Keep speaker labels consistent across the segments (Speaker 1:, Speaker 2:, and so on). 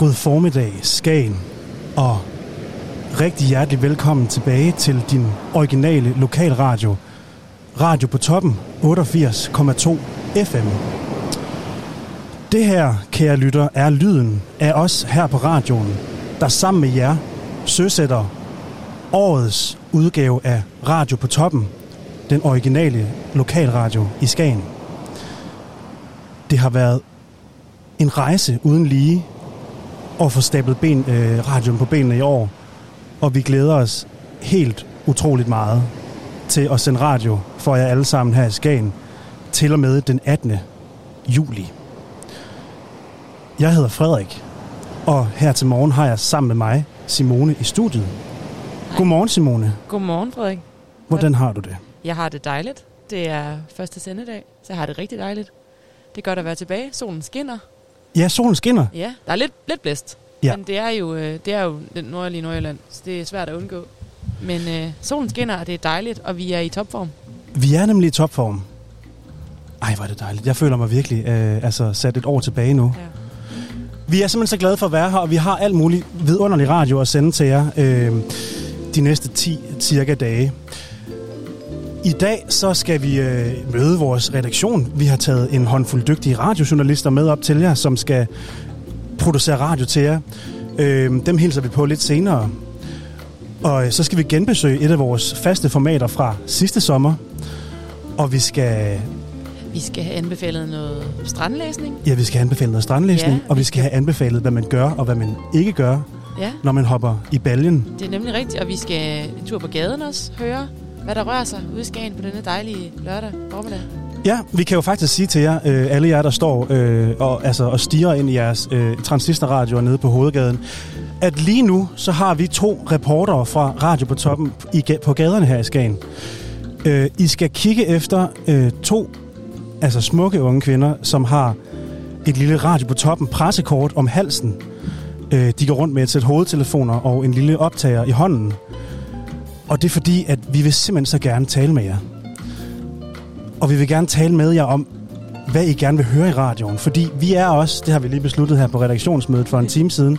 Speaker 1: God formiddag, Skagen, og rigtig hjertelig velkommen tilbage til din originale lokalradio. Radio på toppen, 88,2 FM. Det her, kære lytter, er lyden af os her på radioen, der sammen med jer søsætter årets udgave af Radio på toppen, den originale lokalradio i Skagen. Det har været en rejse uden lige at få stablet ben, øh, radioen på benene i år, og vi glæder os helt utroligt meget til at sende radio for jer alle sammen her i Skagen til og med den 18. juli. Jeg hedder Frederik, og her til morgen har jeg sammen med mig Simone i studiet. Godmorgen Simone.
Speaker 2: Godmorgen, Frederik.
Speaker 1: Hvordan har du det?
Speaker 2: Jeg har det dejligt. Det er første sendedag, så jeg har det rigtig dejligt. Det er godt at være tilbage. Solen skinner.
Speaker 1: Ja, solen skinner.
Speaker 2: Ja, der er lidt, lidt blæst.
Speaker 1: Ja.
Speaker 2: Men det er jo, øh, det er jo den nordlige Nordjylland, så det er svært at undgå. Men øh, solen skinner, og det er dejligt, og vi er i topform.
Speaker 1: Vi er nemlig i topform. Ej, hvor er det dejligt. Jeg føler mig virkelig øh, altså, sat et år tilbage nu.
Speaker 2: Ja.
Speaker 1: Vi er simpelthen så glade for at være her, og vi har alt muligt vidunderlig radio at sende til jer øh, de næste 10 cirka dage. I dag så skal vi øh, møde vores redaktion. Vi har taget en håndfuld dygtige radiojournalister med op til jer, som skal producere radio til jer. Øh, dem hilser vi på lidt senere. Og øh, så skal vi genbesøge et af vores faste formater fra sidste sommer. Og vi skal,
Speaker 2: Vi skal have anbefalet noget strandlæsning.
Speaker 1: ja, vi skal have anbefalet noget strandlæsning,
Speaker 2: Ja,
Speaker 1: og vi skal- have anbefalet, hvad man gør og hvad man ikke gør,
Speaker 2: Ja,
Speaker 1: når man hopper i baljen.
Speaker 2: det er nemlig rigtigt, og vi skal en tur på gaden også høre, hvad der rører sig ude i Skagen på denne dejlige lørdag formiddag.
Speaker 1: Ja, vi kan jo faktisk sige til jer, øh, alle jer, der står øh, og, altså, og stiger ind i jeres øh, transistorradioer nede på hovedgaden, at lige nu, så har vi to reportere fra Radio på Toppen i, på gaderne her i Skagen. Øh, I skal kigge efter øh, to altså smukke unge kvinder, som har et lille Radio på Toppen pressekort om halsen. Øh, de går rundt med et sæt hovedtelefoner og en lille optager i hånden. Og det er fordi, at vi vil simpelthen så gerne tale med jer. Og vi vil gerne tale med jer om, hvad I gerne vil høre i radioen. Fordi vi er også, det har vi lige besluttet her på redaktionsmødet for en time siden,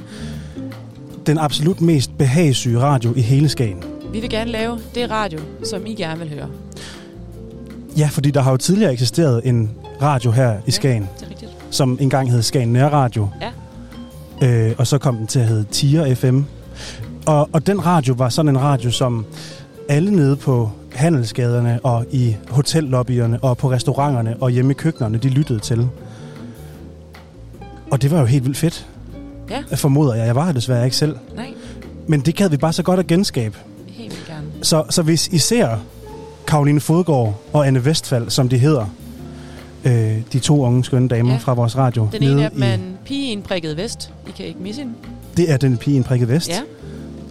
Speaker 1: den absolut mest behagssyge radio i hele Skagen.
Speaker 2: Vi vil gerne lave det radio, som I gerne vil høre.
Speaker 1: Ja, fordi der har jo tidligere eksisteret en radio her i Skagen,
Speaker 2: Det er rigtigt.
Speaker 1: som engang hed Skagen Nærradio.
Speaker 2: Ja.
Speaker 1: Øh, og så kom den til at hedde Tier FM. Og, og den radio var sådan en radio, som alle nede på handelsgaderne og i hotellobbyerne og på restauranterne og hjemme i køkkenerne, de lyttede til. Og det var jo helt vildt fedt.
Speaker 2: Ja.
Speaker 1: Jeg formoder jeg. Jeg var her desværre ikke selv.
Speaker 2: Nej,
Speaker 1: Men det gad vi bare så godt at genskabe.
Speaker 2: helt vildt gerne.
Speaker 1: Så, så hvis I ser Karoline Fodgaard og Anne Vestfald, som de hedder, øh, de to unge skønne damer ja. Fra vores radio,
Speaker 2: Den ene
Speaker 1: nede
Speaker 2: af dem er en pige i en prikket vest. I kan ikke misse hende.
Speaker 1: det er den pige i en prikket vest.
Speaker 2: Ja.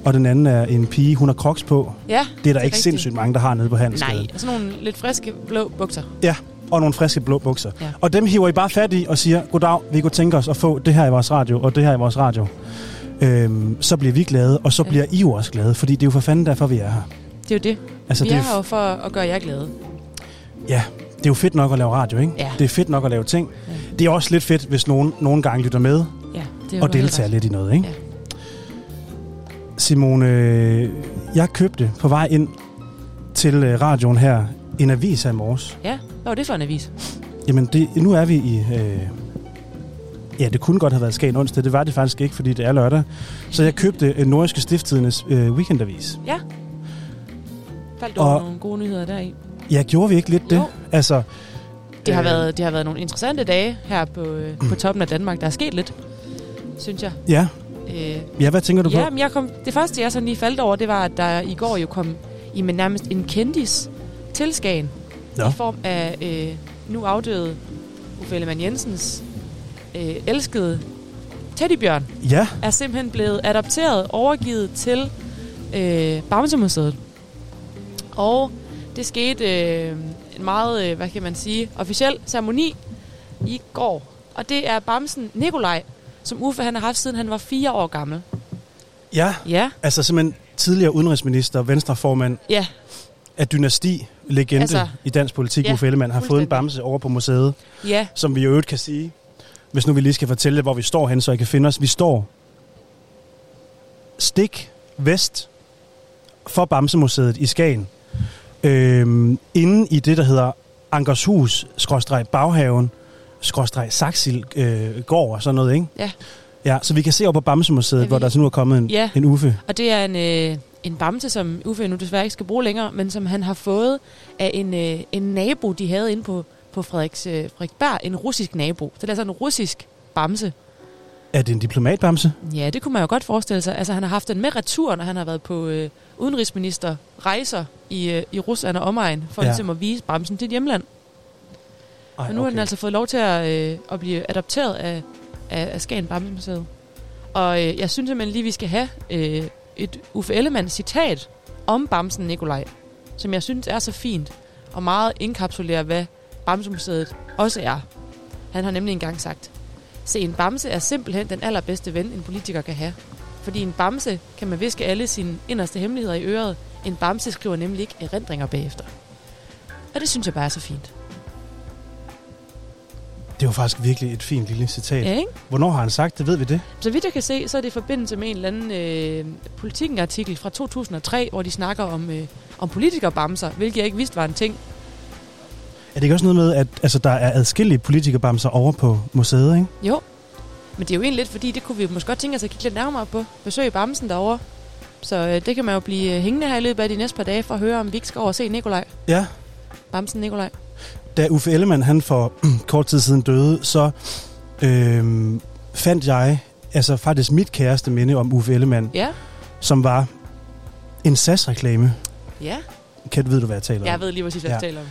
Speaker 1: Og den anden er en pige, hun har crocs på.
Speaker 2: Ja,
Speaker 1: Det er der
Speaker 2: Det er
Speaker 1: ikke
Speaker 2: rigtigt.
Speaker 1: sindssygt mange, der har nede på Handelsgade.
Speaker 2: nej. Og sådan nogle lidt friske blå bukser.
Speaker 1: Ja, og nogle friske blå bukser.
Speaker 2: Ja.
Speaker 1: Og dem hiver I bare fat i og siger, goddag, vi kunne tænke os at få det her i vores radio, og det her i vores radio. Øhm, så bliver vi glade, og så
Speaker 2: Ja.
Speaker 1: bliver I jo også glade, fordi det er jo for fanden derfor, vi er her.
Speaker 2: Det er jo det.
Speaker 1: Altså,
Speaker 2: Vi
Speaker 1: det
Speaker 2: er
Speaker 1: er,
Speaker 2: her jo for at gøre jer glade.
Speaker 1: ja, det er jo fedt nok at lave radio, ikke?
Speaker 2: Ja.
Speaker 1: Det er fedt nok at lave ting.
Speaker 2: Ja.
Speaker 1: Det er også lidt fedt, hvis nogen nogle gange lytter med
Speaker 2: Ja, det
Speaker 1: og deltager lidt i noget, ikke?
Speaker 2: Ja.
Speaker 1: Simone, jeg købte på vej ind til øh, radioen her en avis her i morges.
Speaker 2: Ja, hvad var det for en avis?
Speaker 1: Jamen, det, nu er vi i... Øh, ja, det kunne godt have været Skagen onsdag. Det var det faktisk ikke, fordi det er lørdag. Så jeg købte øh, Nordiske Stifttidens øh, weekendavis.
Speaker 2: Ja. Faldt du
Speaker 1: Og-
Speaker 2: nogle gode nyheder deri?
Speaker 1: Ja, gjorde vi ikke lidt det?
Speaker 2: Jo.
Speaker 1: Altså,
Speaker 2: Det har,
Speaker 1: øh,
Speaker 2: været, det har været nogle interessante dage her på, øh, på toppen af Danmark. Der er sket lidt, synes jeg.
Speaker 1: Ja,
Speaker 2: Øh,
Speaker 1: ja hvad tænker du
Speaker 2: ja,
Speaker 1: på?
Speaker 2: men jeg kom, det første, jeg sådan lige faldt over, det var, at der i går jo kom i med nærmest en kendis til Skagen.
Speaker 1: Nå.
Speaker 2: I form af øh, nu afdøde Uffe Ellemann Jensens øh, elskede teddybjørn.
Speaker 1: Ja,
Speaker 2: er simpelthen blevet adopteret, overgivet til øh, Bamsemuseet. Og det skete øh, en meget, øh, hvad kan man sige, officiel ceremoni i går. Og det er Bamsen Nikolaj, som Uffe han har haft siden han var fire år gammel.
Speaker 1: ja.
Speaker 2: Ja,
Speaker 1: Altså simpelthen tidligere udenrigsminister, venstreformand
Speaker 2: ja,
Speaker 1: af dynasti, legende altså, i dansk politik,
Speaker 2: ja,
Speaker 1: Uffe Ellemann, har fået en bamse over på museet,
Speaker 2: ja,
Speaker 1: som vi i øvrigt kan sige, hvis nu vi lige skal fortælle, hvor vi står hen, så I kan finde os. Vi står stik vest for Bamsemuseet i Skagen. Øhm, inde i det, der hedder Ankershus, skråstreg Saxil øh, gård og sådan noget, ikke?
Speaker 2: Ja.
Speaker 1: Ja, så vi kan se over på Bamsemuseet,
Speaker 2: Ja,
Speaker 1: hvor der så nu er kommet en,
Speaker 2: Ja.
Speaker 1: en uffe.
Speaker 2: Og det er en, øh, en bamse, som Uffe nu desværre ikke skal bruge længere, men som han har fået af en, øh, en nabo, de havde inde på, på Frederiks, øh, Frederiksberg. En russisk nabo. Så det er altså en russisk bamse.
Speaker 1: Er det en diplomatbamse?
Speaker 2: Ja, det kunne man jo godt forestille sig. Altså, han har haft den med retur, når han har været på øh, udenrigsminister rejser i, øh, i Rusland og omegn, for
Speaker 1: Ja.
Speaker 2: ligesom at vise bamsen til et hjemland.
Speaker 1: Ej,
Speaker 2: Men nu har den altså fået lov til at, øh, at blive adopteret af, af, af Skagen Bamsemuseet. Og øh, jeg synes simpelthen lige, vi skal have øh, et Uffe Ellemann citat om Bamsen Nikolaj, som jeg synes er så fint, og meget indkapsulerer, hvad Bamsemuseet også er. Han har nemlig engang sagt, Se, en bamse er simpelthen den allerbedste ven, en politiker kan have. Fordi en bamse kan man viske alle sine inderste hemmeligheder i øret. En bamse skriver nemlig ikke erindringer bagefter. Og det synes jeg bare er så fint.
Speaker 1: Det var faktisk virkelig et fint lille citat.
Speaker 2: Ja, ikke?
Speaker 1: Hvornår har han sagt det? Ved vi det?
Speaker 2: Så vidt jeg kan se, så er det i forbindelse med en eller anden øh, politikken-artikel fra 2003, hvor de snakker om, øh, om politikerbamser, hvilket jeg ikke vidste var en ting.
Speaker 1: Er det ikke også noget med, at altså, der er adskillige politikerbamser over på museet, ikke?
Speaker 2: Jo, men det er jo egentlig lidt, fordi det kunne vi måske godt tænke os at kigge lidt nærmere på. Besøg Bamsen derovre. Så øh, det kan man jo blive øh, hængende her i løbet af de næste par dage for at høre, om vi ikke skal over og se Nikolaj.
Speaker 1: Ja.
Speaker 2: Bamsen Nikolaj.
Speaker 1: Da Uffe Ellemann han for kort tid siden døde, så øhm, fandt jeg altså faktisk mit kæreste minde om Uffe Ellemann,
Speaker 2: Ja,
Speaker 1: som var en SAS-reklame.
Speaker 2: ja.
Speaker 1: Kan ved du, hvad jeg taler om?
Speaker 2: Jeg ved lige præcis, hvad
Speaker 1: Ja.
Speaker 2: jeg taler om.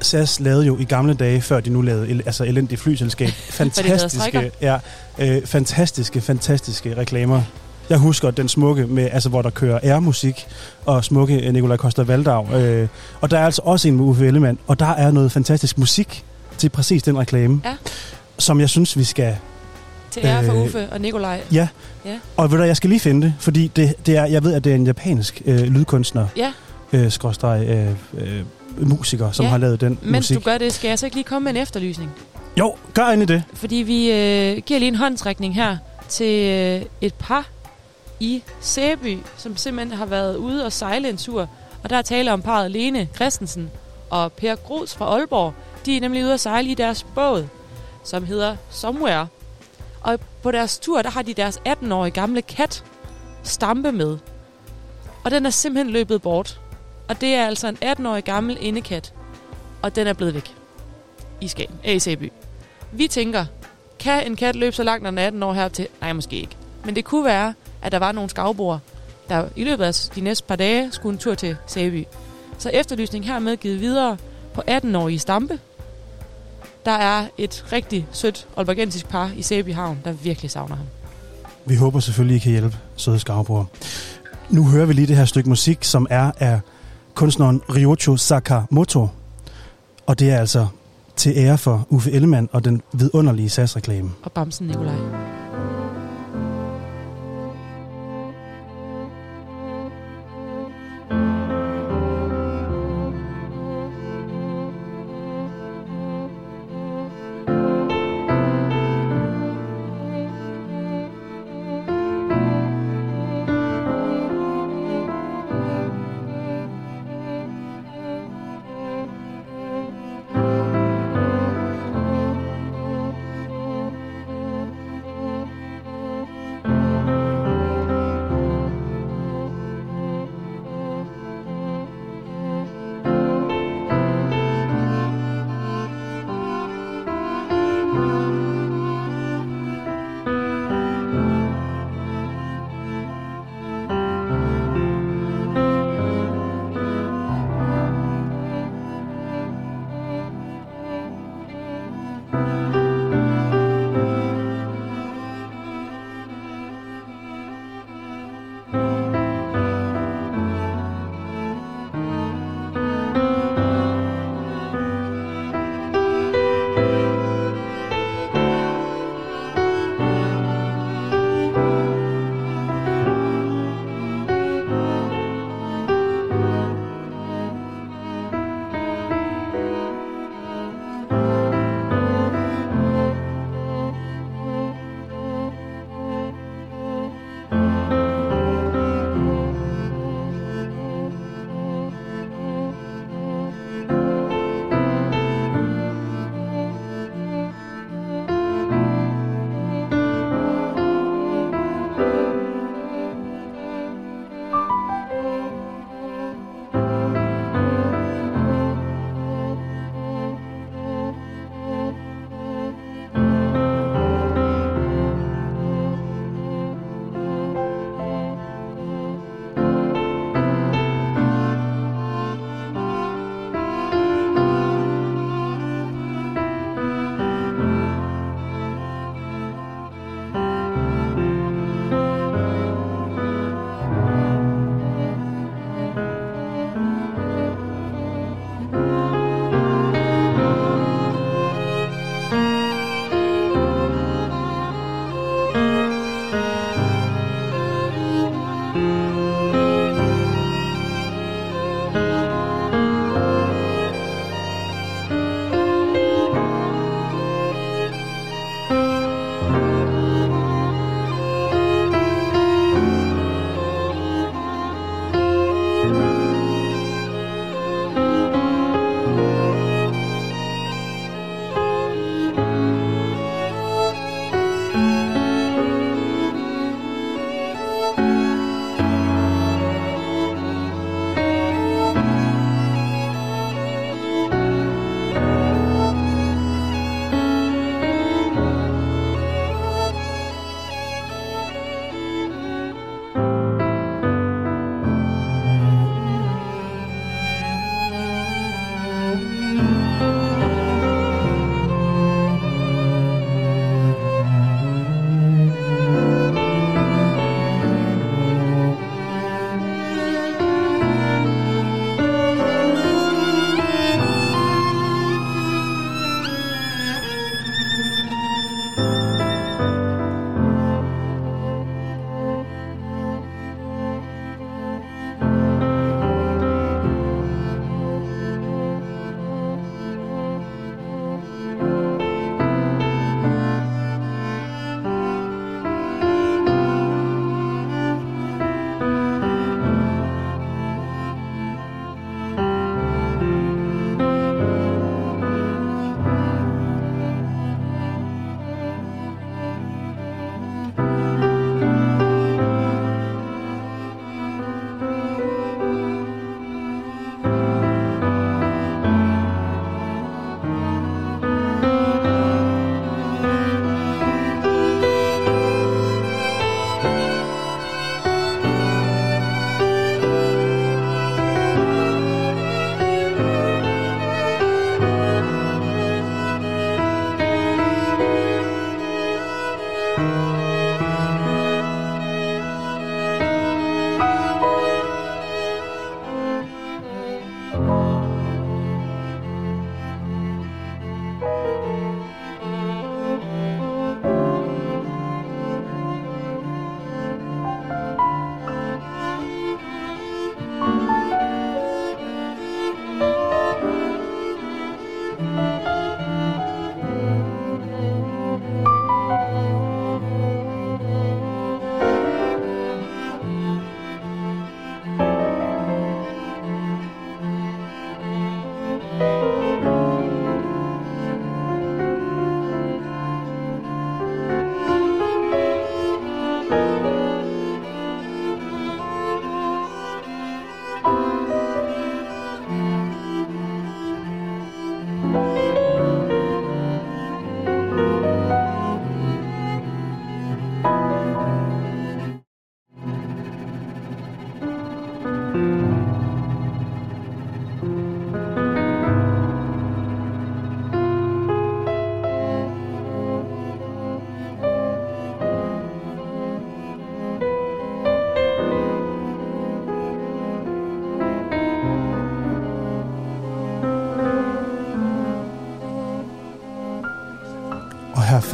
Speaker 1: SAS lavede jo i gamle dage, før de nu lavede el- altså elendigt flyselskab, fantastiske, ja, øh, fantastiske, fantastiske reklamer. Jeg husker den smukke, med, altså, hvor der kører airmusik, og smukke øh, Nikolaj Koster Valdau. Øh, og der er altså også en med Uffe Ellemann, og der er noget fantastisk musik til præcis den reklame,
Speaker 2: Ja.
Speaker 1: som jeg synes, vi skal...
Speaker 2: Til ære for
Speaker 1: Øh,
Speaker 2: Uffe og Nikolaj.
Speaker 1: Ja,
Speaker 2: Ja.
Speaker 1: og ved du, jeg skal lige finde det, fordi det, det er, jeg ved, at det er en japansk øh, lydkunstner,
Speaker 2: Ja,
Speaker 1: øh, skråstreg, øh, øh, musiker, som
Speaker 2: Ja,
Speaker 1: har lavet den
Speaker 2: mens
Speaker 1: musik.
Speaker 2: du gør det, skal jeg så ikke lige komme med en efterlysning.
Speaker 1: Jo, gør endelig det.
Speaker 2: Fordi vi øh, giver lige en håndsrækning her til øh, et par i Sæby, som simpelthen har været ude og sejle en tur. Og der er tale om parret Lene Christensen og Per Gros fra Aalborg. De er nemlig ude at sejle i deres båd, som hedder Somewhere. Og på deres tur, der har de deres 18-årige gamle kat, Stampe, med. Og den er simpelthen løbet bort. Og det er altså en 18-årig gammel indekat. Og den er blevet væk. I Skagen, øh, i Sæby. Vi tænker, kan en kat løbe så langt, når den er 18 år herop til? Nej, måske ikke. Men det kunne være, at der var nogle skavboer, der i løbet af de næste par dage skulle en tur til Sæby. Så efterlysning hermed givet videre på 18-årige Stampe. Der er et rigtig sødt olbergensisk par i Sæby Havn, der virkelig savner ham.
Speaker 1: Vi håber selvfølgelig, I kan hjælpe søde skarbror. Nu hører vi lige det her stykke musik, som er af kunstneren Ryocho Sakamoto. Og det er altså til ære for Uffe Ellemann og den vidunderlige SAS-reklame.
Speaker 2: Og Bamsen Nikolaj.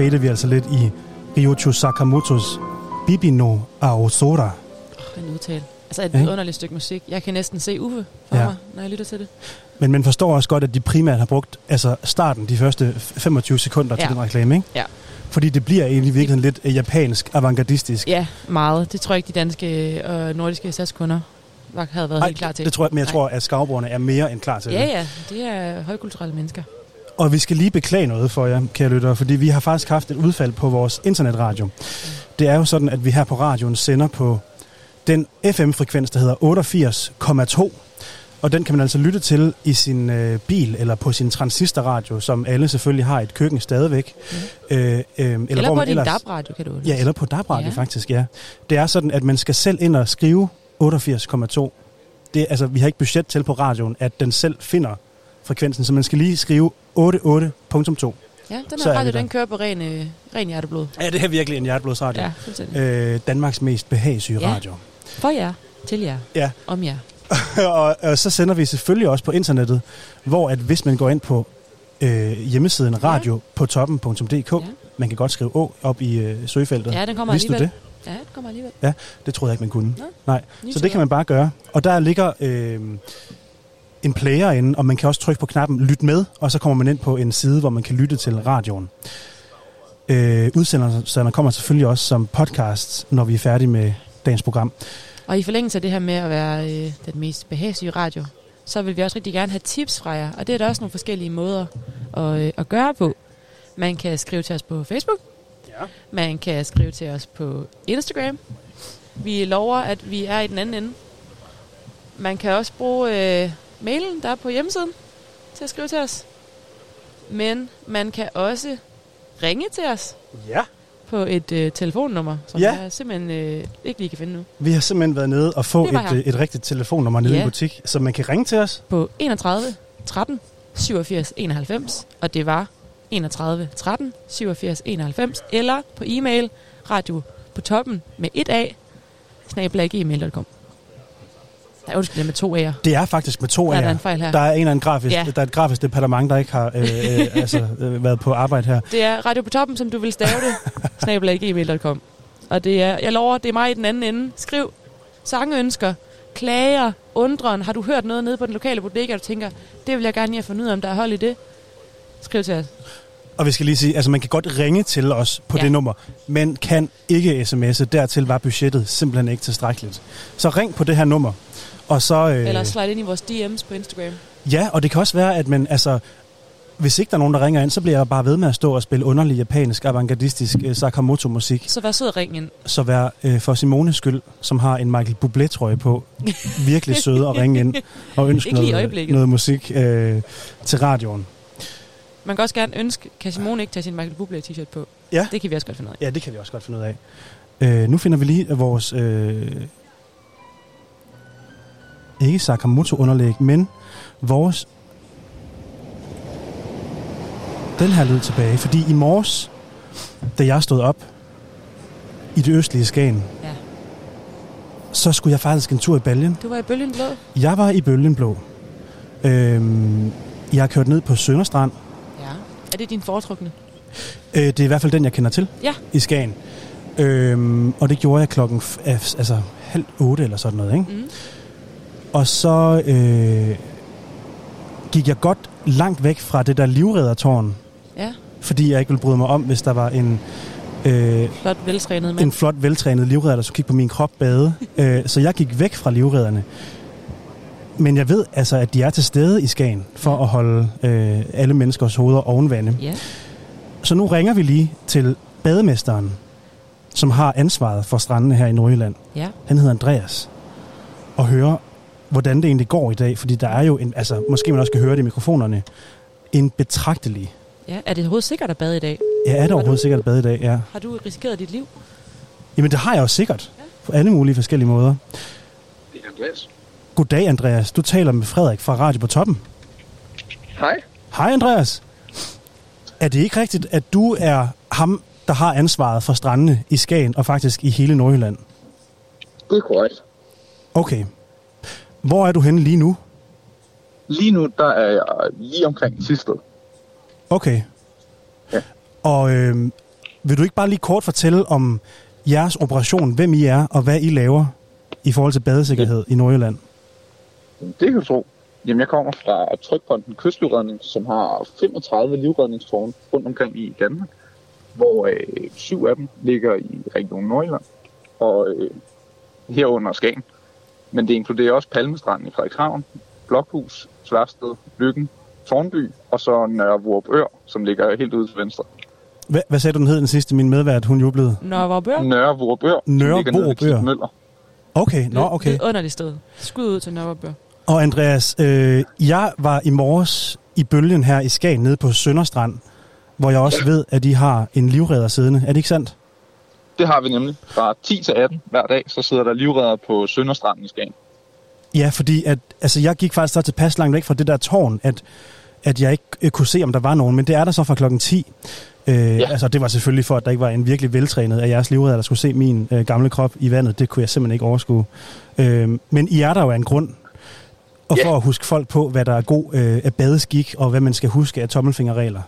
Speaker 1: Fader vi altså lidt i Ryocho Sakamotos Bibi no Aosora.
Speaker 2: Oh, en udtale. Altså et
Speaker 1: Ja.
Speaker 2: vidunderligt stykke musik. Jeg kan næsten se Uffe for
Speaker 1: Ja.
Speaker 2: mig, når jeg lytter til det.
Speaker 1: Men man forstår også godt, at de primært har brugt altså starten, de første 25 sekunder til
Speaker 2: Ja.
Speaker 1: den reklame, ikke?
Speaker 2: Ja.
Speaker 1: Fordi det bliver egentlig virkelig lidt øh, japansk, avantgardistisk.
Speaker 2: Ja, meget. Det tror jeg ikke, de danske og nordiske SAS-kunder havde været
Speaker 1: Ej,
Speaker 2: helt klar til.
Speaker 1: Det tror jeg, men jeg
Speaker 2: Nej.
Speaker 1: tror, at skavbrugerne er mere end klar til
Speaker 2: Ja,
Speaker 1: det.
Speaker 2: ja. Det er højkulturelle mennesker.
Speaker 1: Og vi skal lige beklage noget for jer, kære lyttere, fordi vi har faktisk haft et udfald på vores internetradio. Det er jo sådan, at vi her på radioen sender på den FM-frekvens, der hedder 88,2. Og den kan man altså lytte til i sin øh, bil eller på sin transistorradio, som alle selvfølgelig har i et køkken stadigvæk.
Speaker 2: Mhm.
Speaker 1: Øh, øh, eller,
Speaker 2: Eller,
Speaker 1: hvor
Speaker 2: på
Speaker 1: man
Speaker 2: din. DAB-radio, kan du
Speaker 1: Ja, eller på DAB-radio
Speaker 2: ja.
Speaker 1: faktisk, ja. Det er sådan, at man skal selv ind og skrive 88,2. Det, altså, vi har ikke budget til på radioen, at den selv finder frekvensen, så man skal lige skrive 88.2.
Speaker 2: Ja, den her
Speaker 1: er
Speaker 2: radio, den kører på ren, øh, ren hjerteblod.
Speaker 1: Ja, det er virkelig en hjerteblodsradio.
Speaker 2: Ja,
Speaker 1: Ja. Øh, Danmarks mest behagesyge
Speaker 2: Ja.
Speaker 1: radio.
Speaker 2: For jer, til jer,
Speaker 1: Ja.
Speaker 2: om jer.
Speaker 1: og, og så sender vi selvfølgelig også på internettet, hvor at hvis man går ind på øh, hjemmesiden radio på toppen.dk,
Speaker 2: Ja.
Speaker 1: man kan godt skrive å op i øh, søgefeltet.
Speaker 2: Ja, den kommer
Speaker 1: Vidste du
Speaker 2: alligevel.
Speaker 1: det?
Speaker 2: Ja, den kommer alligevel.
Speaker 1: Det troede jeg ikke, man kunne.
Speaker 2: Nå,
Speaker 1: Nej. Så det kan man bare gøre. Og der ligger øh, en player inde, og man kan også trykke på knappen Lyt med, og så kommer man ind på en side, hvor man kan lytte til radioen. Øh, udsendelserne kommer selvfølgelig også som podcast, når vi er færdige med dagens program.
Speaker 2: Og i forlængelse af det her med at være øh, den mest behagelige radio, så vil vi også rigtig gerne have tips fra jer. Og det er der også nogle forskellige måder at, øh, at gøre på. Man kan skrive til os på Facebook.
Speaker 1: Ja.
Speaker 2: Man kan skrive til os på Instagram. Vi lover, at vi er i den anden ende. Man kan også bruge øh, mailen, der er på hjemmesiden, til at skrive til os. Men man kan også ringe til os
Speaker 1: Ja.
Speaker 2: på et øh, telefonnummer, som
Speaker 1: Ja.
Speaker 2: jeg simpelthen øh, ikke lige kan finde nu.
Speaker 1: Vi har simpelthen været nede og få et,
Speaker 2: her.
Speaker 1: øh, et rigtigt telefonnummer nede
Speaker 2: Ja.
Speaker 1: i butik, så man kan ringe til os.
Speaker 2: på 31 13 87 91, og det var 31 13 87 91, eller på e-mail radio på toppen med et A, snablag.gmail.com. Nej, undskyld, det er med to A'er.
Speaker 1: Det er faktisk med to
Speaker 2: Der er der
Speaker 1: af
Speaker 2: en fejl her.
Speaker 1: Der er en eller anden grafisk,
Speaker 2: Ja.
Speaker 1: der er et grafisk departement, der ikke har øh, øh, altså, øh, været på arbejde her.
Speaker 2: Det er radio på toppen, som du vil stave det, snablag.gmail.com. Og det er, jeg lover, det er mig i den anden ende. Skriv sangønsker, klager, undren. Har du hørt noget nede på den lokale bodega, og du tænker, det vil jeg gerne lige have fundet ud af, om der er hold i det? Skriv til os.
Speaker 1: Og vi skal lige sige, altså man kan godt ringe til os på
Speaker 2: Ja.
Speaker 1: det nummer, men kan ikke sms'e. Dertil var budgettet simpelthen ikke tilstrækkeligt. Så ring på det her nummer. Og så, øh,
Speaker 2: Eller slide ind i vores DM's på Instagram.
Speaker 1: ja, og det kan også være, at man, altså, hvis ikke der er nogen, der ringer ind, så bliver jeg bare ved med at stå og spille underlig japansk, avantgardistisk øh, Sakamoto-musik.
Speaker 2: Så vær sød og ring ind.
Speaker 1: Så vær øh, for Simones skyld, som har en Michael Bublé-trøje på, virkelig sød at ringe ind og ønske noget, noget musik øh, til radioen.
Speaker 2: Man kan også gerne ønske, kan Simone ikke tage sin Michael Bublé t-shirt på?
Speaker 1: Ja.
Speaker 2: Det kan vi også godt finde ud af.
Speaker 1: Ja, det kan vi også godt finde ud af. Øh, nu finder vi lige vores... Øh, ikke Sakamoto-underlæg, men vores... Den her lyd tilbage, fordi i morges, da jeg stod op i det østlige Skagen,
Speaker 2: Ja.
Speaker 1: så skulle jeg faktisk en tur i Baljen.
Speaker 2: Du var i Bølgen Blå?
Speaker 1: Jeg var i Bølgenblå. Øhm, jeg har kørt ned på Sønderstrand.
Speaker 2: Ja. Er det din foretrukne?
Speaker 1: Øh, det er i hvert fald den, jeg kender til
Speaker 2: Ja.
Speaker 1: i Skagen. Øhm, og det gjorde jeg klokken f- altså, halv otte eller sådan noget. Ikke?
Speaker 2: Mm.
Speaker 1: Og så øh, gik jeg godt langt væk fra det der livreddertårn,
Speaker 2: Ja.
Speaker 1: fordi jeg ikke ville bryde mig om, hvis der var en, øh,
Speaker 2: Flot, veltrænet mand.
Speaker 1: en flot, veltrænet livredder, der skulle kigge på min krop bade. øh, så jeg gik væk fra livredderne. Men jeg ved altså, at de er til stede i Skagen for at holde øh, alle menneskers hoveder ovenvande.
Speaker 2: Ja.
Speaker 1: Så nu ringer vi lige til bademesteren, som har ansvaret for strandene her i Nordjylland.
Speaker 2: Ja.
Speaker 1: Han hedder Andreas. Og hører, hvordan det egentlig går i dag. Fordi der er jo, en, altså måske man også kan høre det i mikrofonerne, en betragtelig.
Speaker 2: ja. Er det overhovedet sikkert at bade i dag?
Speaker 1: Ja, er det overhovedet sikkert at bade i dag? Ja.
Speaker 2: Har du risikeret dit liv?
Speaker 1: Jamen det har jeg jo sikkert. På alle mulige forskellige måder.
Speaker 3: Det er Andreas.
Speaker 1: Goddag, Andreas. Du taler med Frederik fra Radio på Toppen.
Speaker 3: Hej.
Speaker 1: Hej, Andreas. Er det ikke rigtigt, at du er ham, der har ansvaret for strandene i Skagen og faktisk i hele Nordjylland?
Speaker 3: Det er korrekt.
Speaker 1: Okay. Hvor er du henne lige nu?
Speaker 3: Lige nu, der er jeg lige omkring sidste.
Speaker 1: Okay.
Speaker 3: Ja.
Speaker 1: Og øh, vil du ikke bare lige kort fortælle om jeres operation, hvem I er, og hvad I laver i forhold til badesikkerhed i Nordjylland?
Speaker 3: Det kan du tro. Jamen, jeg kommer fra Trykponten Kystlivredning, som har 35 livredningstårne rundt omkring i Danmark, hvor øh, syv af dem ligger i Region Nordjylland, og øh, herunder Skagen. Men det inkluderer også Palmestranden i Frederikshavn, Blokhus, Sværsted, Lykken, Tornby, og så Nørre Vorupør, som ligger helt ude til venstre.
Speaker 1: Hvad, hvad sagde du, den hed den sidste? Min medvært, hun jublede.
Speaker 3: Nørre Vorupør,
Speaker 1: Nørre
Speaker 3: nede ved
Speaker 1: Vorupør. Okay, nå, okay.
Speaker 2: Underligt sted. Skud ud til Nørrebør.
Speaker 1: Og Andreas, øh, jeg var i morges i bølgen her i Skagen nede på Sønderstrand, hvor jeg også ved, at de har en livredder siddende. Er det ikke sandt?
Speaker 3: Det har vi nemlig. Fra 10 til 18 hver dag, så sidder der livredder på Sønderstranden i Skagen.
Speaker 1: Ja, fordi at, altså, jeg gik faktisk så tilpas langt væk fra det der tårn, at, at jeg ikke øh, kunne se, om der var nogen. Men det er der så fra klokken 10. Øh, ja. Altså, det var selvfølgelig for, at der ikke var en virkelig veltrænet af jeres livredder, der skulle se min øh, gamle krop i vandet. Det kunne jeg simpelthen ikke overskue. Øh, men I er der jo af en grund. Og
Speaker 3: Ja.
Speaker 1: for at huske folk på, hvad der er god øh, af badeskik, og hvad man skal huske af tommelfingerregler.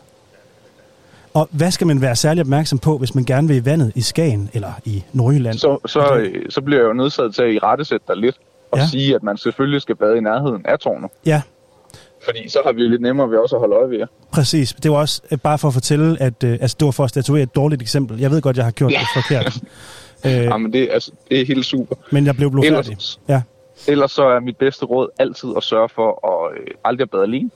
Speaker 1: Og hvad skal man være særlig opmærksom på, hvis man gerne vil i vandet i Skagen eller i Nordjylland?
Speaker 3: Så, så, så bliver jeg jo nødsaget til at i rettesætte dig lidt og
Speaker 1: Ja.
Speaker 3: sige, at man selvfølgelig skal bade i nærheden af tårnet.
Speaker 1: Ja,
Speaker 3: Fordi så har vi jo lidt nemmere ved også at holde øje ved jer.
Speaker 1: Præcis. Det var også øh, bare for at fortælle, at øh, altså, det var for at statuere et dårligt eksempel. Jeg ved godt, jeg har gjort
Speaker 3: Ja.
Speaker 1: det forkert. Øh,
Speaker 3: Jamen, det, er- altså, det er helt super.
Speaker 1: men jeg blev blodfærdig.
Speaker 3: Ellers,
Speaker 1: Ja.
Speaker 3: ellers så er mit bedste råd altid at sørge for at øh, aldrig at bade alene.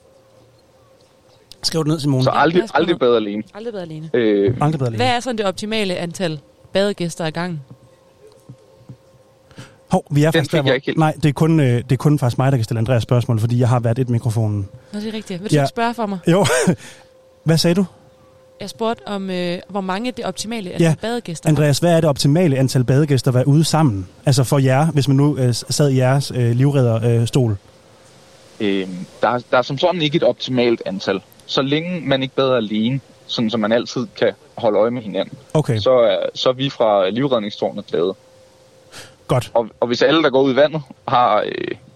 Speaker 1: Skriv det ned, Simone.
Speaker 3: Så aldrig, aldrig bade alene.
Speaker 2: Aldrig været alene.
Speaker 3: Øh,
Speaker 1: Aldrig
Speaker 2: Hvad
Speaker 1: alene.
Speaker 2: er sådan det optimale antal badegæster ad gangen?
Speaker 1: Hov, vi er
Speaker 3: Den
Speaker 1: faktisk der, hvor...
Speaker 3: ikke.
Speaker 1: Nej, det er, kun, øh, det er kun faktisk mig, der kan stille Andreas spørgsmål, fordi jeg har været et mikrofonen.
Speaker 2: Nå, det er rigtigt. Vil du
Speaker 1: Ja.
Speaker 2: ikke spørge for mig?
Speaker 1: Jo, hvad sagde du?
Speaker 2: Jeg spurgte om, øh, hvor mange det optimale antal
Speaker 1: Ja,
Speaker 2: ja. badegæster
Speaker 1: Andreas, hvad er det optimale antal badegæster at være ude sammen? Altså for jer, hvis man nu øh, sad i jeres øh, livredderstol. Øh, stol.
Speaker 3: øh, der, er- der er som sådan ikke et optimalt antal. Så længe man ikke bader alene, sådan som man altid kan holde øje med hinanden,
Speaker 1: okay,
Speaker 3: så er, så er vi fra livredningstårnet glade.
Speaker 1: godt.
Speaker 3: Og, og hvis alle, der går ud i vandet, har øh,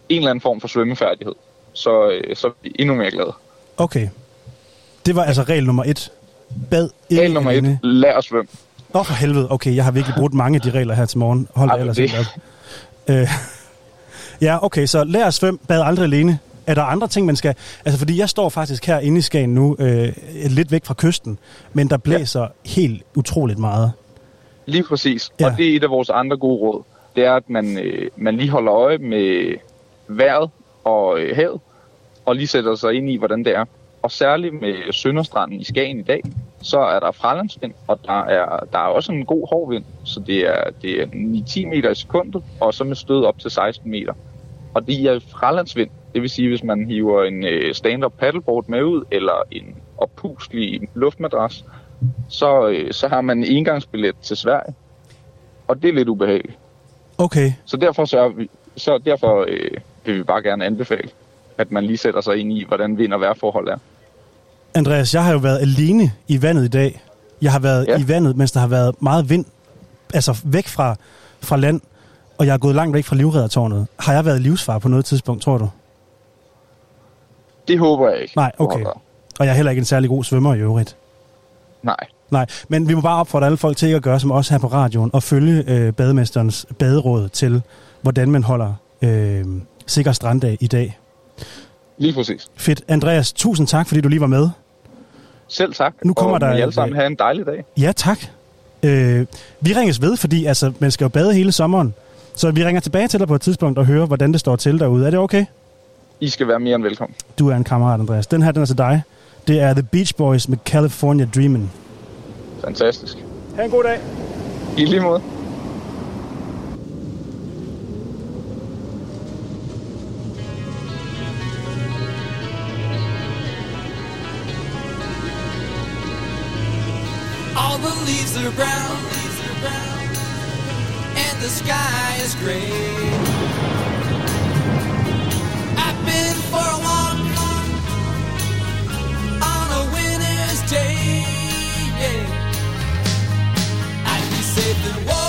Speaker 3: en eller anden form for svømmefærdighed, så, øh, så er vi endnu mere glade.
Speaker 1: Okay. Det var altså regel nummer et. Bad ikke
Speaker 3: Regel nummer et, lær at svømme.
Speaker 1: Åh, oh, for helvede. Okay, jeg har virkelig brugt mange af de regler her til morgen. Hold da ellers
Speaker 3: det-.
Speaker 1: Øh, ja, okay, så lær at svømme. Bad aldrig alene. Er der andre ting, man skal... Altså, fordi jeg står faktisk her inde i Skagen nu, øh, lidt væk fra kysten, men der blæser ja. helt utroligt meget.
Speaker 3: Lige præcis.
Speaker 1: Ja.
Speaker 3: Og det er et af vores andre gode råd. Det er, at man, øh, man lige holder øje med vejret og øh, havet, og lige sætter sig ind i, hvordan det er. Og særligt med Sønderstranden i Skagen i dag, så er der fralandsvind, og der er, der er også en god hård vind, så det er, det er 9-10 meter i sekundet, og så med stød op til 16 meter. Og det er fralandsvind, det vil sige, hvis man hiver en øh, stand-up paddleboard med ud, eller en oppuslig luftmadras, så, øh, så har man en engangsbillet til Sverige. Og det er lidt ubehageligt.
Speaker 1: Okay,
Speaker 3: Så derfor, så, vi, så derfor øh, vil vi bare gerne anbefale, at man lige sætter sig ind i, hvordan vind- og vejrforhold er.
Speaker 1: Andreas, jeg har jo været alene i vandet i dag. Jeg har været. Ja. i vandet, mens der har været meget vind, altså væk fra, fra land, og jeg er gået langt væk fra livreddertårnet. Har jeg været livsfar på noget tidspunkt, tror du?
Speaker 3: Det håber jeg ikke.
Speaker 1: Nej, okay. Og jeg er heller ikke en særlig god svømmer i øvrigt.
Speaker 3: Nej.
Speaker 1: Nej, men vi må bare opfordre alle folk til at gøre som os her på radioen, og følge øh, bademesterens baderåd til, hvordan man holder øh, sikker stranddag i dag.
Speaker 3: Lige præcis.
Speaker 1: Fedt. Andreas, tusind tak, fordi du lige var med.
Speaker 3: Selv tak.
Speaker 1: Nu kommer
Speaker 3: og
Speaker 1: der
Speaker 3: alle sammen
Speaker 1: øh,
Speaker 3: have en dejlig dag.
Speaker 1: Ja, tak. Øh, vi ringes ved, fordi altså, man skal jo bade hele sommeren. Så vi ringer tilbage til dig på et tidspunkt og hører, hvordan det står til derude. Er det okay?
Speaker 3: I skal være mere end velkommen.
Speaker 1: Du er en kammerat, Andreas. Den her, den er til dig. Det er The Beach Boys med California Dreamin'.
Speaker 3: Fantastisk.
Speaker 1: Ha' en god dag.
Speaker 3: I lige måde.
Speaker 4: All the leaves are brown, and the sky is gray. And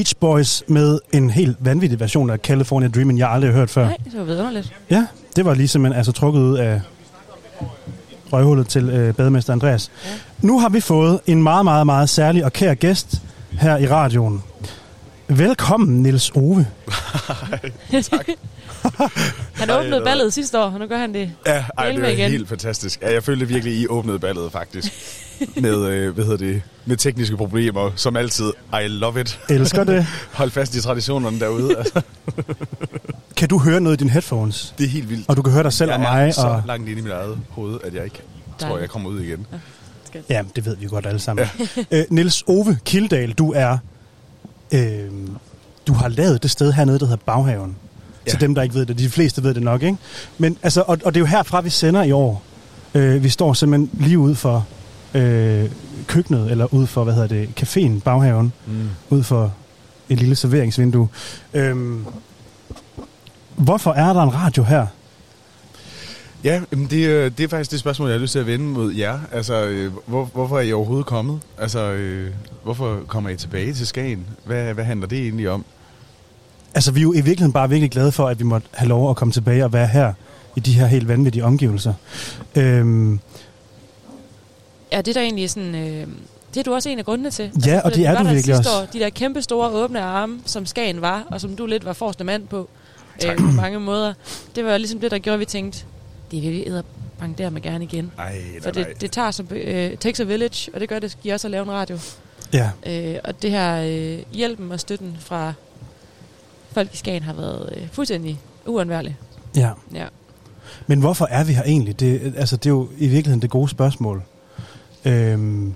Speaker 1: Beach Boys med en helt vanvittig version af California Dreaming, jeg aldrig har hørt før.
Speaker 2: Nej, det var vidunderligt.
Speaker 1: Ja, det var lige simpelthen altså trukket ud af røghullet til øh, bademester Andreas. Ja. Nu har vi fået en meget, meget, meget særlig og kær gæst her i radioen. Velkommen, Nils Ove.
Speaker 2: Han åbnede ballet sidste år, og nu gør han det.
Speaker 5: Ja, ej, det var
Speaker 2: igen.
Speaker 5: helt fantastisk. Ja, jeg følte virkelig, I åbnede ballet faktisk. med, øh, hvad hedder det, med tekniske problemer, som altid. I love it.
Speaker 1: Elsker det.
Speaker 5: Hold fast i traditionerne derude. Altså,
Speaker 1: Kan du høre noget i dine headphones?
Speaker 5: det er helt vildt.
Speaker 1: Og du kan høre dig selv
Speaker 5: jeg
Speaker 1: og
Speaker 5: er
Speaker 1: mig.
Speaker 5: så
Speaker 1: Og...
Speaker 5: langt inde i mit eget hoved, at jeg ikke tror, jeg kommer ud igen.
Speaker 1: Ja, det ved vi godt alle sammen. Ja. øh, Nils Ove Kildal, du er... Øh, du har lavet det sted hernede, der hedder Baghaven. Ja. Til dem, der ikke ved det. De fleste ved det nok, ikke? Men, altså, og, og det er jo herfra, vi sender i år. Øh, vi står simpelthen lige ude for øh, køkkenet, eller ude for, hvad hedder det, caféen Baghaven.
Speaker 5: Mm.
Speaker 1: Ud for et lille serveringsvindue. Øhm, hvorfor er der en radio her?
Speaker 5: Ja, jamen det, øh, det er faktisk det spørgsmål, jeg har lyst til at vende mod jer. Altså, øh, hvor, hvorfor er I overhovedet kommet? Altså, øh, hvorfor kommer I tilbage til Skagen? Hvad, hvad handler det egentlig om?
Speaker 1: Altså, vi er jo i virkeligheden bare virkelig glade for, at vi måtte have lov at komme tilbage og være her i de her helt vanvittige omgivelser. Øhm,
Speaker 2: Ja, det er der egentlig sådan... Øh, det er du også en af grundene til.
Speaker 1: Ja, og det
Speaker 2: vi
Speaker 1: er du virkelig også.
Speaker 2: År, de der kæmpe store åbne arme, som Skagen var, og som du lidt var forreste mand på, øh, på mange måder. Det var ligesom det, der gjorde, at vi tænkte, det er virkelig edderbank der med gerne igen.
Speaker 5: Ej,
Speaker 2: For det, det tager som, øh, takes a village, og det gør det giver også at lave en radio.
Speaker 1: ja,
Speaker 2: Øh, og det her øh, hjælpen og støtten fra folk i Skagen har været øh, fuldstændig uundværlig.
Speaker 1: ja.
Speaker 2: Ja.
Speaker 1: Men hvorfor er vi her egentlig? Det, altså, det er jo i virkeligheden det gode spørgsmål. Øhm,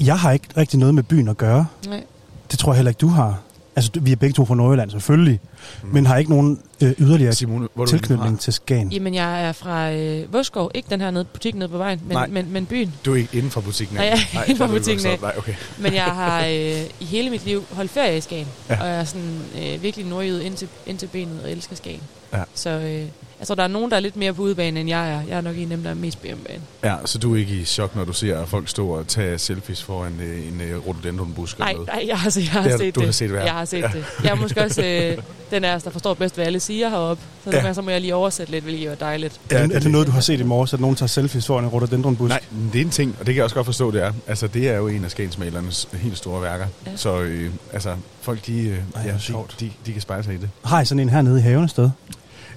Speaker 1: jeg har ikke rigtig noget med byen at gøre.
Speaker 2: Nej.
Speaker 1: Det tror jeg heller ikke, du har. Altså, du- vi er begge to fra Nordjylland, selvfølgelig. Mm. Men har ikke nogen øh, yderligere
Speaker 5: Simone, hvor du
Speaker 1: tilknytning
Speaker 5: fra?
Speaker 1: til Skagen.
Speaker 2: Jamen, jeg er fra øh, Voskov, ikke den her nede, butik nede på vejen, men,
Speaker 5: Nej.
Speaker 2: men, men byen.
Speaker 5: Du er ikke inden for butikken?
Speaker 2: Nej, jeg er inden for
Speaker 5: du
Speaker 2: butikken
Speaker 5: op. Nej, okay.
Speaker 2: Men jeg har øh, i hele mit liv holdt ferie i Skagen,
Speaker 5: ja.
Speaker 2: og jeg er sådan øh, virkelig nordjyd ind til, ind til benet og elsker Skagen.
Speaker 5: Ja.
Speaker 2: Så øh, jeg tror, der er nogen, der er lidt mere på udebane, end jeg er. Jeg er nok en af dem, der er mest på hjemmebane.
Speaker 5: Ja, så du er ikke i chok, når du ser folk stå og tage selfies foran øh, en øh, rhododendronbusk
Speaker 2: Nej,
Speaker 5: eller noget?
Speaker 2: nej, jeg har, set, jeg har
Speaker 5: Det har-
Speaker 2: set
Speaker 5: du
Speaker 2: det.
Speaker 5: har set det, ja.
Speaker 2: Jeg har set det. Jeg er måske også øh, den af os, der forstår bedst, hvad alle siger heroppe. Så,
Speaker 5: Ja.
Speaker 2: ja. så må jeg lige oversætte lidt, hvilket er dejligt.
Speaker 1: Ja, er, det, er det noget, du har set i morges, at nogen tager selfies foran en rhododendronbusk?
Speaker 5: Nej, det er en ting, og det kan jeg også godt forstå, det er. Altså, det er jo en af skagensmalernes helt store værker. Ja.
Speaker 2: Ja.
Speaker 5: Så øh, altså, folk, de, øh,
Speaker 1: hvor
Speaker 5: ja, de,
Speaker 1: sjovt.
Speaker 5: de, de kan spejle sig i det.
Speaker 1: Har I sådan en hernede i haven et sted?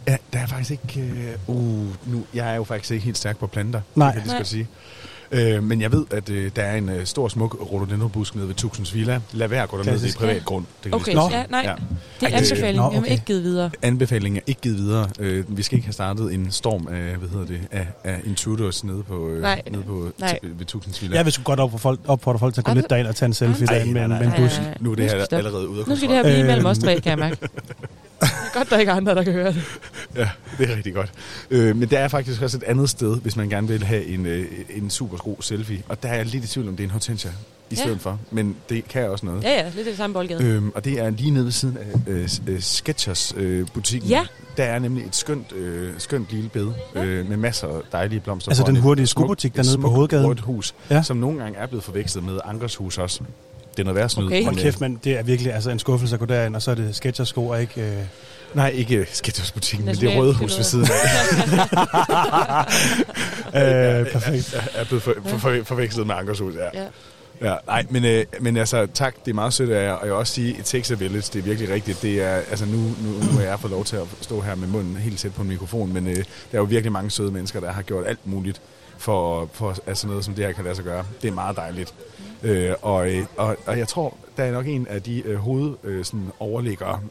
Speaker 5: Ja, der er faktisk ikke... Øh, uh, nu, jeg er jo faktisk ikke helt stærk på planter,
Speaker 1: Nej.
Speaker 5: det kan jeg skal sige. Øh, men jeg ved, at øh, der er en øh, stor, smuk rhododendronbusk nede ved Tuxens Villa. Lad være at gå derned, det er privat grund. Det kan
Speaker 2: Okay,
Speaker 1: Nå.
Speaker 2: ja, nej,
Speaker 5: Ja.
Speaker 2: det er anbefaling.
Speaker 1: Nå, okay.
Speaker 2: ikke givet videre.
Speaker 5: Anbefalingen er ikke givet videre. Øh, vi skal ikke have startet en storm af, hvad hedder det, af, af intruders nede på, øh,
Speaker 2: Nej.
Speaker 5: nede på
Speaker 2: Nej.
Speaker 5: t- ved Tuxens Villa.
Speaker 1: Jeg vil sgu godt opfordre folk, opfordre folk til at gå lidt derind og tage en selfie derinde med, med en
Speaker 5: nej,
Speaker 1: bus.
Speaker 2: nej, nej.
Speaker 5: Nu er det
Speaker 2: skal
Speaker 5: her allerede ude af
Speaker 2: Nu skal
Speaker 5: kontrol.
Speaker 2: det her blive mellem os tre, kan jeg mærke. Er godt, der ikke er andre, der kan høre det.
Speaker 5: Ja, det er rigtig godt. Øh, men der er faktisk også et andet sted, hvis man gerne vil have en, øh, en super god selfie. Og der er jeg lidt i tvivl om, det er en Hortensia i
Speaker 2: Ja.
Speaker 5: stedet for. Men det kan også noget.
Speaker 2: Ja, ja, lidt i det samme boldgade.
Speaker 5: Øhm, og det er lige nede ved siden af øh, s- øh, Sketchers øh, butikken.
Speaker 2: Ja.
Speaker 5: Der er nemlig et skønt, øh, skønt lille bed øh, med masser af dejlige blomster.
Speaker 1: Altså den
Speaker 5: et
Speaker 1: hurtige skobutik
Speaker 5: et
Speaker 1: dernede på
Speaker 5: smukt
Speaker 1: Hovedgaden?
Speaker 5: rødt hus,
Speaker 1: Ja.
Speaker 5: ja. som nogle gange er blevet forvekslet med Ankers hus også. Det er noget værd snyd.
Speaker 2: Okay.
Speaker 1: Hold kæft, men det er virkelig altså, en skuffelse at gå derind, og så er det Skechers-sko, og ikke... Øh...
Speaker 5: Nej, ikke Sketchers butikken, men det
Speaker 2: National-
Speaker 5: røde hus ved siden af.
Speaker 1: Øh, perfekt.
Speaker 5: er- er blevet for, for, for, forvekslet med Ankers hus, ja.
Speaker 2: Ja.
Speaker 5: Ja, nej, men, øh, men altså, tak, det er meget sødt af jer, og jeg vil også sige, et takes a village, det er virkelig rigtigt. Det er, altså nu, nu, nu er jeg fået lov til at stå her med munden helt tæt på en mikrofon, men øh, der er jo virkelig mange søde mennesker, der har gjort alt muligt for, for altså noget, som det her kan lade sig gøre. Det er meget dejligt. Øh, og, øh, og, og jeg tror, der er nok en af de øh, hoved øh,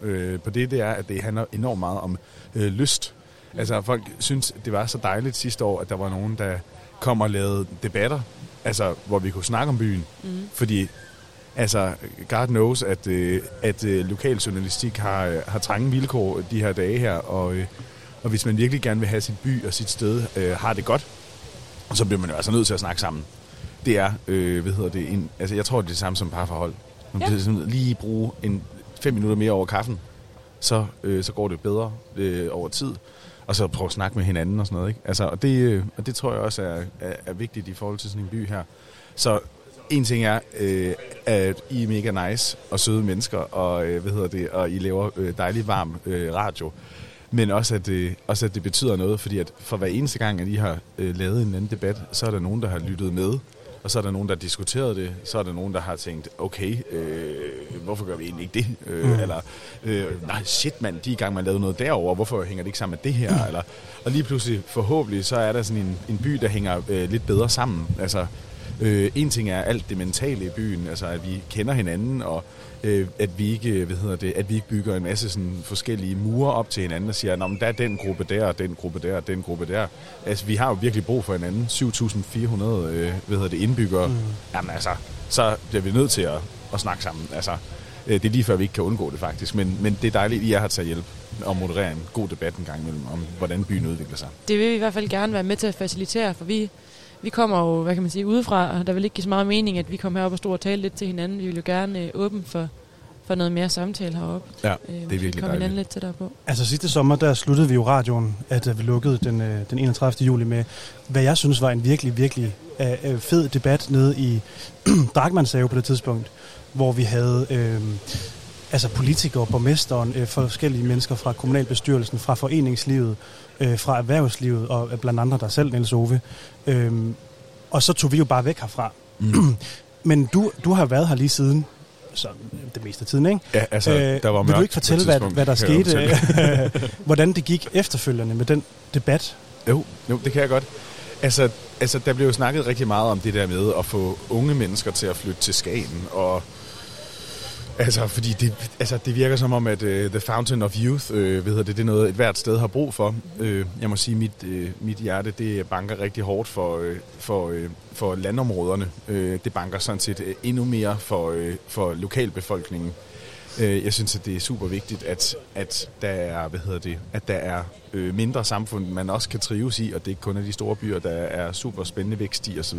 Speaker 5: øh, på det, det er, at det handler enormt meget om øh, lyst. Altså folk synes, det var så dejligt sidste år, at der var nogen, der kom og lavede debatter, altså hvor vi kunne snakke om byen.
Speaker 2: Mm.
Speaker 5: Fordi, altså, God knows, at, øh, at øh, lokaljournalistik har, øh, har trange vilkår de her dage her, og, øh, og hvis man virkelig gerne vil have sit by og sit sted øh, har det godt, så bliver man jo altså nødt til at snakke sammen. Det er, øh, hvad hedder det, en, altså jeg tror, det er det samme som parforhold. Man
Speaker 2: Ja.
Speaker 5: bliver sådan lige bruge en fem minutter mere over kaffen, så, øh, så går det bedre øh, over tid. Og så prøve at snakke med hinanden og sådan noget. Ikke? Altså, og, det, øh, og det tror jeg også er, er, er vigtigt i forhold til sådan en by her. Så en ting er, øh, at I er mega nice og søde mennesker, og, øh, hvad hedder det, og I laver øh, dejlig varm øh, radio. Men også at, øh, også, at det betyder noget, fordi at for hver eneste gang, at I har øh, lavet en anden debat, så er der nogen, der har lyttet med, og så er der nogen, der har diskuteret det, så er der nogen, der har tænkt, okay, øh, hvorfor gør vi egentlig ikke det? Øh, mm. Eller, øh, nej, shit mand, de er i gang med at lave noget derover hvorfor hænger det ikke sammen med det her? Mm. Eller, og lige pludselig, forhåbentlig, så er der sådan en, en by, der hænger øh, lidt bedre sammen. Altså, øh, en ting er alt det mentale i byen, altså at vi kender hinanden, og øh, at vi ikke, hvad hedder det, at vi ikke bygger en masse sådan forskellige mure op til hinanden og siger, at der er den gruppe der, og den gruppe der, og den gruppe der. Altså, vi har jo virkelig brug for hinanden. 7.400 øh, hvad hedder det, indbyggere. Mm. Jamen altså, så bliver vi nødt til at, at snakke sammen. Altså, øh, det er lige før, vi ikke kan undgå det faktisk. Men, men det er dejligt, at I er her til at hjælpe og moderere en god debat en gang imellem om, hvordan byen udvikler sig.
Speaker 2: Det vil vi i hvert fald gerne være med til at facilitere, for vi, vi kommer jo, hvad kan man sige, udefra, og der vil ikke give så meget mening, at vi kommer herop og stå og tale lidt til hinanden. Vi vil jo gerne øh, åbne for, for noget mere samtale heroppe.
Speaker 5: Ja,
Speaker 2: Øh,
Speaker 5: det er
Speaker 2: vi
Speaker 5: virkelig dejligt.
Speaker 2: hinanden lidt tættere på.
Speaker 1: Altså sidste sommer, der sluttede vi jo radioen, at øh, vi lukkede den, øh, den 31. juli med, hvad jeg synes var en virkelig, virkelig øh, øh, fed debat nede i Drakmans have på det tidspunkt, hvor vi havde øh, altså politikere, borgmesteren, øh, forskellige mennesker fra kommunalbestyrelsen, fra foreningslivet, øh, fra erhvervslivet og øh, blandt andre der selv, Niels Ove. Øh, og så tog vi jo bare væk herfra.
Speaker 5: Mm.
Speaker 1: Men du, du har været her lige siden, så det meste af tiden, ikke?
Speaker 5: Ja, altså,
Speaker 1: Øh,
Speaker 5: der var
Speaker 1: vil du ikke fortælle, hvad, hvad der skete?
Speaker 5: fortælle.
Speaker 1: hvordan det gik efterfølgende med den debat?
Speaker 5: Jo, jo, det kan jeg godt. Altså, altså, der blev jo snakket rigtig meget om det der med at få unge mennesker til at flytte til Skagen, og altså, fordi det, altså, det virker som om, at uh, The Fountain of Youth, øh, hvad hedder det, det er noget, et hvert sted har brug for. Øh, jeg må sige, mit, øh, mit hjerte, det banker rigtig hårdt for, øh, for, øh, for landområderne. Øh, det banker sådan set øh, endnu mere for, øh, for lokalbefolkningen. Øh, Jeg synes, at det er super vigtigt, at, at der er, hvad hedder det, at der er øh, mindre samfund, man også kan trives i, og det ikke kun er de store byer, der er super spændende vækst i osv.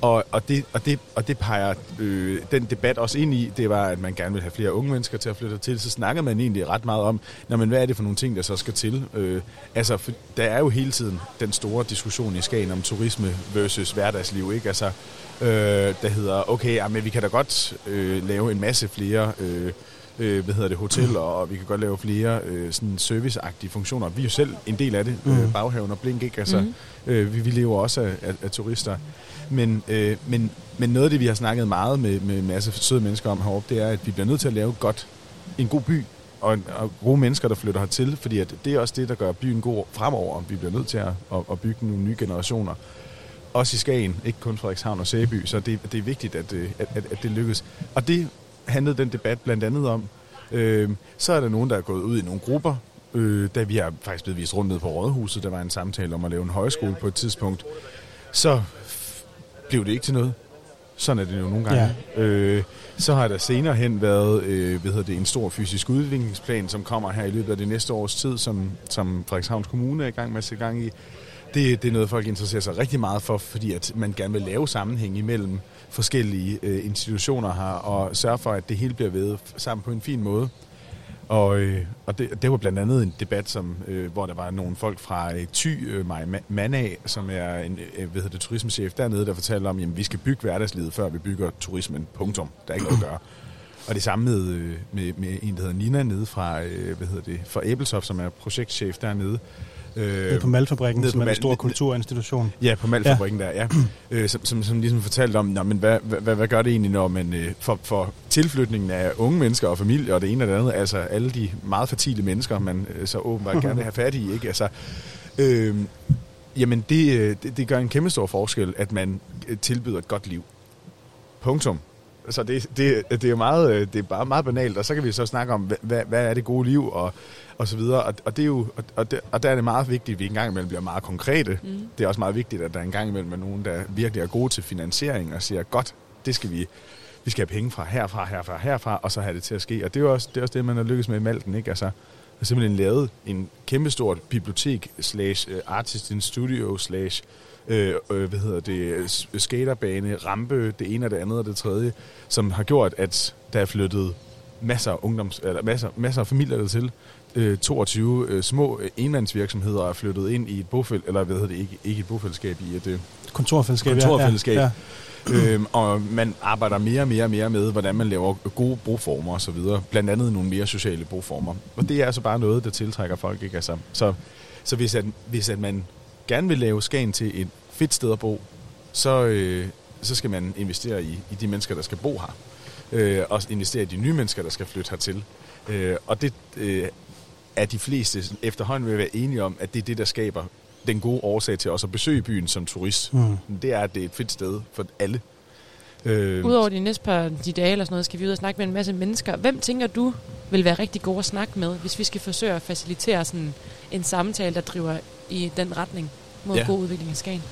Speaker 5: Og, og, det, og, det, og det peger øh, den debat også ind i, det var, at man gerne vil have flere unge mennesker til at flytte til. Så snakker man egentlig ret meget om, når men hvad er det for nogle ting, der så skal til? Øh, altså, for, der er jo hele tiden den store diskussion i Skagen om turisme versus hverdagsliv, ikke? Altså, øh, der hedder, okay, ja, men vi kan da godt øh, lave en masse flere øh, øh, hvad hedder det, hoteller, og vi kan godt lave flere øh, sådan serviceagtige funktioner. Vi er jo selv en del af det, mm. øh, baghaven og Blink, ikke? Altså,
Speaker 2: Mhm.
Speaker 5: øh, vi, vi lever også af, af, af turister. Men, øh, men, men noget af det, vi har snakket meget med, med en masse søde mennesker om heroppe, det er, at vi bliver nødt til at lave godt, en god by, og, og gode mennesker, der flytter hertil, fordi at det er også det, der gør byen god fremover. Vi bliver nødt til at, at, at bygge nogle nye generationer. Også i Skagen, ikke kun Frederikshavn og Sæby, så det, det er vigtigt, at, øh, at, at, at det lykkes. Og det handlede den debat blandt andet om. Øh, så er der nogen, der er gået ud i nogle grupper, øh, da vi har faktisk blevet vist rundt ned på Rådhuset, der var en samtale om at lave en højskole på et tidspunkt, så blev det ikke til noget. Sådan er det jo nogle gange. Ja. Øh, så har der senere hen været øh, hvad hedder det, en stor fysisk udviklingsplan, som kommer her i løbet af det næste års tid, som, som Frederikshavns Kommune er i gang med at sætte gang i. Det, det er noget, folk interesserer sig rigtig meget for, fordi at man gerne vil lave sammenhæng imellem forskellige øh, institutioner har, og sørge for, at det hele bliver ved sammen på en fin måde. Og, øh, og det, det var blandt andet en debat, som, øh, hvor der var nogle folk fra øh, Thy, øh, Maja Manag, som er en øh, hvad hedder det, turismechef dernede, der fortalte om, at vi skal bygge hverdagslivet, før vi bygger turismen. Punktum. Der er ikke noget at gøre. Og det samme med, øh, med, med en, der hedder Nina nede fra, øh, hvad hedder det, fra Æbelsoft, som er projektchef dernede. Øh,
Speaker 1: på Malfabrikken, som
Speaker 5: på
Speaker 1: er en
Speaker 5: Mal-
Speaker 1: stor kulturinstitution.
Speaker 5: Ja, på Malfabrikken ja. der, ja. Øh, som, som, som ligesom fortalte om, nå, men hvad, hvad, hvad gør det egentlig, når man øh, for, for tilflytningen af unge mennesker og familie og det ene og det andet, altså alle de meget fertile mennesker, man øh, så åbenbart gerne vil have fat i, ikke? Altså, øh, jamen det, øh, det, det gør en kæmpe stor forskel, at man øh, tilbyder et godt liv. Punktum. Så det, det, det er jo meget, øh, det er bare meget banalt, og så kan vi så snakke om, hvad, hvad er det gode liv, og, og så videre. Og, og, det er jo, og, det, og der er det meget vigtigt, at vi en gang imellem bliver meget konkrete. Mm. Det er også meget vigtigt, at der en gang imellem er nogen, der virkelig er gode til finansiering, og siger, godt, det skal vi, vi skal have penge fra herfra, herfra, herfra, og så have det til at ske. Og det er jo også det, er også det man har lykkes med i Malten, ikke? Altså, har simpelthen lavet en kæmpestort bibliotek slash øh, artist in studio slash øh, øh, hvad hedder det, skaterbane, rampe, det ene og det andet og det tredje, som har gjort, at der er flyttet masser af ungdoms, eller masser, masser af familier dertil. Øh, 22 øh, små øh, enmandsvirksomheder er flyttet ind i et bofæl, eller hvad hedder det, ikke, ikke et bofællesskab, i et øh,
Speaker 1: Kontorfællesskab. ja.
Speaker 5: kontorfællesskab.
Speaker 1: Ja, ja.
Speaker 5: øhm, og man arbejder mere og mere og mere med, hvordan man laver gode boformer osv. Blandt andet nogle mere sociale boformer. Og det er altså bare noget, der tiltrækker folk. Ikke? Altså, så så hvis, at, hvis at man gerne vil lave Skagen til et fedt sted at bo, så, øh, så skal man investere i, i de mennesker, der skal bo her. Øh, og investere i de nye mennesker, der skal flytte hertil. Øh, og det øh, er de fleste efterhånden vil være enige om, at det er det, der skaber den gode årsag til også at besøge byen som turist.
Speaker 1: Mm.
Speaker 5: Det er, at det er et fedt sted for alle. Øh,
Speaker 2: Udover de næste par de dage eller sådan noget, skal vi ud og snakke med en masse mennesker. Hvem tænker du vil være rigtig gode at snakke med, hvis vi skal forsøge at facilitere sådan en samtale, der driver i den retning mod
Speaker 5: ja.
Speaker 2: god udvikling i Skagen?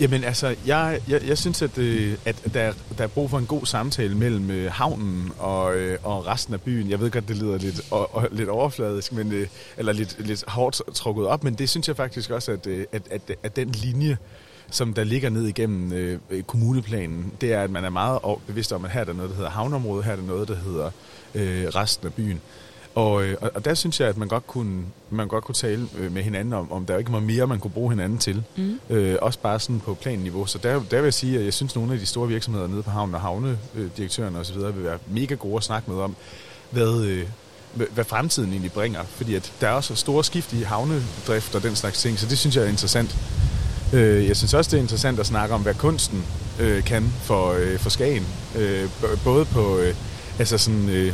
Speaker 5: Jamen altså, jeg, jeg, jeg synes, at, øh, at der, der er brug for en god samtale mellem øh, havnen og, øh, og resten af byen. Jeg ved godt, det lyder lidt, og, og, lidt overfladisk, men, øh, eller lidt, lidt hårdt trukket op, men det synes jeg faktisk også, at, øh, at, at, at den linje, som der ligger ned igennem øh, kommuneplanen, det er, at man er meget bevidst om, at her er der noget, der hedder havneområde, her er der noget, der hedder øh, resten af byen. Og, øh, og, og der synes jeg, at man godt kunne, man godt kunne tale øh, med hinanden om, om der ikke var mere, man kunne bruge hinanden til.
Speaker 2: Mm.
Speaker 5: Øh, også bare sådan på planniveau. Så der, der vil jeg sige, at jeg synes, at nogle af de store virksomheder nede på havnen og havnedirektørerne osv. vil være mega gode at snakke med om, hvad, øh, hvad- hvad fremtiden egentlig bringer. Fordi at der er også store skift i havnedrift og den slags ting, så det synes jeg er interessant. Øh, jeg synes også, det er interessant at snakke om, hvad kunsten øh, kan for, øh, for Skagen. Øh, både på, øh, altså sådan, øh,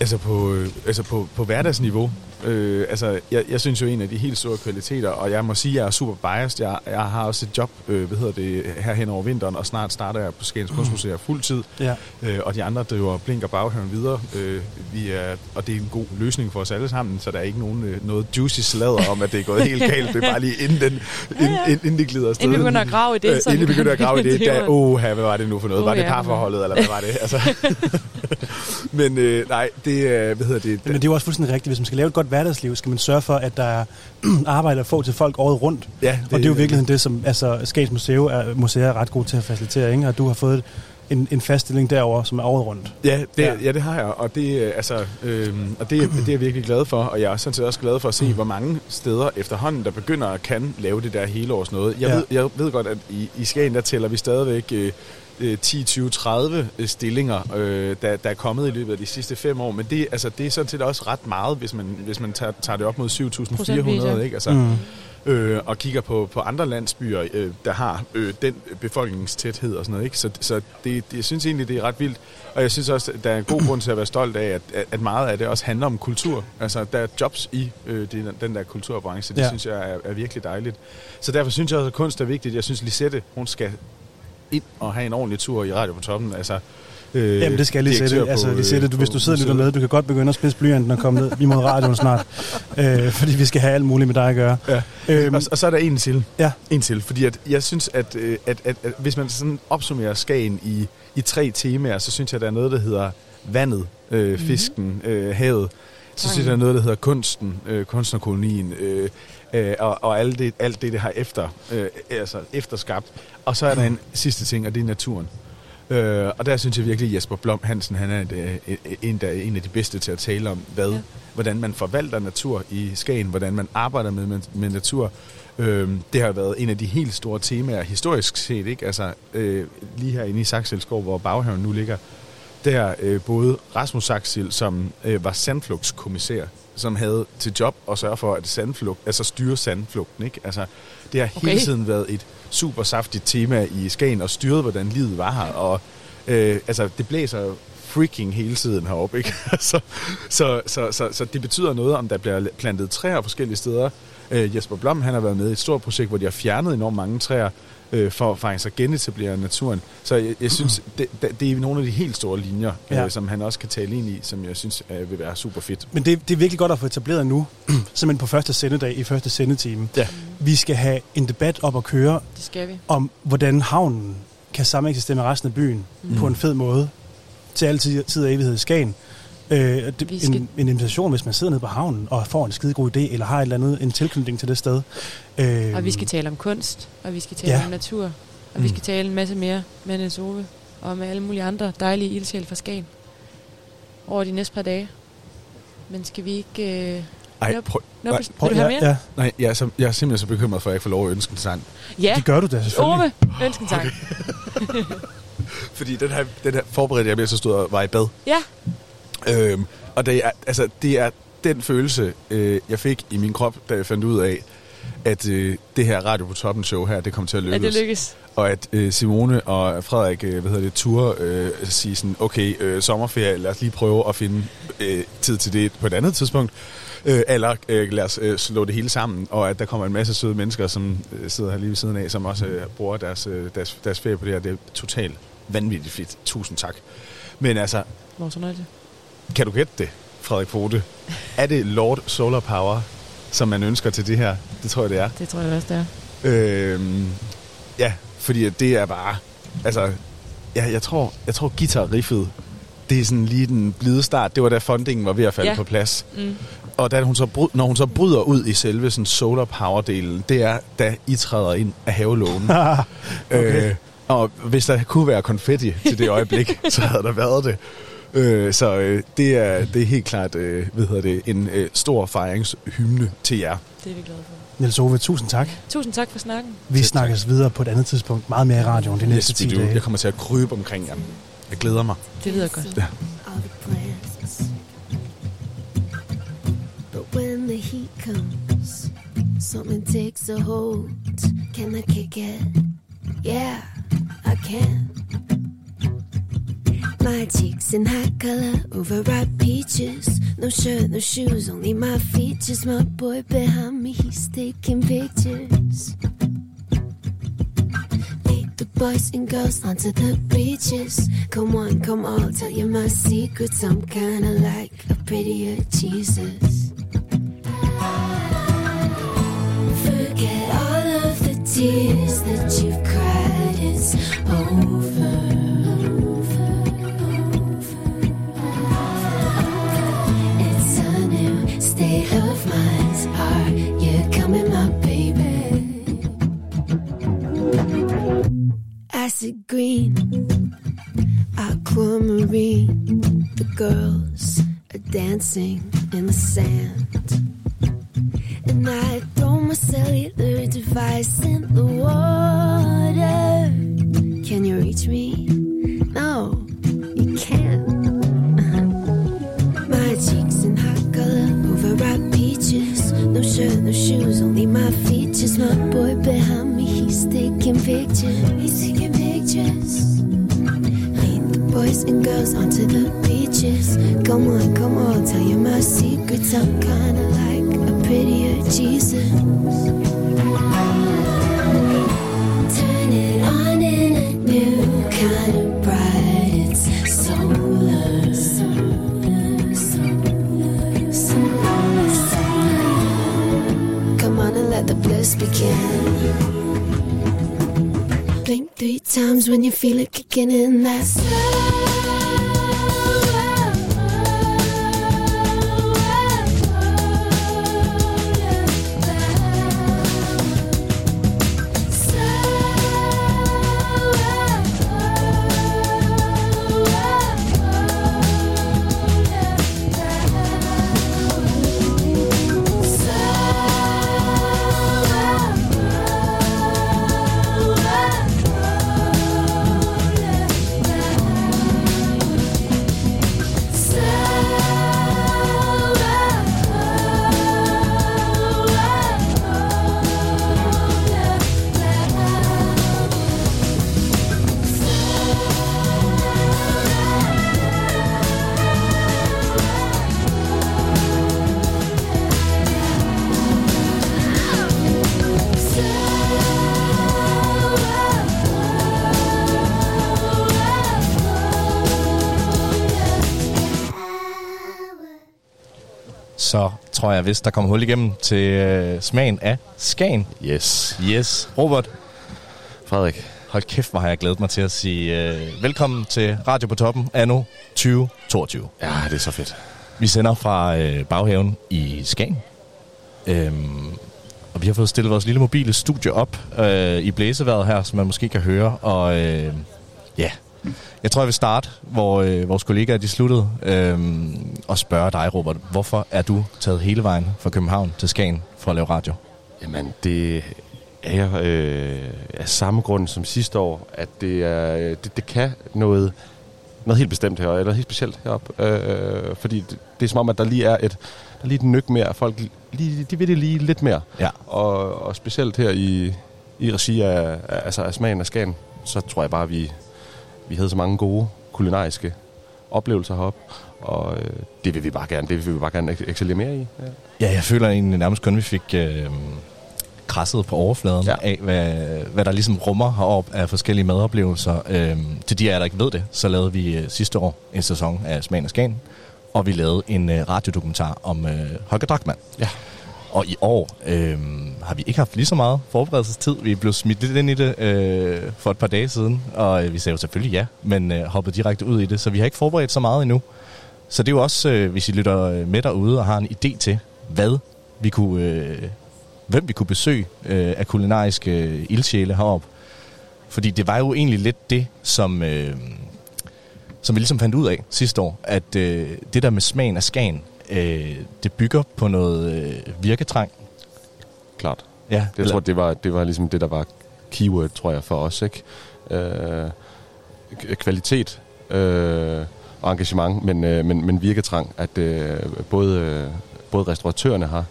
Speaker 5: altså på, øh, altså på, på hverdagsniveau. Øh, altså, jeg, jeg synes jo en af de helt store kvaliteter, og jeg må sige, at jeg er super biased. Jeg, jeg har også et job, øh, hvad hedder det, her hen over vinteren, og snart starter jeg på Skagens Kunstmuseum fuldtid.
Speaker 1: Ja.
Speaker 5: Øh, og de andre driver Blink og Baghaven videre. Øh, vi er, og det er en god løsning for os alle sammen, så der er ikke nogen, øh, noget juicy sladder om, at det er gået helt galt. Det er bare lige inden, den, inden, inden, inden det glider afsted.
Speaker 2: Inden vi begynder at grave i det,
Speaker 5: Øh, inden vi begynder at grave i det,
Speaker 2: var-
Speaker 5: oh, hvad var det nu for noget?
Speaker 2: Oh,
Speaker 5: var det
Speaker 2: ja.
Speaker 5: parforholdet, eller hvad var det? Altså, men øh, nej, det hvad hedder det?
Speaker 1: Men det er jo også fuldstændig rigtigt. Hvis man skal lave et godt hverdagsliv, skal man sørge for, at der er arbejde at få til folk året rundt.
Speaker 5: Ja,
Speaker 1: Det, og det er jo i virkeligheden det, som altså, Skagens Museum er, museer er ret god til at facilitere. Ikke? Og du har fået en, en fast stilling derovre, som er året rundt.
Speaker 5: Ja, det,
Speaker 1: Ja.
Speaker 5: ja. det har jeg, og det, øh, altså, øh, og det, det er jeg virkelig glad for, og jeg er sådan set også glad for at se, hvor mange steder efterhånden, der begynder at kan lave det der hele års noget. Jeg,
Speaker 1: ja.
Speaker 5: ved, jeg ved godt, at i, i Skagen, der tæller vi stadigvæk øh, øh, 10, 20, 30 stillinger, øh, der, der er kommet i løbet af de sidste fem år, men det, altså, det er sådan set også ret meget, hvis man, hvis man tager, tager det op mod 7.400,
Speaker 2: ja.
Speaker 5: ikke? Altså,
Speaker 1: Mm.
Speaker 5: øh, og kigger på, på andre landsbyer, øh, der har øh, den befolkningstæthed og sådan noget. Ikke? Så, så det, det, jeg synes egentlig, det er ret vildt. Og jeg synes også, at der er en god grund til at være stolt af, at, at- meget af det også handler om kultur. Altså, der er jobs i øh, den, den der kulturbranche. Det
Speaker 1: ja.
Speaker 5: synes jeg er, er virkelig dejligt. Så derfor synes jeg også, at kunst er vigtigt. Jeg synes, Lisette, hun skal ind og have en ordentlig tur i Radio på Toppen. Altså, øh,
Speaker 1: Jamen, det skal lige sætte. Altså,
Speaker 5: øh,
Speaker 1: lige sætte. Du, hvis
Speaker 5: på
Speaker 1: du sidder og lytter med, du kan godt begynde at spidse blyanten og komme ned imod radioen snart. øh, fordi vi skal have alt muligt med dig at gøre.
Speaker 5: Ja.
Speaker 1: Øhm,
Speaker 5: Og, og så er der en til.
Speaker 1: Ja.
Speaker 5: En til, fordi at jeg synes, at, øh, at, at, at hvis man sådan opsummerer Skagen i, i tre temaer, så synes jeg, at der er noget, der hedder vandet, øh, fisken, øh, havet. Så synes jeg, der er noget, der hedder kunsten, øh, kunstnerkolonien, øh, øh, og, og alt, det, alt det, det har efter, øh, altså efterskabt. Og så er der en sidste ting, og det er naturen. Øh, og der synes jeg virkelig, at Jesper Blom Hansen, han er et, øh, et- en, der er en af de bedste til at tale om, hvad,
Speaker 2: Ja.
Speaker 5: hvordan man forvalter natur i Skagen, hvordan man arbejder med, med, med natur. Øh, det har været en af de helt store temaer historisk set, ikke? Altså, øh, lige herinde i Saxelskov, hvor baghaven nu ligger, der øh, både Rasmus Saxil, som øh, var sandflugtskommissær, som havde til job at sørge for, at sandflugt, altså styre sandflugten, ikke? Altså, det har okay. Hele tiden været et super saftigt tema i Skagen, og styret, hvordan livet var her, og øh, altså, det blæser freaking hele tiden heroppe, ikke? så, så, så, så, så det betyder noget, om der bliver plantet træer forskellige steder. Øh, Jesper Blom, han har været med i et stort projekt, hvor de har fjernet enormt mange træer, øh, for faktisk at genetablere naturen. Så jeg, jeg synes, det, det, er nogle af de helt store linjer,
Speaker 1: Ja.
Speaker 5: øh, som han også kan tale ind i, som jeg synes øh, vil være super fedt.
Speaker 1: Men det, det er virkelig godt at få etableret nu, simpelthen på første sendedag i første sendetime.
Speaker 5: Ja.
Speaker 1: Vi skal have en debat op at køre
Speaker 2: Det skal vi.
Speaker 1: om, hvordan havnen kan sameksistere med resten af byen mm. på en fed måde til altid tid og evighed i Skagen. Øh, det,
Speaker 2: skal-
Speaker 1: en, en invitation, hvis man sidder nede på havnen og får en skide god idé, eller har et eller andet, en tilknytning til det sted. Øh,
Speaker 2: Og vi skal tale om kunst, og vi skal tale
Speaker 1: Ja.
Speaker 2: om natur, og
Speaker 1: Mm.
Speaker 2: vi skal tale en masse mere med Niels Ove, og med alle mulige andre dejlige ildsjæl fra Skagen. over de næste par dage. Men skal vi ikke... Øh...
Speaker 5: Ej,
Speaker 2: Nope.
Speaker 5: prøv,
Speaker 2: Nå,
Speaker 5: nej,
Speaker 2: vil du have mere?
Speaker 1: ja, ja.
Speaker 5: nej jeg, er så, jeg er simpelthen så bekymret for, at jeg ikke får lov at ønske en sang.
Speaker 2: Ja,
Speaker 1: Det gør du da selvfølgelig.
Speaker 2: Ove, ønsk en sang.
Speaker 5: Fordi den her, den her forberedte jeg, mens jeg stod og var i bad.
Speaker 2: Ja,
Speaker 5: Øhm, og det er, altså, det er den følelse, øh, jeg fik i min krop, da jeg fandt ud af, at øh, det her Radio på Toppen show her, det kom til at lykkes.
Speaker 2: at det lykkes.
Speaker 5: Og at øh, Simone og Frederik, øh, hvad hedder det, tur øh, sige sådan, okay, øh, sommerferie, lad os lige prøve at finde øh, tid til det på et andet tidspunkt. Øh, eller øh, lad os øh, slå det hele sammen, og at der kommer en masse søde mennesker, som øh, sidder her lige ved siden af, som også øh, bruger deres, øh, deres, deres ferie på det her. Det er totalt vanvittigt fedt. Tusind tak. Men altså,
Speaker 2: Hvor så nøjde.
Speaker 5: Kan du gætte det, Frederik Pote? Er det Lord Solar Power, som man ønsker til det her? Det tror jeg, det er.
Speaker 2: Det tror jeg også, det er.
Speaker 5: Øhm, ja, fordi at det er bare... Altså, ja, jeg tror, jeg tror guitar-riffet, det er sådan lige den blide start. Det var da fundingen var ved at falde
Speaker 2: Ja.
Speaker 5: på plads.
Speaker 2: Mm.
Speaker 5: Og da hun så bryd, når hun så bryder ud i selve sådan solar power-delen, det er, da I træder ind af havelågen.
Speaker 1: okay.
Speaker 5: Øh, og hvis der kunne være konfetti til det øjeblik, så havde der været det. Øh, så øh, det, er, det er helt klart øh, hvad hedder det, en øh, stor fejringshymne til jer.
Speaker 2: Det er vi glade for.
Speaker 1: Niels Ove, tusind tak.
Speaker 2: Tusind tak for snakken.
Speaker 1: Vi snakkes videre på et andet tidspunkt. Meget mere i radioen de næste 10
Speaker 5: Yes, vi do.
Speaker 1: dage.
Speaker 5: Jeg kommer til at krybe omkring jer. Jeg glæder mig.
Speaker 2: Det lyder godt.
Speaker 5: Ja.
Speaker 6: But when the heat comes, something takes a hold. Can I kick it? Yeah, I can. My cheeks in hot color, overripe peaches. No shirt, no shoes, only my features. My boy behind me, he's taking pictures. Lead the boys and girls onto the beaches. Come on, come on, tell you my secrets. I'm kinda like a prettier Jesus. Forget all of the tears that you've cried. It's over. State of mind. Are you coming, my baby? Acid green, aquamarine. The girls are dancing in the sand. And I throw my cellular device in the water. Can you reach me? No, you can't. Overripe peaches. No shirt, no shoes, only my features. My boy behind me, he's taking pictures. He's taking pictures. Lead the boys and girls onto the beaches. Come on, come on, tell you my secrets. I'm kinda like a prettier Jesus. Turn it on in a new kind of bright. It's solar. Let the bliss begin. Blink three times when you feel it kicking in. That's
Speaker 7: så tror jeg, hvis der kommer hul igennem til øh, smagen af Skagen.
Speaker 8: Yes.
Speaker 7: Yes. Robert,
Speaker 8: Frederik.
Speaker 7: hold kæft, hvor har jeg glædet mig til at sige øh, velkommen til Radio på Toppen anno 2022.
Speaker 8: Ja, det er så fedt.
Speaker 7: Vi sender fra øh, baghaven i Skagen. Øhm, og vi har fået stillet vores lille mobile studie op øh, i blæseværet her, som man måske kan høre. Og øh, ja, Jeg tror, jeg vil starte, hvor øh, vores kollegaer de sluttede, øh, og spørge dig, Robert, hvorfor er du taget hele vejen fra København til Skagen for at lave radio?
Speaker 8: Jamen, det er jeg øh, af samme grund som sidste år, at det, er, det, det kan noget, noget helt bestemt her, eller helt specielt heroppe. Øh, fordi det, det er som om, at der lige er et, der er lige et nyk mere. Folk lige, de vil det lige lidt mere.
Speaker 7: Ja.
Speaker 8: Og, og specielt her i, i regi af, altså af smagen af Skagen, så tror jeg bare, at vi, vi havde så mange gode kulinariske oplevelser heroppe. Og øh, det vil vi bare gerne, det vil vi bare gerne excellere mere i. Ja.
Speaker 7: Ja, jeg føler egentlig nærmest kun, vi fik øh, krasset på overfladen ja. Af, hvad, hvad der ligesom rummer heroppe af forskellige madoplevelser. Øh, til de af jer, der ikke ved det, så lavede vi øh, sidste år en sæson af Smagen af Skagen, og vi lavede en øh, radiodokumentar om øh, Holger Drachmann.
Speaker 8: Ja.
Speaker 7: Og i år øh, har vi ikke haft lige så meget forberedelsestid. Vi blev smidt lidt ind i det øh, for et par dage siden, og øh, vi sagde jo selvfølgelig ja, men øh, hoppede direkte ud i det, så vi har ikke forberedt så meget endnu. Så det er jo også, øh, hvis I lytter øh, med derude og har en idé til, hvad vi kunne, øh, hvem vi kunne besøge øh, af kulinariske øh, ildsjæle heroppe. Fordi det var jo egentlig lidt det, som, øh, som vi ligesom fandt ud af sidste år, at øh, det der med smagen af Skagen, øh, det bygger på noget øh, virketrang.
Speaker 8: Klart.
Speaker 7: Ja,
Speaker 8: Det, jeg tror, det var, det var ligesom det, der var keyword, tror jeg, for os. Ikke? Øh, kvalitet øh, og engagement, men, øh, men, men virketrang, at øh, både, øh, både restauratørerne har,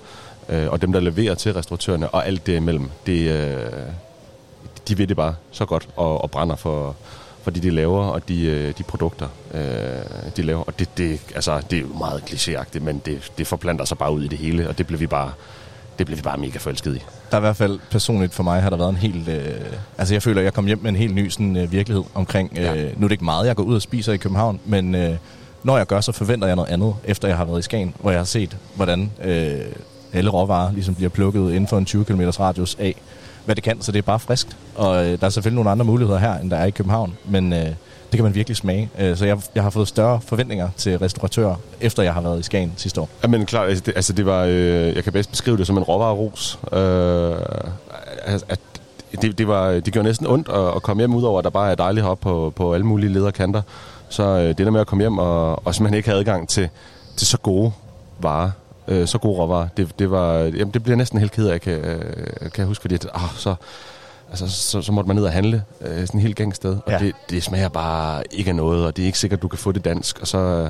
Speaker 8: øh, og dem, der leverer til restauratørerne, og alt det imellem, det, øh, de ved det bare så godt, og, og brænder for, for de, de laver, og de, øh, de produkter, øh, de laver. Og det, det, altså, det er jo meget klichéagtigt, men det, det forplanter sig bare ud i det hele, og det blev vi bare, det blev vi bare mega forelsket i.
Speaker 7: Der er i hvert fald personligt for mig har der været en helt... Øh, altså jeg føler, at jeg kom hjem med en helt ny sådan, øh, virkelighed omkring... Øh,
Speaker 8: Ja.
Speaker 7: Nu er det ikke meget, jeg går ud og spiser i København, men øh, når jeg gør, så forventer jeg noget andet, efter jeg har været i Skagen, hvor jeg har set, hvordan øh, alle råvarer ligesom bliver plukket inden for en 20 km radius af, hvad det kan. Så det er bare friskt. Og øh, der er selvfølgelig nogle andre muligheder her, end der er i København, men øh, det kan man virkelig smage. Øh, så jeg, jeg har fået større forventninger til restauratører, efter jeg har været i Skagen sidste år.
Speaker 8: Ja, men klart, altså det, altså det var, øh, jeg kan bedst beskrive det som en råvareros. Øh, at, det, det, var, det gjorde næsten ondt at, at komme hjem, udover at der bare er dejligt hop på, på alle mulige lederkanter. Så øh, det der med at komme hjem og, og simpelthen ikke have adgang til, til så gode varer, øh, så gode råvarer, det, det, var, jamen, det bliver næsten helt ked af, kan, øh, kan jeg huske, fordi at, ah, så, altså, så, så måtte man ned og handle øh, sådan et helt gangsted, og
Speaker 7: Ja.
Speaker 8: det, det smager bare ikke af noget, og det er ikke sikkert, du kan få det dansk, og så, øh,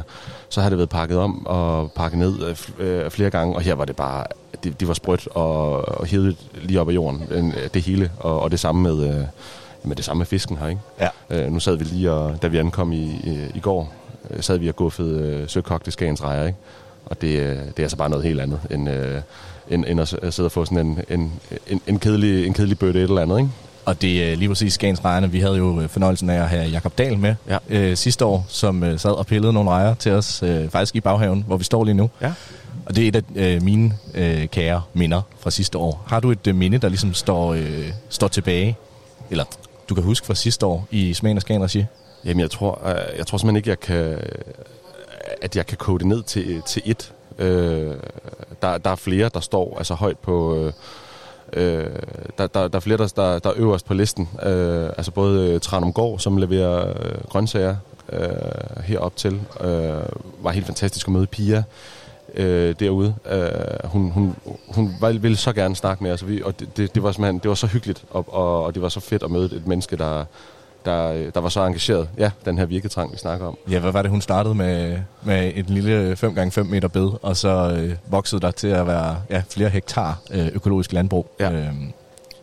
Speaker 8: så har det været pakket om og pakket ned øh, øh, flere gange, og her var det bare, det, det var sprødt og, og hævet lige op af jorden, øh, det hele, og, og det samme med, øh, med det samme med fisken her, ikke?
Speaker 7: Ja.
Speaker 8: Øh, nu sad vi lige, og, da vi ankom i, i, i går, sad vi og guffede øh, søkogte Skagens rejer, ikke? Og det, det er altså bare noget helt andet, end, øh, end, end at sidde og få sådan en, en, en, en, kedelig, en kedelig bøtte et eller andet, ikke?
Speaker 7: Og det er lige præcis Skagens Rejerne. Vi havde jo øh, fornøjelsen af at have Jakob Dahl med
Speaker 8: Ja.
Speaker 7: øh, sidste år, som øh, sad og pillede nogle rejer til os, øh, faktisk i baghaven, hvor vi står lige nu.
Speaker 8: Ja.
Speaker 7: Og det er et af øh, mine øh, kære minder fra sidste år. Har du et øh, minde, der ligesom står, øh, står tilbage, eller du kan huske fra sidste år i Smagen af Skagen Regi?
Speaker 8: Jamen, jeg tror, øh, jeg tror simpelthen ikke, jeg kan, at jeg kan kode det ned til, til et. Øh, der, der er flere, der står altså højt på... Øh, øh, der, der, der er flere, der, der, der er øverst på listen. Øh, altså både Tranumgård, Tranum som leverer øh, grøntsager øh, herop til. Øh, var helt fantastisk at møde Pia øh, derude. Øh, hun, hun, hun var- ville så gerne snakke med os, og, vi, og det, det, det, var det var så hyggeligt, og, og, og det var så fedt at møde et menneske, der, der, der var så engageret. Ja, den her virketrang, vi snakker om.
Speaker 7: Ja, hvad var det, hun startede med, med et lille 5x5 meter bed, og så øh, voksede der til at være ja, flere hektar øh, økologisk landbrug.
Speaker 8: Ja.
Speaker 7: Øhm,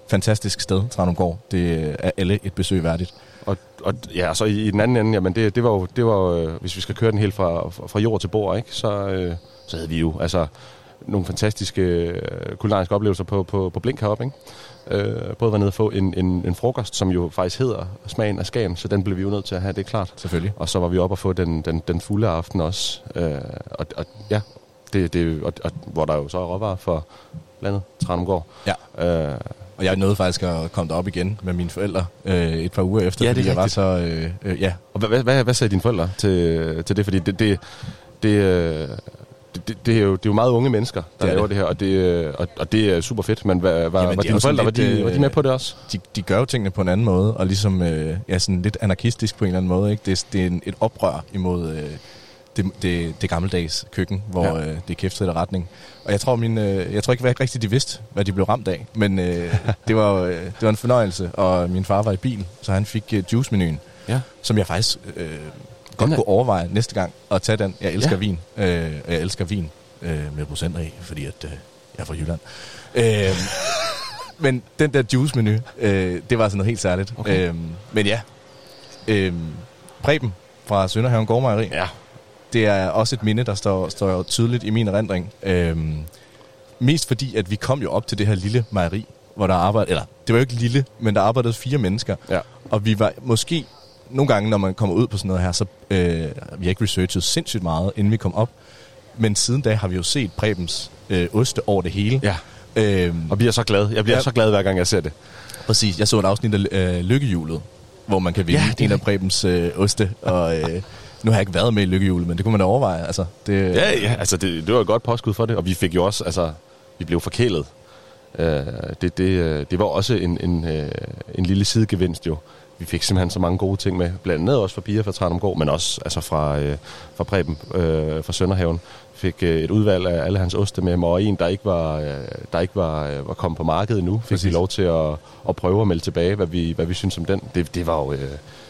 Speaker 7: fantastisk sted, Tranumgård. Det er alle et besøg værdigt.
Speaker 8: Og, og ja, så i, i den anden ende, jamen det, det var jo, det var jo, øh, hvis vi skal køre den helt fra, fra fra jord til bord, ikke, så, øh, så havde vi jo altså nogle fantastiske øh, kulinariske oplevelser på, på, på Blink heroppe, ikke? Øh, både var nede og få en, en, en frokost, som jo faktisk hedder Smagen af Skagen, så den blev vi jo nødt til at have, det er klart.
Speaker 7: Selvfølgelig.
Speaker 8: Og så var vi oppe og få den, den, den fulde aften også. Øh, og, og ja, det, det, og, og, hvor der jo så er råvarer for landet, Tranumgård.
Speaker 7: Ja.
Speaker 8: Øh,
Speaker 7: Og jeg nåede faktisk at komme derop igen med mine forældre øh, et par uger efter,
Speaker 8: Ja, det
Speaker 7: fordi jeg var så... Øh, øh, ja,
Speaker 8: Og hvad, hvad, hvad, hvad sagde dine forældre til, til det? Fordi det, det, det, øh, det, det, det, er jo, det er jo meget unge mennesker, der
Speaker 7: Det er
Speaker 8: laver
Speaker 7: det.
Speaker 8: det. her, og det, øh, og, og det er super fedt. Men hvad, hvad,
Speaker 7: Jamen,
Speaker 8: var dine forældre, var de, var de
Speaker 7: øh,
Speaker 8: med på det også?
Speaker 7: de, de gør jo tingene på en anden måde, og ligesom øh, ja, sådan lidt anarkistisk på en eller anden måde. Ikke? Det, er- det er en, et oprør imod øh, det, det, det gammeldags køkken, hvor
Speaker 8: Ja.
Speaker 7: øh, det kæftede retning. Og jeg tror, min, øh, jeg tror ikke, rigtigt, de vidste, hvad de blev ramt af, men øh, det, var, øh, det var en fornøjelse, og min far var i bil, så han fik øh, juice-menuen,
Speaker 8: Ja.
Speaker 7: som jeg faktisk øh, godt kunne overveje næste gang at tage den. Jeg elsker
Speaker 8: Ja.
Speaker 7: vin, øh, jeg elsker vin øh, med procenter i, fordi at, øh, jeg er fra Jylland. Øh, men den der juice-menu, øh, det var altså noget helt særligt.
Speaker 8: Okay.
Speaker 7: Øhm, men ja, øhm, Preben fra Sønderhaven Gårdmejeri,
Speaker 8: Ja.
Speaker 7: det er også et minde, der står, står tydeligt i min erindring. Øhm, mest fordi, at vi kom jo op til det her lille mejeri, hvor der arbejdede, eller det var jo ikke lille, men der arbejdede fire mennesker.
Speaker 8: Ja.
Speaker 7: Og vi var måske, nogle gange, når man kommer ud på sådan noget her, så øh, vi har ikke researchet sindssygt meget, inden vi kom op. Men siden da har vi jo set Prebens øh, oste over det hele.
Speaker 8: ja.
Speaker 7: Øhm,
Speaker 8: Og bliver så glad. Jeg bliver
Speaker 7: Ja.
Speaker 8: så glad, hver gang jeg ser det.
Speaker 7: Præcis. Jeg så et afsnit af øh, Lykkehjulet, hvor man kan vinde
Speaker 8: Ja, det
Speaker 7: en af Prebens øh, oste. Og øh, nu har jeg ikke været med i Lykkehjulet, men det kunne man overveje. Altså, det,
Speaker 8: Ja, ja, altså det, det var et godt påskud for det, og vi fik jo også, altså, vi blev forkælet. Uh, det, det, øh, det var også en, en, uh, en lille sidegevinst jo. Vi fik simpelthen så mange gode ting med, blandt andet også fra Pia fra Tranumgård, men også altså fra, uh, fra Preben uh, fra Sønderhaven. Fik uh, et udvalg af alle hans oste med mig, og en, der ikke var, uh, der ikke var, uh, var kommet på markedet endnu, fik
Speaker 7: Præcis.
Speaker 8: vi lov til at, at prøve at melde tilbage, hvad vi, hvad vi synes om den. Det, det var jo... Uh,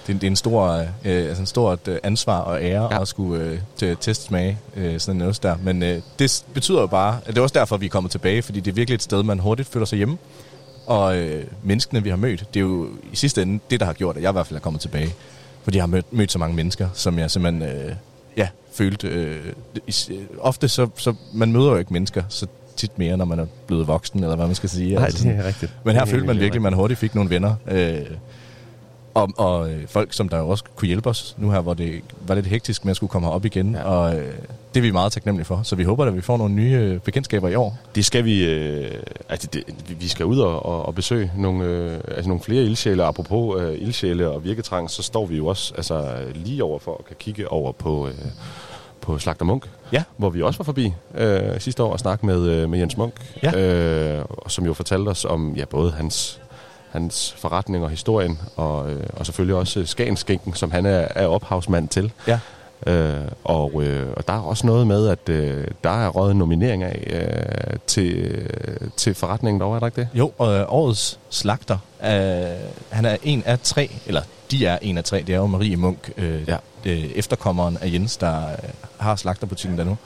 Speaker 7: det, det er en stor, øh, altså en stort øh, ansvar og ære
Speaker 8: Ja.
Speaker 7: at skulle øh, til testsmage øh, sådan en ost der. Men øh, det betyder jo bare, at det er også derfor, vi er kommet tilbage, fordi det er virkelig et sted, man hurtigt føler sig hjemme. Og øh, menneskene, vi har mødt, det er jo i sidste ende det, der har gjort, at jeg i hvert fald er kommet tilbage. Fordi jeg har mødt, mødt så mange mennesker, som jeg simpelthen øh, ja, følte... Øh, øh, ofte så, så... Man møder jo ikke mennesker så tit mere, når man er blevet voksen, eller hvad man skal sige. Altså sådan-
Speaker 8: rigtigt.
Speaker 7: men her følte man virkelig, at man hurtigt fik nogle venner. Øh, og, og øh, folk, som der jo også kunne hjælpe os nu her, hvor det var lidt hektisk med at skulle komme herop igen.
Speaker 8: Ja.
Speaker 7: Og øh, det er vi meget taknemmelige for. Så vi håber, at vi får nogle nye øh, bekendtskaber i år.
Speaker 8: Det skal vi, øh, altså det, vi- skal ud og, og, og besøge nogle, øh, altså nogle flere ildsjæle. Apropos øh, ildsjæle og virketrang, så står vi jo også altså, lige over for at kan kigge over på, øh, på Slagter Munk,
Speaker 7: Ja.
Speaker 8: hvor vi også var forbi øh, sidste år og snakke med, øh, med Jens Munk,
Speaker 7: Ja.
Speaker 8: øh, og som jo fortalte os om ja, både hans, hans forretning og historien, og, øh, og selvfølgelig også Skagenskænken, som han er, er ophavsmand til.
Speaker 7: Ja.
Speaker 8: Øh, og, øh, og der er også noget med, at øh, der er røget en nominering af øh, til, øh, til forretningen derovre, er der ikke det?
Speaker 7: Jo, og øh, årets slagter, øh, han er en af tre, eller de er en af tre, det er jo Marie Munk, øh,
Speaker 8: ja.
Speaker 7: øh, efterkommeren af Jens, der øh, har slagterbutikken der nu.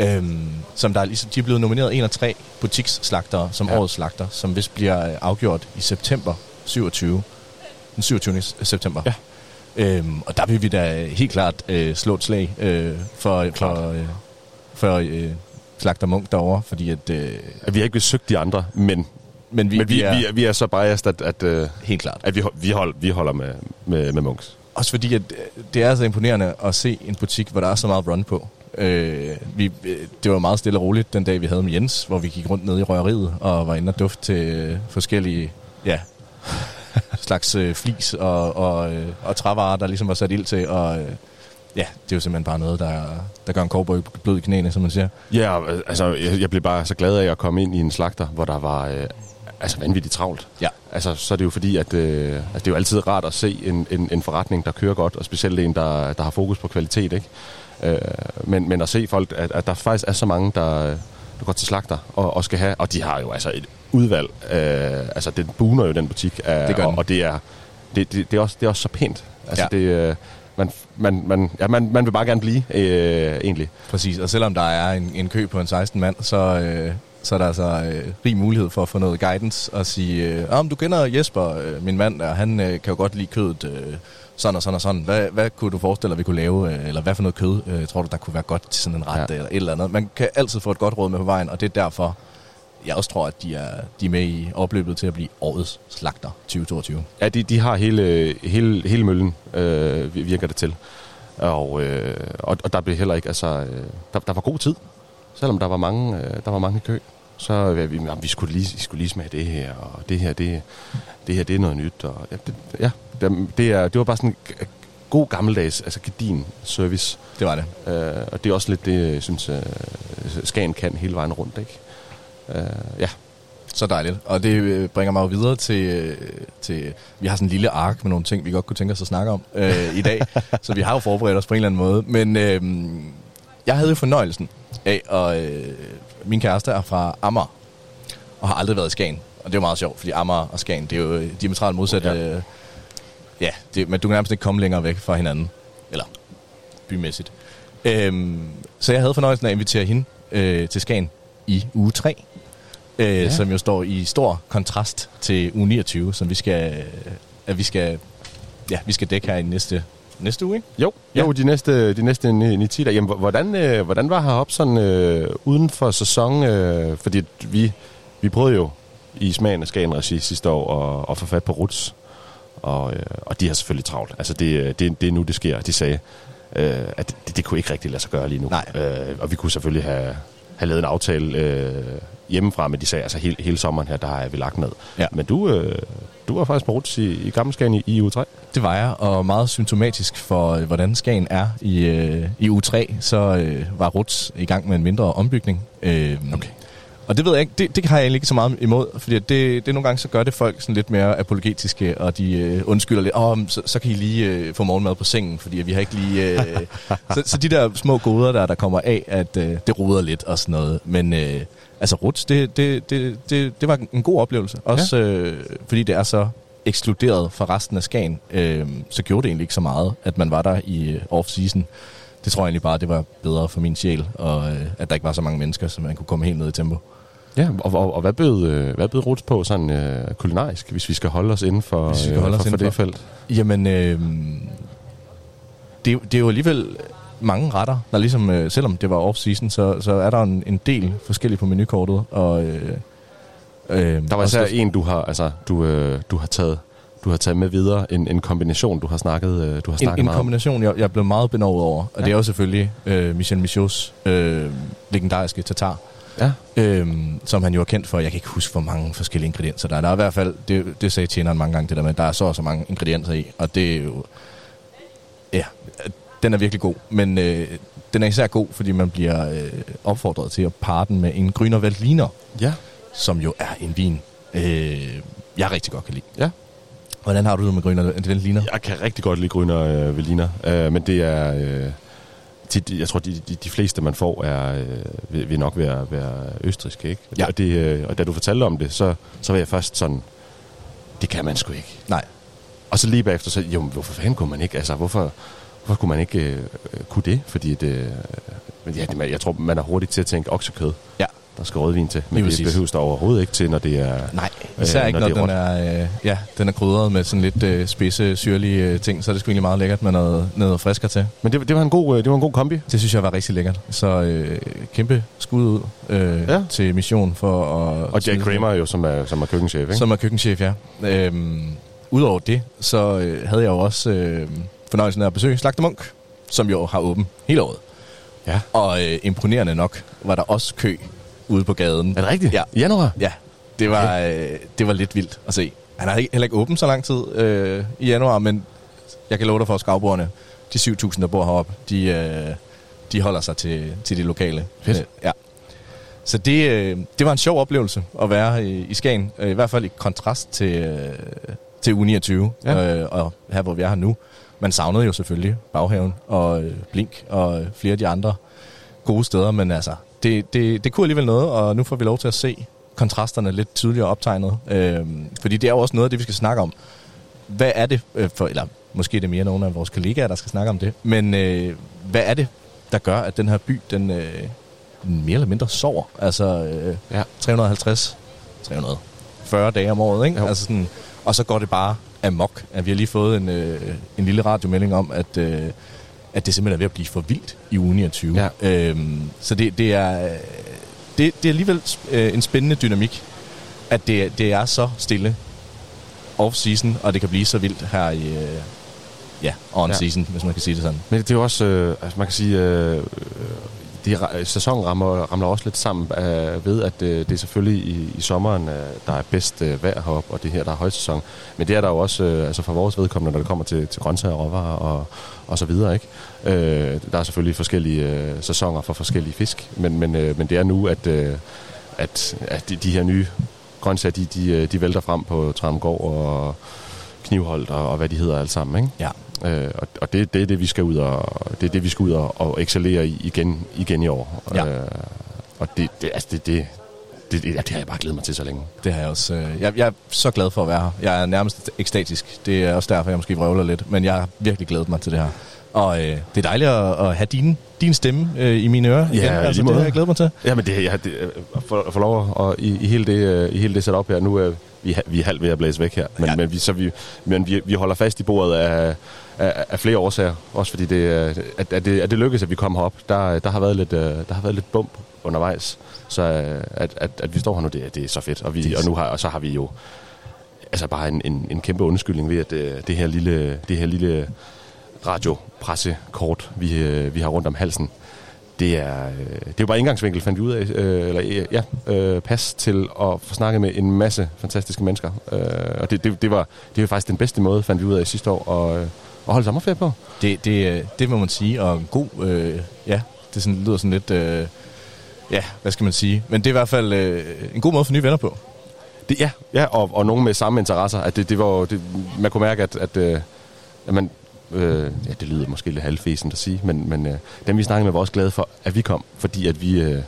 Speaker 7: Øhm, som der er, ligesom, de er blevet nomineret en af tre butiksslagtere som
Speaker 8: Ja.
Speaker 7: årets slagter, som vist bliver øh, afgjort i september 27. Den 27. september.
Speaker 8: Ja.
Speaker 7: Øhm, og der vil vi da helt klart øh, slå et slag øh, for, for, øh, for øh, slagter Munk derovre, fordi at, øh,
Speaker 8: At vi har ikke besøgt de andre, men,
Speaker 7: men vi,
Speaker 8: men vi,
Speaker 7: vi er
Speaker 8: vi, er, vi er så biased, at, at, øh,
Speaker 7: helt klart.
Speaker 8: at vi, vi, hold, vi holder med, med, med Munks.
Speaker 7: Også fordi, at øh, det er så imponerende at se en butik, hvor der er så meget run på. Øh, vi, øh, det var meget stille og roligt den dag, vi havde med Jens, hvor vi gik rundt ned i røgeriet og var inde og duft til øh, forskellige ja, slags øh, flis og, og, øh, og trævarer, der ligesom var sat ild til. Og øh, ja, det er jo simpelthen bare noget, der, der gør en cowboy blød i knæene, som man siger.
Speaker 8: Ja, altså, jeg, jeg blev bare så glad af at komme ind i en slagter, hvor der var øh, altså vanvittigt travlt.
Speaker 7: Ja.
Speaker 8: Altså, så er det jo fordi, at øh, altså, det er jo altid rart at se en, en, en forretning, der kører godt, og specielt en, der, der har fokus på kvalitet, ikke? Øh, men, men at se folk, at, at der faktisk er så mange, der, der går til slagter og, og skal have, og de har jo altså et udvalg, øh, altså den buner jo den butik, øh,
Speaker 7: Det
Speaker 8: og, og det er, det, det, det, er også, det er også så pænt. Altså,
Speaker 7: Ja.
Speaker 8: det, øh, man, man, man, ja, man, man vil bare gerne blive, øh, egentlig.
Speaker 7: Præcis, og selvom der er en, en kø på en 16 mand, så, øh, så er der altså øh, rig mulighed for at få noget guidance og sige, øh, om du kender Jesper, øh, min mand der, han øh, kan jo godt lide kødet øh, sådan og sådan og sådan. Hvad, hvad kunne du forestille dig, vi kunne lave, øh, eller hvad for noget kød øh, tror du, der kunne være godt til sådan en ret
Speaker 8: Ja.
Speaker 7: eller et eller andet. Man kan altid få et godt råd med på vejen, og det er derfor, jeg også tror, at de er, de er med i opløbet til at blive årets slagter 2022.
Speaker 8: Ja, de, de har hele, hele, hele møllen, øh, virker det til. Og, øh, og, og der blev heller ikke, altså, øh, der, der var god tid, selvom der var mange, øh, der var mange kø. Så øh, vi, jamen, vi, skulle lige, vi skulle lige smage det her, og det her, det, det her, det er noget nyt. Og, ja, det, ja det, det, er, det var bare sådan god gammeldags, altså gedin service.
Speaker 7: Det var det.
Speaker 8: Øh, og det er også lidt det, jeg synes, øh, Skagen kan hele vejen rundt, ikke? Øh, ja.
Speaker 7: Så dejligt. Og det øh, bringer mig jo videre til, øh, til... Vi har sådan en lille ark med nogle ting, vi godt kunne tænke os at snakke om øh, i dag. så vi har jo forberedt os på en eller anden måde. Men øh, jeg havde jo fornøjelsen af, at øh, min kæreste er fra Amager, og har aldrig været i Skagen. Og det er jo meget sjovt, fordi Amager og Skagen, det er jo diametralt modsatte...
Speaker 8: Ja.
Speaker 7: Øh, ja, det, men du kan nærmest ikke komme længere væk fra hinanden. Eller bymæssigt. Øhm, så jeg havde fornøjelsen af at invitere hende øh, til Skagen i uge 3. Øh, ja. Som jo står i stor kontrast til uge 29, som vi skal, at vi skal, ja, vi skal dække her i næste, næste uge, ikke?
Speaker 8: Jo,
Speaker 7: Ja.
Speaker 8: jo de næste, de næste 9 10 dage. Jamen, hvor- hvordan, øh, hvordan var heroppe sådan øh, uden for sæson? Øh, fordi vi, vi prøvede jo i smagen af Skagen Regi sidste år at, at få fat på Ruts. Og, øh, og de har selvfølgelig travlt. Altså, det, det, det er nu, det sker. De sagde, øh, at det, det kunne ikke rigtig lade sig gøre lige nu.
Speaker 7: Nej.
Speaker 8: Øh, og vi kunne selvfølgelig have, have lavet en aftale øh, hjemmefra, men de sagde, altså hele, hele sommeren her, der har vi lagt ned.
Speaker 7: Ja.
Speaker 8: Men du, øh, du var faktisk på Ruts i, i Gammelskagen i, i uge 3.
Speaker 7: Det var jeg, og meget symptomatisk for, øh, hvordan Skagen er i, øh, i uge 3, så øh, var Ruts i gang med en mindre ombygning. Øh,
Speaker 8: Okay.
Speaker 7: Og det ved jeg ikke, det, det har jeg egentlig ikke så meget imod, fordi det, det er nogle gange, så gør det folk sådan lidt mere apologetiske, og de øh, undskylder lidt, åh, oh, så, så kan I lige øh, få morgenmad på sengen, fordi vi har ikke lige... Øh, så, så de der små goder, der, der kommer af, at øh, det roder lidt og sådan noget. Men øh, altså Ruts, det, det, det, det, det var en god oplevelse. Også øh, fordi det er så ekskluderet fra resten af Skagen, øh, så gjorde det egentlig ikke så meget, at man var der i øh, off-season. Det tror jeg egentlig bare, det var bedre for min sjæl, og øh, at der ikke var så mange mennesker, så man kunne komme helt ned i tempo.
Speaker 8: Ja, og, og, og hvad bød, øh, hvad bød Ruts på sådan øh, kulinarisk, hvis vi skal holde os inden for,
Speaker 7: Hvis vi skal holde
Speaker 8: øh,
Speaker 7: os
Speaker 8: for, for det felt?
Speaker 7: Jamen, øh, det, er jo- det er jo alligevel mange retter, der ligesom, øh, selvom det var off-season, så, så er der en, en del forskellige på menukortet. Og, øh, øh,
Speaker 8: Der var især en, du har, altså, du, øh, du har taget du har taget med videre, en, en kombination, du har snakket, øh, du har
Speaker 7: en,
Speaker 8: snakket
Speaker 7: en
Speaker 8: meget om.
Speaker 7: kombination, jeg, jeg blev meget benovet over. Og
Speaker 8: Ja.
Speaker 7: det er jo selvfølgelig øh, Michel Michaud's øh, legendariske tatar.
Speaker 8: Ja.
Speaker 7: Øhm, som han jo er kendt for. Jeg kan ikke huske, hvor mange forskellige ingredienser der er. Der er i hvert fald, det, det sagde tjeneren mange gange, det der med, at der er så og så mange ingredienser i. Og det er jo... Ja, den er virkelig god. Men øh, den er især god, fordi man bliver øh, opfordret til at parre den med en Grüner Veltliner,
Speaker 8: Ja.
Speaker 7: som jo er en vin, øh, jeg rigtig godt kan lide.
Speaker 8: Ja.
Speaker 7: Hvordan har du det med Grüner Veltliner?
Speaker 8: Jeg kan rigtig godt lide Grüner øh, Veliner, øh, men det er... Øh, de, jeg tror, de, de, de fleste, man får, er, øh, vil, vil nok være, være østriske, ikke?
Speaker 7: Ja.
Speaker 8: Og, det, øh, og da du fortalte om det, så, så var jeg først sådan, det kan man sgu ikke.
Speaker 7: Nej.
Speaker 8: Og så lige bagefter, så, jo, hvorfor fanden kunne man ikke? Altså, hvorfor, hvorfor kunne man ikke øh, øh, kunne det? Fordi det, øh, ja, det, jeg tror, man er hurtigt til at tænke oksekød.
Speaker 7: Ja.
Speaker 8: Der skal rødvin til. Men
Speaker 7: Lige
Speaker 8: det
Speaker 7: præcis.
Speaker 8: behøves der overhovedet ikke til, når det er...
Speaker 7: Nej, især
Speaker 8: Øh,
Speaker 7: ikke,
Speaker 8: når
Speaker 7: når, den er, øh, ja, den er krydret med sådan lidt øh, spidse, syrlige øh, ting, så er det sgu egentlig meget lækkert med noget, noget frisker til.
Speaker 8: Men det, det, var en god, øh, det var en god kombi.
Speaker 7: Det synes jeg var rigtig lækkert. Så øh, kæmpe skud ud øh,
Speaker 8: Ja.
Speaker 7: til Mission for at...
Speaker 8: Og Jack Kramer jo, som er, som er køkkenchef, ikke?
Speaker 7: Som er køkkenchef, ja. Øhm, Udover det, så øh, havde jeg jo også øh, fornøjelsen af at besøge Slagter Munk, som jo har åben hele året.
Speaker 8: Ja.
Speaker 7: Og øh, imponerende nok var der også kø ude på gaden.
Speaker 8: Er det rigtigt?
Speaker 7: Ja.
Speaker 8: I januar?
Speaker 7: Ja, det var, øh, det var lidt vildt at se. Han har ikke- heller ikke åbent så lang tid øh, i januar, men jeg kan love dig for, at skavbordene, de 7.000, der bor heroppe, de, øh, de holder sig til, til de lokale.
Speaker 8: Fedt.
Speaker 7: Øh, ja. Så det, øh, det var en sjov oplevelse at være i, i Skagen, øh, i hvert fald i kontrast til, øh, til uge 29,
Speaker 8: Ja.
Speaker 7: øh, og her hvor vi er her nu. Man savnede jo selvfølgelig Baghaven og øh, Blink og øh, flere af de andre gode steder, men altså, det, det, det kunne alligevel noget, og nu får vi lov til at se kontrasterne lidt tydeligere optegnet. Øh, fordi det er jo også noget af det, vi skal snakke om. Hvad er det øh, for, eller måske er det mere nogle af vores kollegaer, der skal snakke om det, men øh, hvad er det, der gør, at den her by, den øh, mere eller mindre sover? Altså øh,
Speaker 8: Ja.
Speaker 7: 350, 340 dage om året, ikke?
Speaker 8: Jo.
Speaker 7: Altså sådan, og så går det bare amok. At vi har lige fået en, øh, en lille radiomelding om, at, øh, at det simpelthen er ved at blive for vildt i uge 29.
Speaker 8: Ja.
Speaker 7: Øhm, så det, det er... Det, det er alligevel øh, en spændende dynamik, at det, det er så stille off-season, og det kan blive så vildt her i øh, ja, on-season, ja. hvis man kan sige det sådan.
Speaker 8: Men det er jo også, øh, altså man kan sige, øh, de, øh, sæsonen rammer, rammer også lidt sammen øh, ved, at øh, det er selvfølgelig i, i sommeren, øh, der er bedst øh, vejr heroppe, og det her, der er højsæson. Men det er der jo også øh, altså for vores vedkommende, når det kommer til, til grøntsager, råvarer og, og så videre. Ikke? Øh, der er selvfølgelig forskellige øh, sæsoner for forskellige fisk, men, men, øh, men det er nu, at, øh, at, at de, de her nye grøntsager, de, de, øh, de vælter frem på Tramgård og Knivholdt og, og hvad de hedder alle sammen. Ikke?
Speaker 7: Ja.
Speaker 8: Øh, og og det, det er det, vi skal ud og, det er det, vi skal ud og, og excellere i igen, igen i år.
Speaker 7: Ja.
Speaker 8: Øh, og det, det, altså det, det, det, det, det har jeg bare glædet mig til så længe.
Speaker 7: Det har jeg også. øh, Jeg, jeg er så glad for at være her. Jeg er nærmest ekstatisk. Det er også derfor, jeg måske vrøvler lidt. Men jeg har virkelig glædet mig til det her. Og øh, det er dejligt at, at have din, din stemme øh, i mine ører.
Speaker 8: Ja,
Speaker 7: igen. altså, det har jeg glædet mig til.
Speaker 8: Ja, men det, ja, det øh, for, for lov at, i, i, hele det, øh, i hele det setup her, nu er vi, vi er halvt ved at blæse væk her, men,
Speaker 7: Ja.
Speaker 8: ja. men, vi, så vi, men vi, vi holder fast i bordet af, af, af flere årsager, også fordi det, øh, at, at, det, at det lykkedes, at vi kom herop. Der, der, har været lidt, øh, der har været lidt bump undervejs, så øh, at, at, at vi står her nu, det, er- det er så fedt, og, vi, og, nu har, og så har vi jo altså bare en, en, en kæmpe undskyldning ved, at det, det her lille, det her lille radiopressekort, vi, vi har rundt om halsen, det er, det er jo bare indgangsvinkel, fandt vi ud af, øh, eller ja, øh, pas til at få snakket med en masse fantastiske mennesker. Øh, og det, det, det, var, det var faktisk den bedste måde, fandt vi ud af sidste år, at, at holde sommerferie på.
Speaker 7: Det, det, øh, det må man sige, og en god, øh, ja, det sådan, lyder sådan lidt, øh, ja, hvad skal man sige, men det er i hvert fald øh, en god måde at få nye venner på.
Speaker 8: Det, ja, ja og, og nogen med samme interesser. At det, det var, det, man kunne mærke, at, at, øh, at man, øh, ja, det lyder måske lidt halvfæsent at sige, men, men øh, dem vi snakkede med var også glade for, at vi kom, fordi at vi, øh,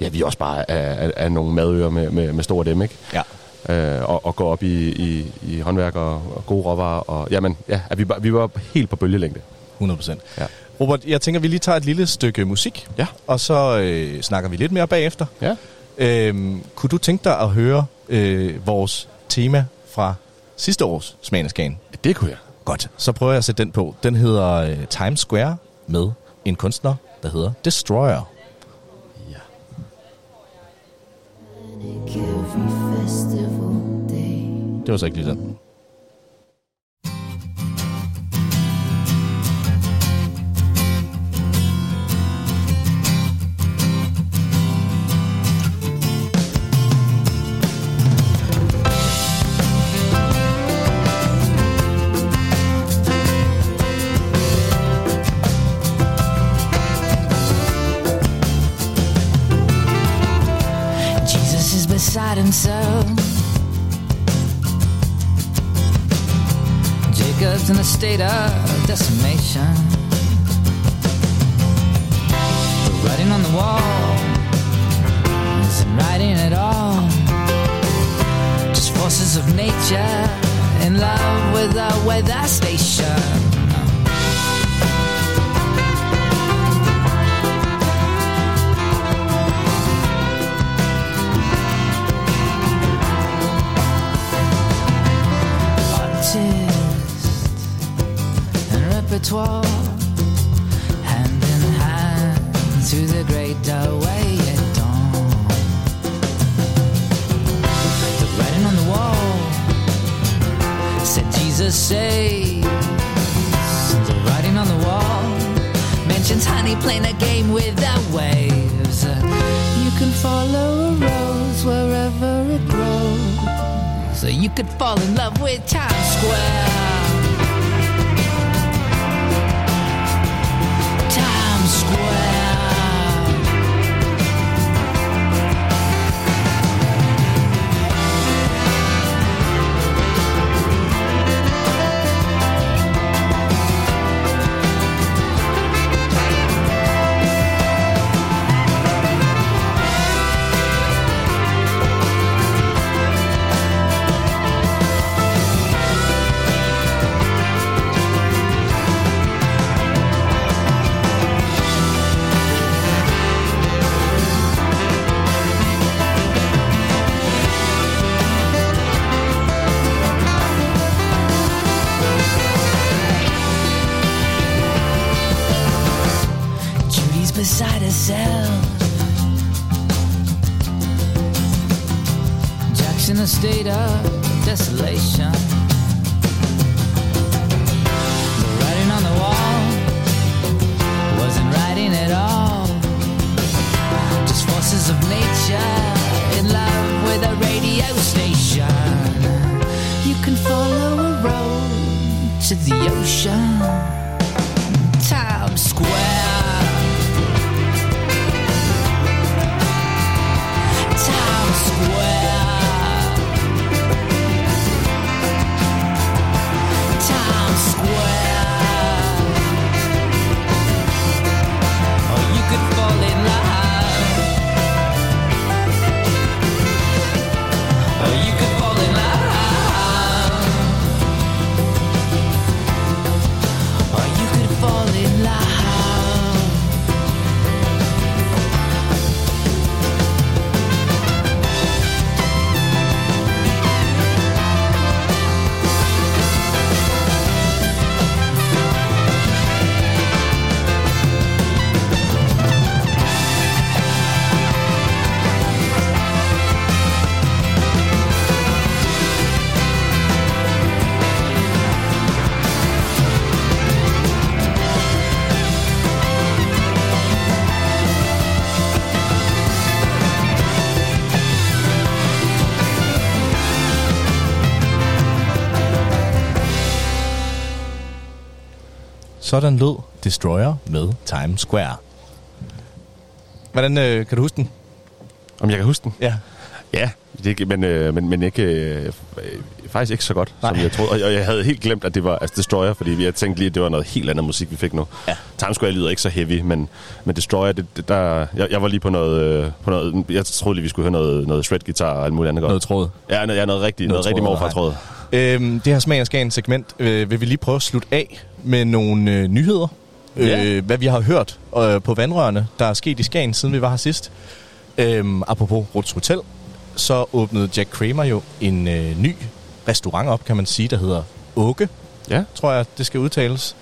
Speaker 8: ja, vi også bare er, er, er nogle madører med, med, med store dem, ikke?
Speaker 7: Ja.
Speaker 8: Øh, og, og gå op i, i, i håndværk og, og gode råvarer. Og, jamen, ja, at vi, var- vi var helt på bølgelængde.
Speaker 7: 100 procent.
Speaker 8: Ja.
Speaker 7: Robert, jeg tænker, vi lige tager et lille stykke musik,
Speaker 8: Ja.
Speaker 7: og så øh, snakker vi lidt mere bagefter.
Speaker 8: Ja.
Speaker 7: Øhm, kunne du tænke dig at høre øh, vores tema fra sidste års Smageneskan?
Speaker 8: Det kunne jeg.
Speaker 7: Godt, så prøver jeg at sætte den på. Den hedder øh, Times Square med en kunstner, der hedder Destroyer.
Speaker 6: Every festival.
Speaker 7: Det var så ikke lige den.
Speaker 9: Jesus is beside himself. Jacob's in a state of decimation. The writing on the wall isn't writing at all. Just forces of nature in love with the weather station. Repertoire hand in hand through the great doorway at dawn. The writing on the wall said Jesus saves. The writing on the wall mentions honey playing a game with the waves. You can follow a rose wherever it grows. So you could fall in love with Times Square.
Speaker 7: Sådan lød Destroyer med Times Square. Hvordan øh, kan du huske den?
Speaker 8: Om jeg kan huske den?
Speaker 7: Ja.
Speaker 8: Ja, det, men, øh, men, men ikke, øh, faktisk ikke så godt, Nej. som jeg troede. Og jeg havde helt glemt, at det var altså Destroyer, fordi jeg tænkte lige, at det var noget helt andet musik, vi fik nu.
Speaker 7: Ja.
Speaker 8: Times Square lyder ikke så heavy, men, men Destroyer, det, det, der, jeg, jeg var lige på noget, øh, på noget... Jeg troede lige, vi skulle høre noget, noget shred-guitar og alt muligt andet godt.
Speaker 7: Noget tråd.
Speaker 8: Ja, noget, ja, noget rigtigt, noget, noget rigtig
Speaker 7: tråd,
Speaker 8: morfar-tråd.
Speaker 7: Øhm, det her smag og skagen segment øh, vil vi lige prøve at slutte af med nogle øh, nyheder.
Speaker 8: Ja.
Speaker 7: Øh, hvad vi har hørt øh, på vandrørene, der er sket i Skagen, siden vi var her sidst. Øhm, apropos Ruts Hotel, så åbnede Jack Kramer jo en øh, ny restaurant op, kan man sige, der hedder Åke,
Speaker 8: Ja.
Speaker 7: tror jeg, det skal udtales.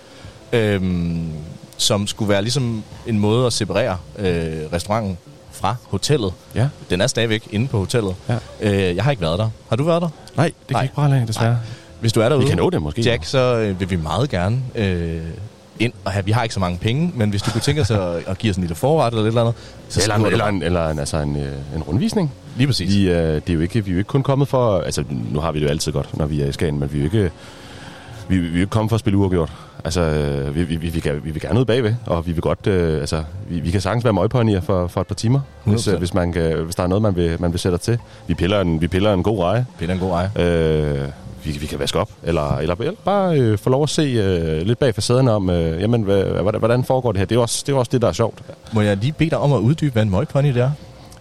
Speaker 7: Øhm, som skulle være ligesom en måde at separere øh, restauranten fra hotellet.
Speaker 8: Ja.
Speaker 7: Den er stadigvæk inde på hotellet.
Speaker 8: Ja.
Speaker 7: Øh, jeg har ikke været der. Har du været der?
Speaker 8: Nej, det kan
Speaker 7: Nej.
Speaker 8: ikke prale af, desværre.
Speaker 7: Hvis du er derude,
Speaker 8: Vi kan nå det måske.
Speaker 7: Jack, så øh, vil vi meget gerne øh, ind og have. Vi har ikke så mange penge, men hvis du kunne tænke os at, at give os en lille forret eller lidt eller andet, så
Speaker 8: Eller, en, eller, en, eller en, altså en, øh, en rundvisning.
Speaker 7: Lige præcis.
Speaker 8: Vi, øh, det er jo ikke, vi er jo ikke kun kommet for... Altså, nu har vi det jo altid godt, når vi er i Skagen, men vi er jo ikke, vi, vi er jo ikke kommet for at spille uafgjort. Altså, øh, vi, vi, vi, kan, vi vil gerne ud bagved, og vi vil godt... Øh, altså, vi, vi kan sagtens være møgponyer for, for et par timer, hvis,
Speaker 7: 100%.
Speaker 8: øh, hvis, man kan, hvis der er noget, man vil, man vil sætte til. Vi piller en, vi piller en god reje.
Speaker 7: Peter en god ejer.
Speaker 8: Øh, vi, vi kan vaske op, eller, eller, eller bare øh, få lov at se øh, lidt bag facaderne om, øh, jamen, hvad, hvordan, hvordan foregår det her. Det er, også, det er også det, der er sjovt.
Speaker 7: Må jeg lige bede dig om at uddybe, hvad en møgpony det er?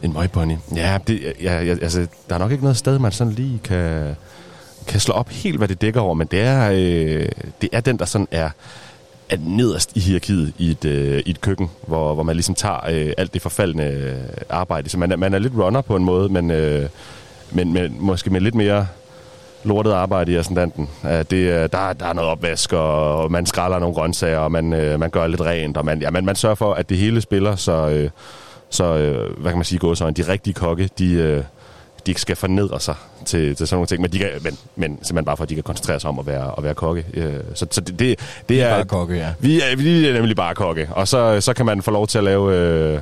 Speaker 8: En møgpony. Ja, det, ja, ja, altså, der er nok ikke noget sted, man sådan lige kan, kan slå op helt, hvad det dækker over, men det er, øh, det er den, der sådan er, er nederst i hierarkiet i et, øh, i et køkken, hvor, hvor man ligesom tager øh, alt det forfaldende øh, arbejde. Så man er, man er lidt runner på en måde, men, øh, men, men måske med lidt mere lortet arbejde i ascendanten. Det, der, der er noget opvask, og man skræller nogle grøntsager, og man, øh, man gør lidt rent, og man, ja, man, man sørger for, at det hele spiller, så, øh, så øh, hvad kan man sige, gå så de rigtige kokke, de, øh, de ikke skal fornedre sig til, til sådan nogle ting, men, de kan, men, men simpelthen bare for, at de kan koncentrere sig om at være, at være kokke. Øh, så så det, det, det er...
Speaker 7: Bare kokke, ja.
Speaker 8: Vi er, vi er nemlig bare kokke, og så, så kan man få lov til at lave øh,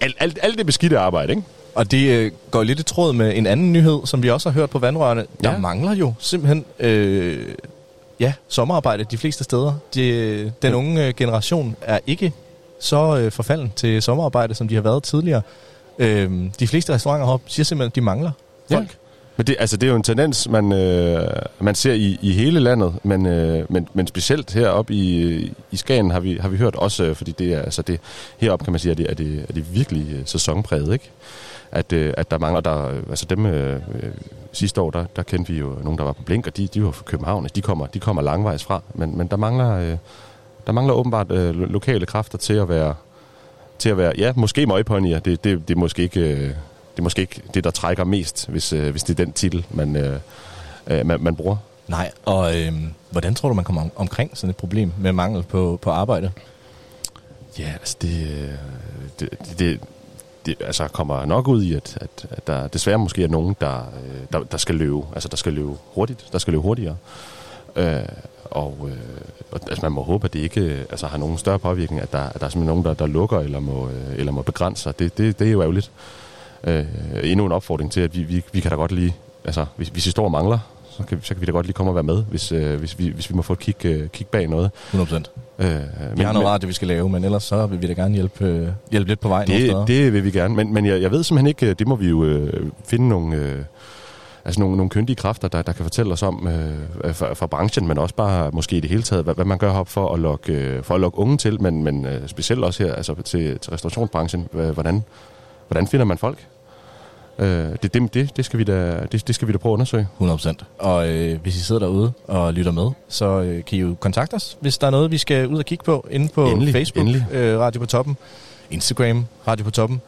Speaker 8: alt, alt, alt det beskidte arbejde, ikke?
Speaker 7: Og det øh, går lidt i tråd med en anden nyhed, som vi også har hørt på vandrørene. Der
Speaker 8: Ja.
Speaker 7: mangler jo simpelthen øh, ja, sommerarbejde de fleste steder. De, den unge øh, generation er ikke så øh, forfalden til sommerarbejde, som de har været tidligere. Øh, de fleste restauranter heroppe siger simpelthen, at de mangler folk.
Speaker 8: Men det, altså, det er jo en tendens, man, øh, man ser i, i hele landet, men, øh, men, men specielt heroppe i, i Skagen har vi, har vi hørt også, øh, fordi det er, altså det, heroppe kan man sige, at det er det, er det virkelig øh, sæsonpræget, ikke? At, øh, at der mangler, der, øh, altså dem øh, sidste år, der, der kendte vi jo nogen, der var på Blink, og de, de var fra København, de kommer, de kommer langvejs fra, men, men der mangler, øh, der mangler åbenbart øh, lo- lokale kræfter til at være, til at være, ja, måske møgponyer, det, det, det er måske ikke... Øh, det er måske ikke det, der trækker mest, hvis, øh, hvis det er den titel, man, øh, man, man bruger.
Speaker 7: Nej, og øh, hvordan tror du, man kommer om, omkring sådan et problem med mangel på, på arbejde?
Speaker 8: Ja, altså det, det, det, det, altså kommer nok ud i, at, at, at der desværre måske er nogen, der, der, der skal løbe, altså der skal løbe hurtigt, der skal løbe hurtigere. Øh, og, øh, altså, man må håbe, at det ikke øh, altså, har nogen større påvirkning, at der, at der er simpelthen nogen, der, der lukker eller må, øh, eller må begrænse sig. Det, det, det er jo ærgerligt. Øh, endnu en opfordring til, at vi, vi, vi kan da godt lige, altså hvis, hvis vi står og mangler, så kan, så kan vi da godt lige komme og være med, hvis, øh, hvis, vi, hvis vi må få et kig, øh, kig bag noget.
Speaker 7: 100%.
Speaker 8: Øh,
Speaker 7: Vi har noget radio, vi skal lave, men ellers så vil vi da gerne hjælpe, øh, hjælpe lidt på vej nogle steder.
Speaker 8: det, det vil vi gerne, men, men jeg, jeg ved simpelthen ikke, øh, det må vi jo øh, finde nogle, øh, altså nogle, nogle kyndige kræfter, der, der kan fortælle os om øh, fra, fra branchen, men også bare måske i det hele taget, hvad, hvad man gør op for at lokke, øh, for at lokke unge til, men, men øh, specielt også her altså til, til restaurationsbranchen. Hvordan, hvordan finder man folk? Øh, det, det, det, det, skal vi da, det, det skal vi da prøve at undersøge.
Speaker 7: 100%. Og øh, hvis I sidder derude og lytter med, så øh, kan I jo kontakte os, hvis der er noget, vi skal ud og kigge på inde på
Speaker 8: Endelig,
Speaker 7: Facebook,
Speaker 8: endelig.
Speaker 7: Øh, Radio på Toppen, Instagram, Radio på Toppen,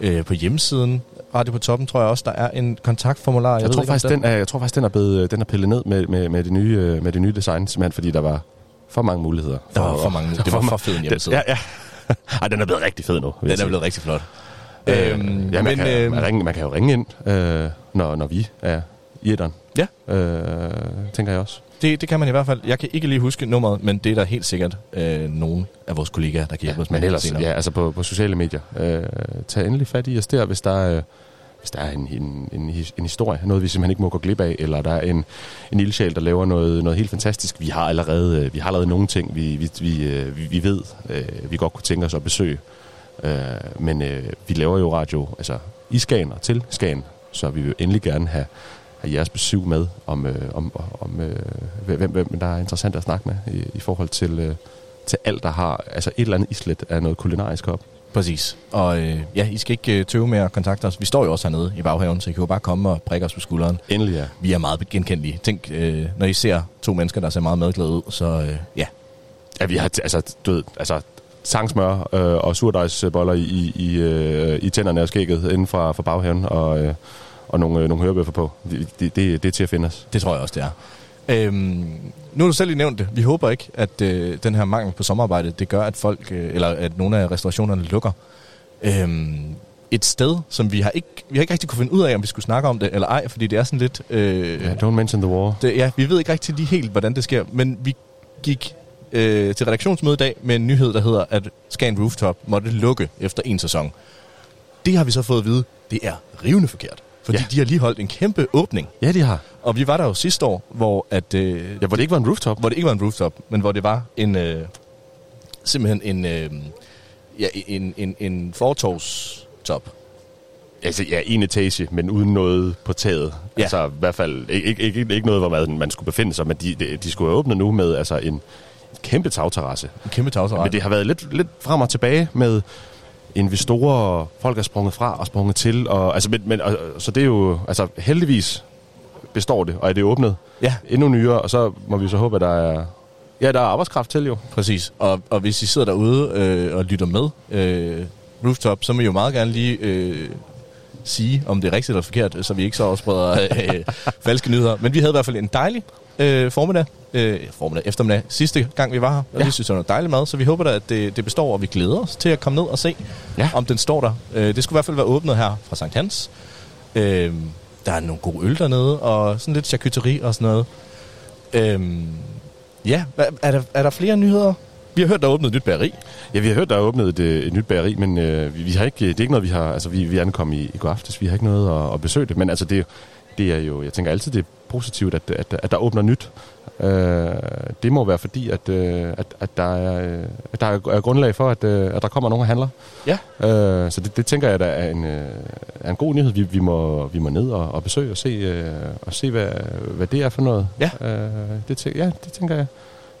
Speaker 7: øh, på hjemmesiden Radio på Toppen, tror jeg også, der er en kontaktformular.
Speaker 8: Jeg, jeg, tror
Speaker 7: ikke,
Speaker 8: faktisk, den er, jeg tror faktisk, den er, blevet, den er pillet ned med, med, med, det nye, øh, med det nye design, simpelthen fordi der var for mange muligheder.
Speaker 7: Der var for mange. Det var for fed en hjemmeside.
Speaker 8: Ja, ja. Ej, den er blevet rigtig fed nu.
Speaker 7: Den er blevet rigtig flot.
Speaker 8: Øh,
Speaker 7: Øhm,
Speaker 8: ja, man,
Speaker 7: men,
Speaker 8: kan,
Speaker 7: øh,
Speaker 8: man, ringe, man kan jo ringe ind, øh, når, når vi er i etteren.
Speaker 7: Ja.
Speaker 8: Øh, tænker jeg også.
Speaker 7: Det, det kan man i hvert fald. Jeg kan ikke lige huske nummeret, men det er der helt sikkert øh, nogen af vores kollegaer, der kan hjælpe os med
Speaker 8: Men ellers,
Speaker 7: senere.
Speaker 8: ja, altså på, på sociale medier. Øh, tag endelig fat i os der, hvis der er, øh, hvis der er en, en, en, en historie, noget vi simpelthen ikke må gå glip af, eller der er en, en ildsjæl, der laver noget, noget helt fantastisk. Vi har allerede, øh, vi har allerede nogle ting, vi, vi, vi, øh, vi, vi ved, øh, vi godt kunne tænke os at besøge. Øh, men øh, vi laver jo radio altså, i Skagen og til Skagen, så vi vil endelig gerne have, have jeres besøg med, om, øh, om, om øh, hvem, hvem der er interessant at snakke med i, i forhold til, øh, til alt, der har altså et eller andet islet af noget kulinarisk op.
Speaker 7: Præcis. Og øh, ja, I skal ikke øh, tøve med at kontakte os. Vi står jo også hernede i baghaven, så I kan jo bare komme og prikke os på skulderen.
Speaker 8: Endelig ja.
Speaker 7: Vi er meget genkendelige. Tænk, øh, når I ser to mennesker, der ser meget madglade ud, så øh, ja.
Speaker 8: Ja, vi har altså, du ved, altså sangsmør øh, og surdejsboller i, i, i, øh, i tænderne og skægget inden for, for baghaven og, øh, og nogle, øh, nogle hørebøffer på. Det, det, det, det er til at finde os.
Speaker 7: Det tror jeg også, det er. Øhm, nu har du selv lige nævnt det. Vi håber ikke, at øh, den her mangel på sommerarbejde, det gør, at folk, øh, eller at nogle af restaurationerne lukker. Øhm, et sted, som vi har ikke, vi har ikke rigtig kunne finde ud af, om vi skulle snakke om det eller ej, fordi det er sådan lidt... Øh,
Speaker 8: Ja, don't mention the war.
Speaker 7: det, ja, vi ved ikke rigtig lige helt, hvordan det sker, men vi gik øh, til redaktionsmøde i dag med en nyhed, der hedder, at Scan Rooftop måtte lukke efter en sæson. Det har vi så fået at vide, det er rivende forkert. Fordi
Speaker 8: Ja.
Speaker 7: de har lige holdt en kæmpe åbning.
Speaker 8: Ja, de har.
Speaker 7: Og vi var der jo sidste år, hvor, at, øh,
Speaker 8: Ja, hvor det ikke var en rooftop.
Speaker 7: hvor det ikke var en rooftop, men hvor det var en øh, simpelthen en, øh, ja, en, en, en fortovstop.
Speaker 8: Altså, ja, en etage, men uden noget på taget.
Speaker 7: Ja.
Speaker 8: Altså, i hvert fald ikke, ikke, ikke, noget, hvor man, man skulle befinde sig, men de, de, de skulle åbnet nu med altså, en kæmpe tagterrasse.
Speaker 7: En kæmpe tagterrasse.
Speaker 8: Men det har været lidt, lidt frem og tilbage med investorer, folk er sprunget fra og sprunget til. Og, altså, men, men, og, så det er jo, altså heldigvis består det, og er det åbnet
Speaker 7: Ja,
Speaker 8: endnu nyere, og så må vi så håbe, at der er, ja, der er arbejdskraft til jo.
Speaker 7: præcis. Og, og hvis I sidder derude øh, og lytter med, øh, rooftop, så må I jo meget gerne lige øh, sige, om det er rigtigt eller forkert, så vi ikke så også spreder øh, falske nyheder. Men vi havde i hvert fald en dejlig øh, formiddag, øh, formiddag, eftermiddag, sidste gang vi var her. Og
Speaker 8: Ja.
Speaker 7: vi synes, det var noget dejligt mad, så vi håber da, at det, det består, og vi glæder os til at komme ned og se,
Speaker 8: Ja.
Speaker 7: om den står der. Øh, det skulle i hvert fald være åbnet her fra Sankt Hans. Øh, der er nogle gode øl dernede, og sådan lidt charcuterie og sådan noget. Øh, ja, er der, er der flere nyheder? Vi har hørt, der er åbnet et nyt bageri.
Speaker 8: Ja, vi har hørt, der er åbnet et, øh, et nyt bageri, men øh, vi, vi har ikke, det er ikke noget, vi har, altså vi, vi ankom i, i går aftes, vi har ikke noget at, at besøge det, men altså det, det er jo, jeg tænker altid, det positivt, at, at, at der åbner nyt. Øh, det må være fordi, at, øh, at, at, der, er, øh, at der er grundlag for, at, øh, at der kommer nogen og handler.
Speaker 7: Ja.
Speaker 8: Øh, så det, det tænker jeg, der er en, er en god nyhed. Vi, vi, må, vi må ned og, og besøge og se, og se hvad, hvad det er for noget.
Speaker 7: Ja.
Speaker 8: Øh, det, tæ- ja, det tænker jeg.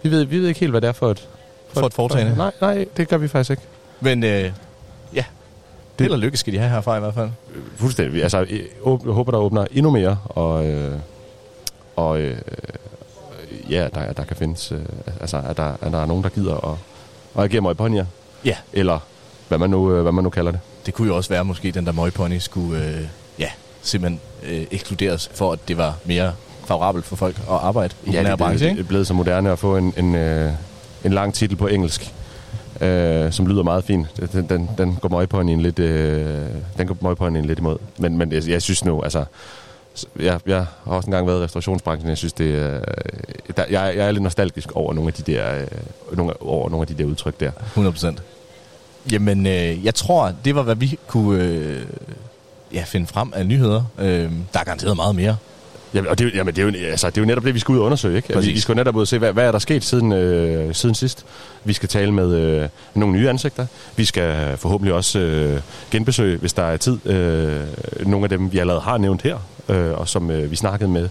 Speaker 8: Vi ved, vi ved ikke helt, hvad det er for et...
Speaker 7: For et foretagende.
Speaker 8: Nej, nej, det gør vi faktisk ikke.
Speaker 7: Men øh, ja,
Speaker 8: Det-
Speaker 7: held og lykke skal de have herfra i hvert fald.
Speaker 8: Fuldstændig. Altså, jeg håber, der åbner endnu mere, og, øh, og øh, ja, der, der kan findes, øh, altså, at der, at der er nogen, der gider at, at agere møgponier.
Speaker 7: Ja.
Speaker 8: Eller hvad man, nu, øh, hvad man nu kalder det.
Speaker 7: Det kunne jo også være, måske den der møgpony skulle øh, ja, simpelthen øh, ekskluderes, for at det var mere favorabelt for folk at arbejde i den her
Speaker 8: det,
Speaker 7: branche,
Speaker 8: det,
Speaker 7: ikke?
Speaker 8: er blevet så moderne at få en, en, øh, en lang titel på engelsk, øh, som lyder meget fint. Den, den, den går møgponien lidt, øh, den går møgponien lidt imod. Men, men jeg, jeg synes nu, altså, jeg, jeg har også engang været i restaurationsbranchen. Jeg synes, det er, der, jeg, jeg er lidt nostalgisk over nogle af de der, øh, nogle, over nogle af de der udtryk der.
Speaker 10: 100%. Jamen, øh, jeg tror, det var, hvad vi kunne øh, ja, finde frem af nyheder. Øh, der er garanteret meget mere.
Speaker 8: Jamen, og det, er jo- jamen, det, er jo, altså, det er jo netop det, vi skal ud og undersøge. Ikke? Vi,
Speaker 10: Præcis.
Speaker 8: vi skal jo netop ud og se, hvad, hvad er der sket siden, øh, siden sidst. Vi skal tale med øh, nogle nye ansigter. Vi skal forhåbentlig også øh, genbesøge, hvis der er tid, øh, nogle af dem, vi allerede har nævnt her, øh, og som øh, vi snakkede med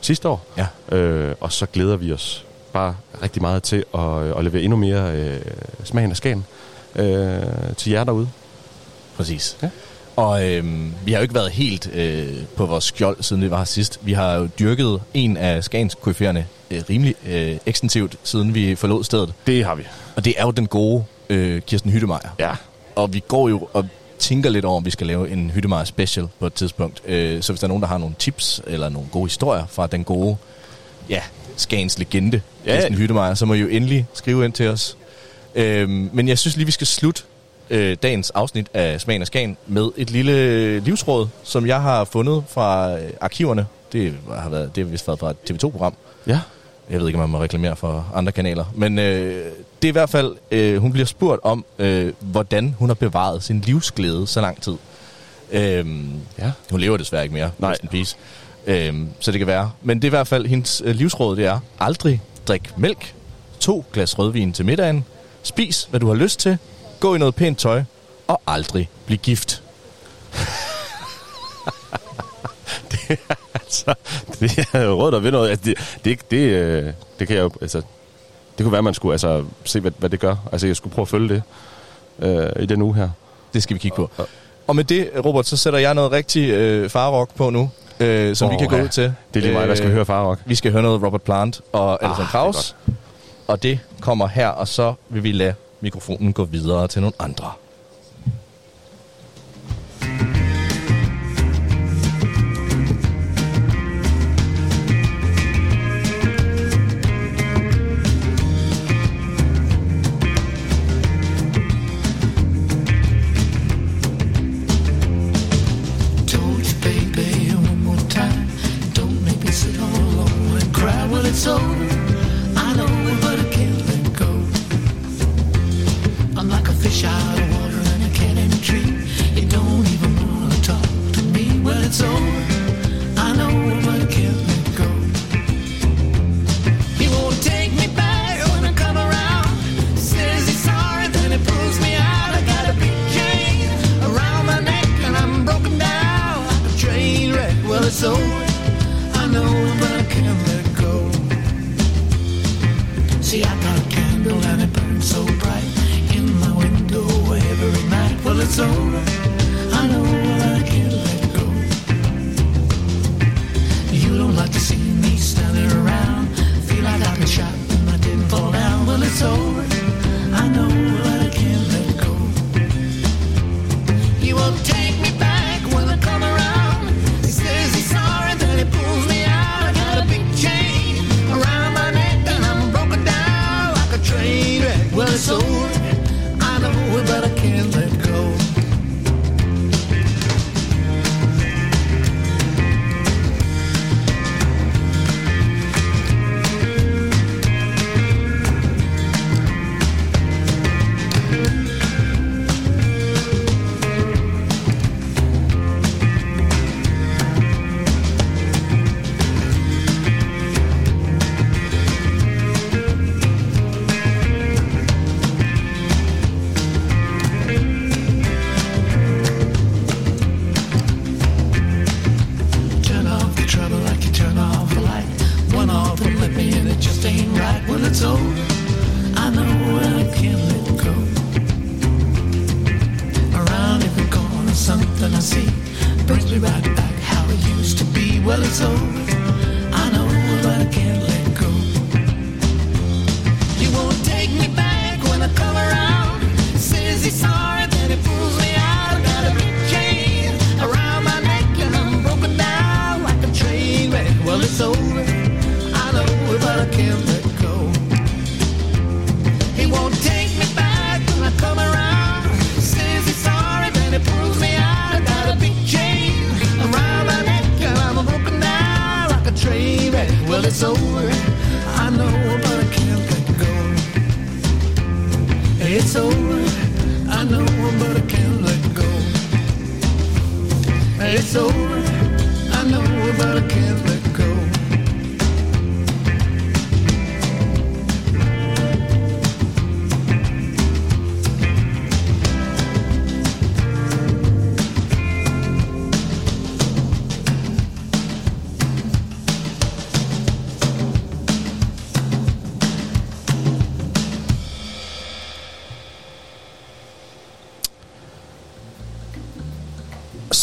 Speaker 8: sidste år.
Speaker 10: Ja.
Speaker 8: Øh, og så glæder vi os bare rigtig meget til at, øh, at levere endnu mere øh, smagen af skagen øh, til jer derude.
Speaker 10: Præcis.
Speaker 8: Ja.
Speaker 10: Og øh, vi har jo ikke været helt øh, på vores skjold, siden vi var her sidst. Vi har jo dyrket en af Skagens koryfererne øh, rimelig øh, ekstensivt, siden vi forlod stedet.
Speaker 8: Det har vi.
Speaker 10: Og det er jo den gode øh, Kirsten Hyttemeier.
Speaker 8: Ja.
Speaker 10: Og vi går jo og tænker lidt over, om vi skal lave en Hyttemeier special på et tidspunkt. Øh, så hvis der er nogen, der har nogle tips eller nogle gode historier fra den gode, ja, Skagens legende,
Speaker 8: Ja.
Speaker 10: Kirsten Hyttemeier, så må I jo endelig skrive ind til os. Øh, men jeg synes lige, vi skal slutte øh, dagens afsnit af Smagen af Skagen med et lille livsråd, som jeg har fundet fra øh, arkiverne. Det har, været, det har vist været fra et TV2-program.
Speaker 8: Ja.
Speaker 10: Jeg ved ikke, om man må reklamere for andre kanaler. Men øh, det er i hvert fald, øh, hun bliver spurgt om, øh, hvordan hun har bevaret sin livsglæde så lang tid. Øh,
Speaker 8: Ja.
Speaker 10: Hun lever desværre ikke mere,
Speaker 8: Nej.
Speaker 10: peace. Øh, så det kan være. Men det er i hvert fald, hendes øh, livsråd, det er, aldrig drik mælk, to glas rødvin til middagen, spis, hvad du har lyst til, gå i noget pænt tøj, og aldrig blive gift.
Speaker 8: altså, det er råd, der ved noget. Altså, det, det, det, øh, det kan jeg jo, altså, det kunne være, at man skulle altså, se, hvad, hvad det gør. Altså, jeg skulle prøve at følge det øh, i den uge her.
Speaker 10: Det skal vi kigge på. Og med det, Robert, så sætter jeg noget rigtig øh, farrock på nu, øh, som oh, vi kan gå
Speaker 8: ja.
Speaker 10: ud til.
Speaker 8: Det er lige mig, der skal
Speaker 10: Øh,
Speaker 8: høre Farrock.
Speaker 10: Vi skal høre noget Robert Plant og Alison
Speaker 8: Ah,
Speaker 10: Krauss. Og det kommer her, og så vil vi lade mikrofonen gå videre til nogle andre.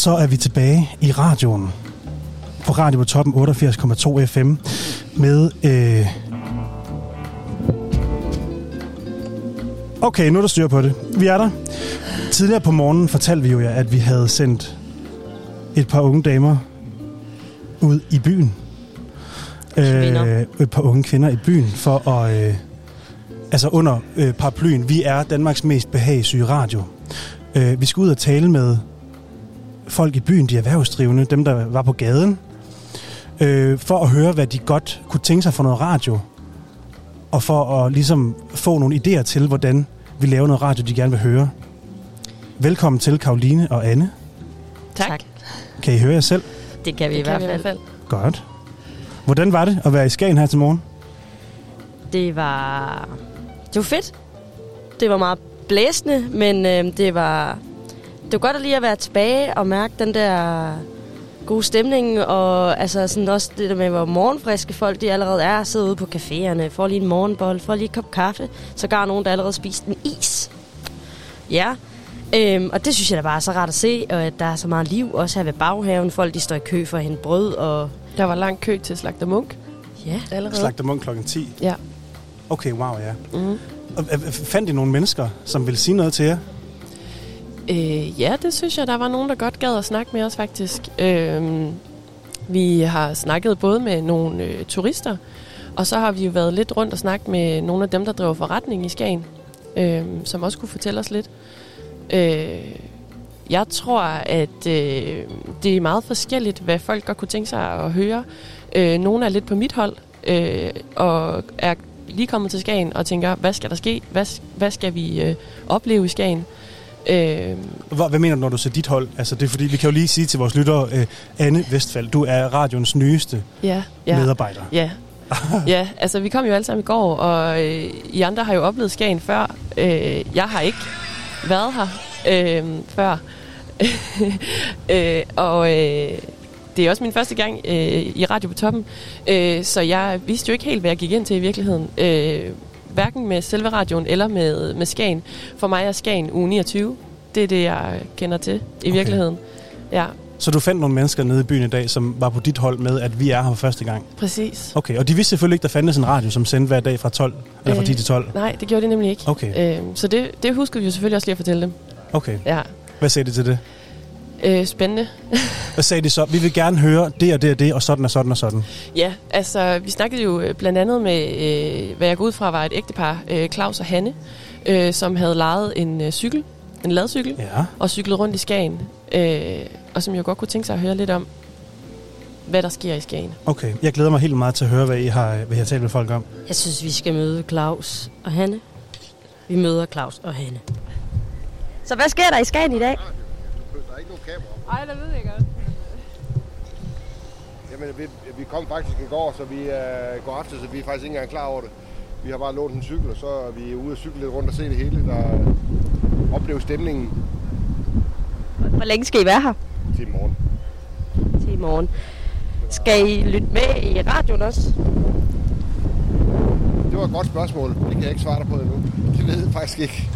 Speaker 1: Så er vi tilbage i radioen. På Radio på toppen 88,2 FM med... Øh... Okay, nu er der styr på det. Vi er der. Tidligere på morgenen fortalte vi jo jer, at vi havde sendt et par unge damer ud i byen. Øh, et par unge kvinder i byen for at... Øh, altså under øh, paraplyen. Vi er Danmarks mest behagesyge radio. Øh, vi skal ud og tale med folk i byen, de erhvervsdrivende, dem der var på gaden, øh, for at høre, hvad de godt kunne tænke sig for noget radio, og for at ligesom få nogle idéer til, hvordan vi laver noget radio, de gerne vil høre. Velkommen til Karoline og Anne.
Speaker 11: Tak. tak.
Speaker 1: Kan I høre jer selv?
Speaker 11: Det kan vi,
Speaker 12: Det
Speaker 11: i,
Speaker 12: kan
Speaker 11: hvert
Speaker 12: vi i hvert
Speaker 11: fald.
Speaker 12: fald.
Speaker 1: Godt. Hvordan var det at være i Skagen her til morgen?
Speaker 11: Det var... Det var fedt. Det var meget blæsende, men øh, det var... Det var godt lige at være tilbage og mærke den der gode stemning, og altså sådan også det der med, hvor morgenfriske folk de allerede er, sidder ude på caféerne, får lige en morgenbold, får lige en kop kaffe, så gar nogen, der allerede spist en is. Ja, øhm, og det synes jeg da bare er så rart at se, og at der er så meget liv, også her ved baghaven. Folk de står i kø for at hente brød, og
Speaker 12: Der var lang kø til Slagter Munk
Speaker 11: ja,
Speaker 12: allerede.
Speaker 1: Slagter Munk klokken 10.
Speaker 12: Ja.
Speaker 1: Okay, wow, ja.
Speaker 12: Mm.
Speaker 1: Og, øh, fandt I nogle mennesker, som ville sige noget til jer?
Speaker 12: Øh, ja, det synes jeg, der var nogen, der godt gad at snakke med os faktisk. Øh, vi har snakket både med nogle øh, turister, og så har vi jo været lidt rundt og snakket med nogle af dem, der driver forretning i Skagen, øh, som også kunne fortælle os lidt. Øh, jeg tror, at øh, det er meget forskelligt, hvad folk godt kunne tænke sig at høre. Øh, nogle er lidt på mit hold, øh, og er lige kommet til Skagen og tænker, hvad skal der ske? Hvad, hvad skal vi øh, opleve i Skagen? Øh,
Speaker 1: Hvad, hvad mener du, når du siger dit hold? Altså, det er fordi, vi kan jo lige sige til vores lyttere, øh, Anne Vestfald, du er radioens nyeste
Speaker 12: ja,
Speaker 1: ja.
Speaker 12: ja,
Speaker 1: medarbejder.
Speaker 12: ja. ja, altså vi kom jo alle sammen i går, og øh, I andre har jo oplevet Skagen før. Øh, jeg har ikke været her øh, før. øh, og øh, det er også min første gang øh, i Radio på Toppen, øh, så jeg vidste jo ikke helt, hvad jeg gik ind til i virkeligheden. Øh, hverken med selve radioen eller med, med Skagen. For mig er Skagen uge 29. Det er det, jeg kender til i
Speaker 1: Okay.
Speaker 12: virkeligheden. Ja,
Speaker 1: Så du fandt nogle mennesker nede i byen i dag, som var på dit hold med, at vi er her for første gang.
Speaker 12: præcis.
Speaker 1: Okay, og de vidste selvfølgelig ikke, der fandtes en radio, som sendte hver dag fra 12, eller fra
Speaker 12: Øh.
Speaker 1: 10 til 12.
Speaker 12: Nej, det gjorde det nemlig ikke.
Speaker 1: Okay,
Speaker 12: Øh, så det, det huskede vi jo selvfølgelig også lige at fortælle dem.
Speaker 1: okay.
Speaker 12: Ja.
Speaker 1: Hvad sagde de til det?
Speaker 12: Øh, spændende.
Speaker 1: Hvad sagde de så? Vi vil gerne høre det og det og det, og sådan og sådan og sådan.
Speaker 12: Ja, altså vi snakkede jo øh, blandt andet med, øh, hvad jeg går ud fra var et ægtepar, øh, Claus og Hanne, øh, som havde lejet en øh, cykel, en ladcykel,
Speaker 1: Ja.
Speaker 12: og cyklet rundt i Skagen. Øh, og som jo godt kunne tænke sig at høre lidt om, hvad der sker i Skagen.
Speaker 1: Okay, jeg glæder mig helt meget til at høre, hvad I har, hvad I har talt med folk om.
Speaker 11: jeg synes, vi skal møde Claus og Hanne. Vi møder Claus og Hanne. Så hvad sker der i Skagen i dag?
Speaker 13: Der er ikke nogen kamera.
Speaker 12: Ej, der ved jeg godt.
Speaker 13: Jamen, vi, vi kom faktisk i går, så vi er går aften, så vi er faktisk ikke engang klar over det. Vi har bare lånt en cykel, og så er vi ude og cykle lidt rundt og se det hele, der opleve stemningen
Speaker 11: Hvor længe skal I være her?
Speaker 13: til i morgen.
Speaker 11: Til i morgen. Skal I lytte med i radioen også?
Speaker 13: Det var et godt spørgsmål. Det kan jeg ikke svare dig på endnu. Det ved jeg faktisk ikke.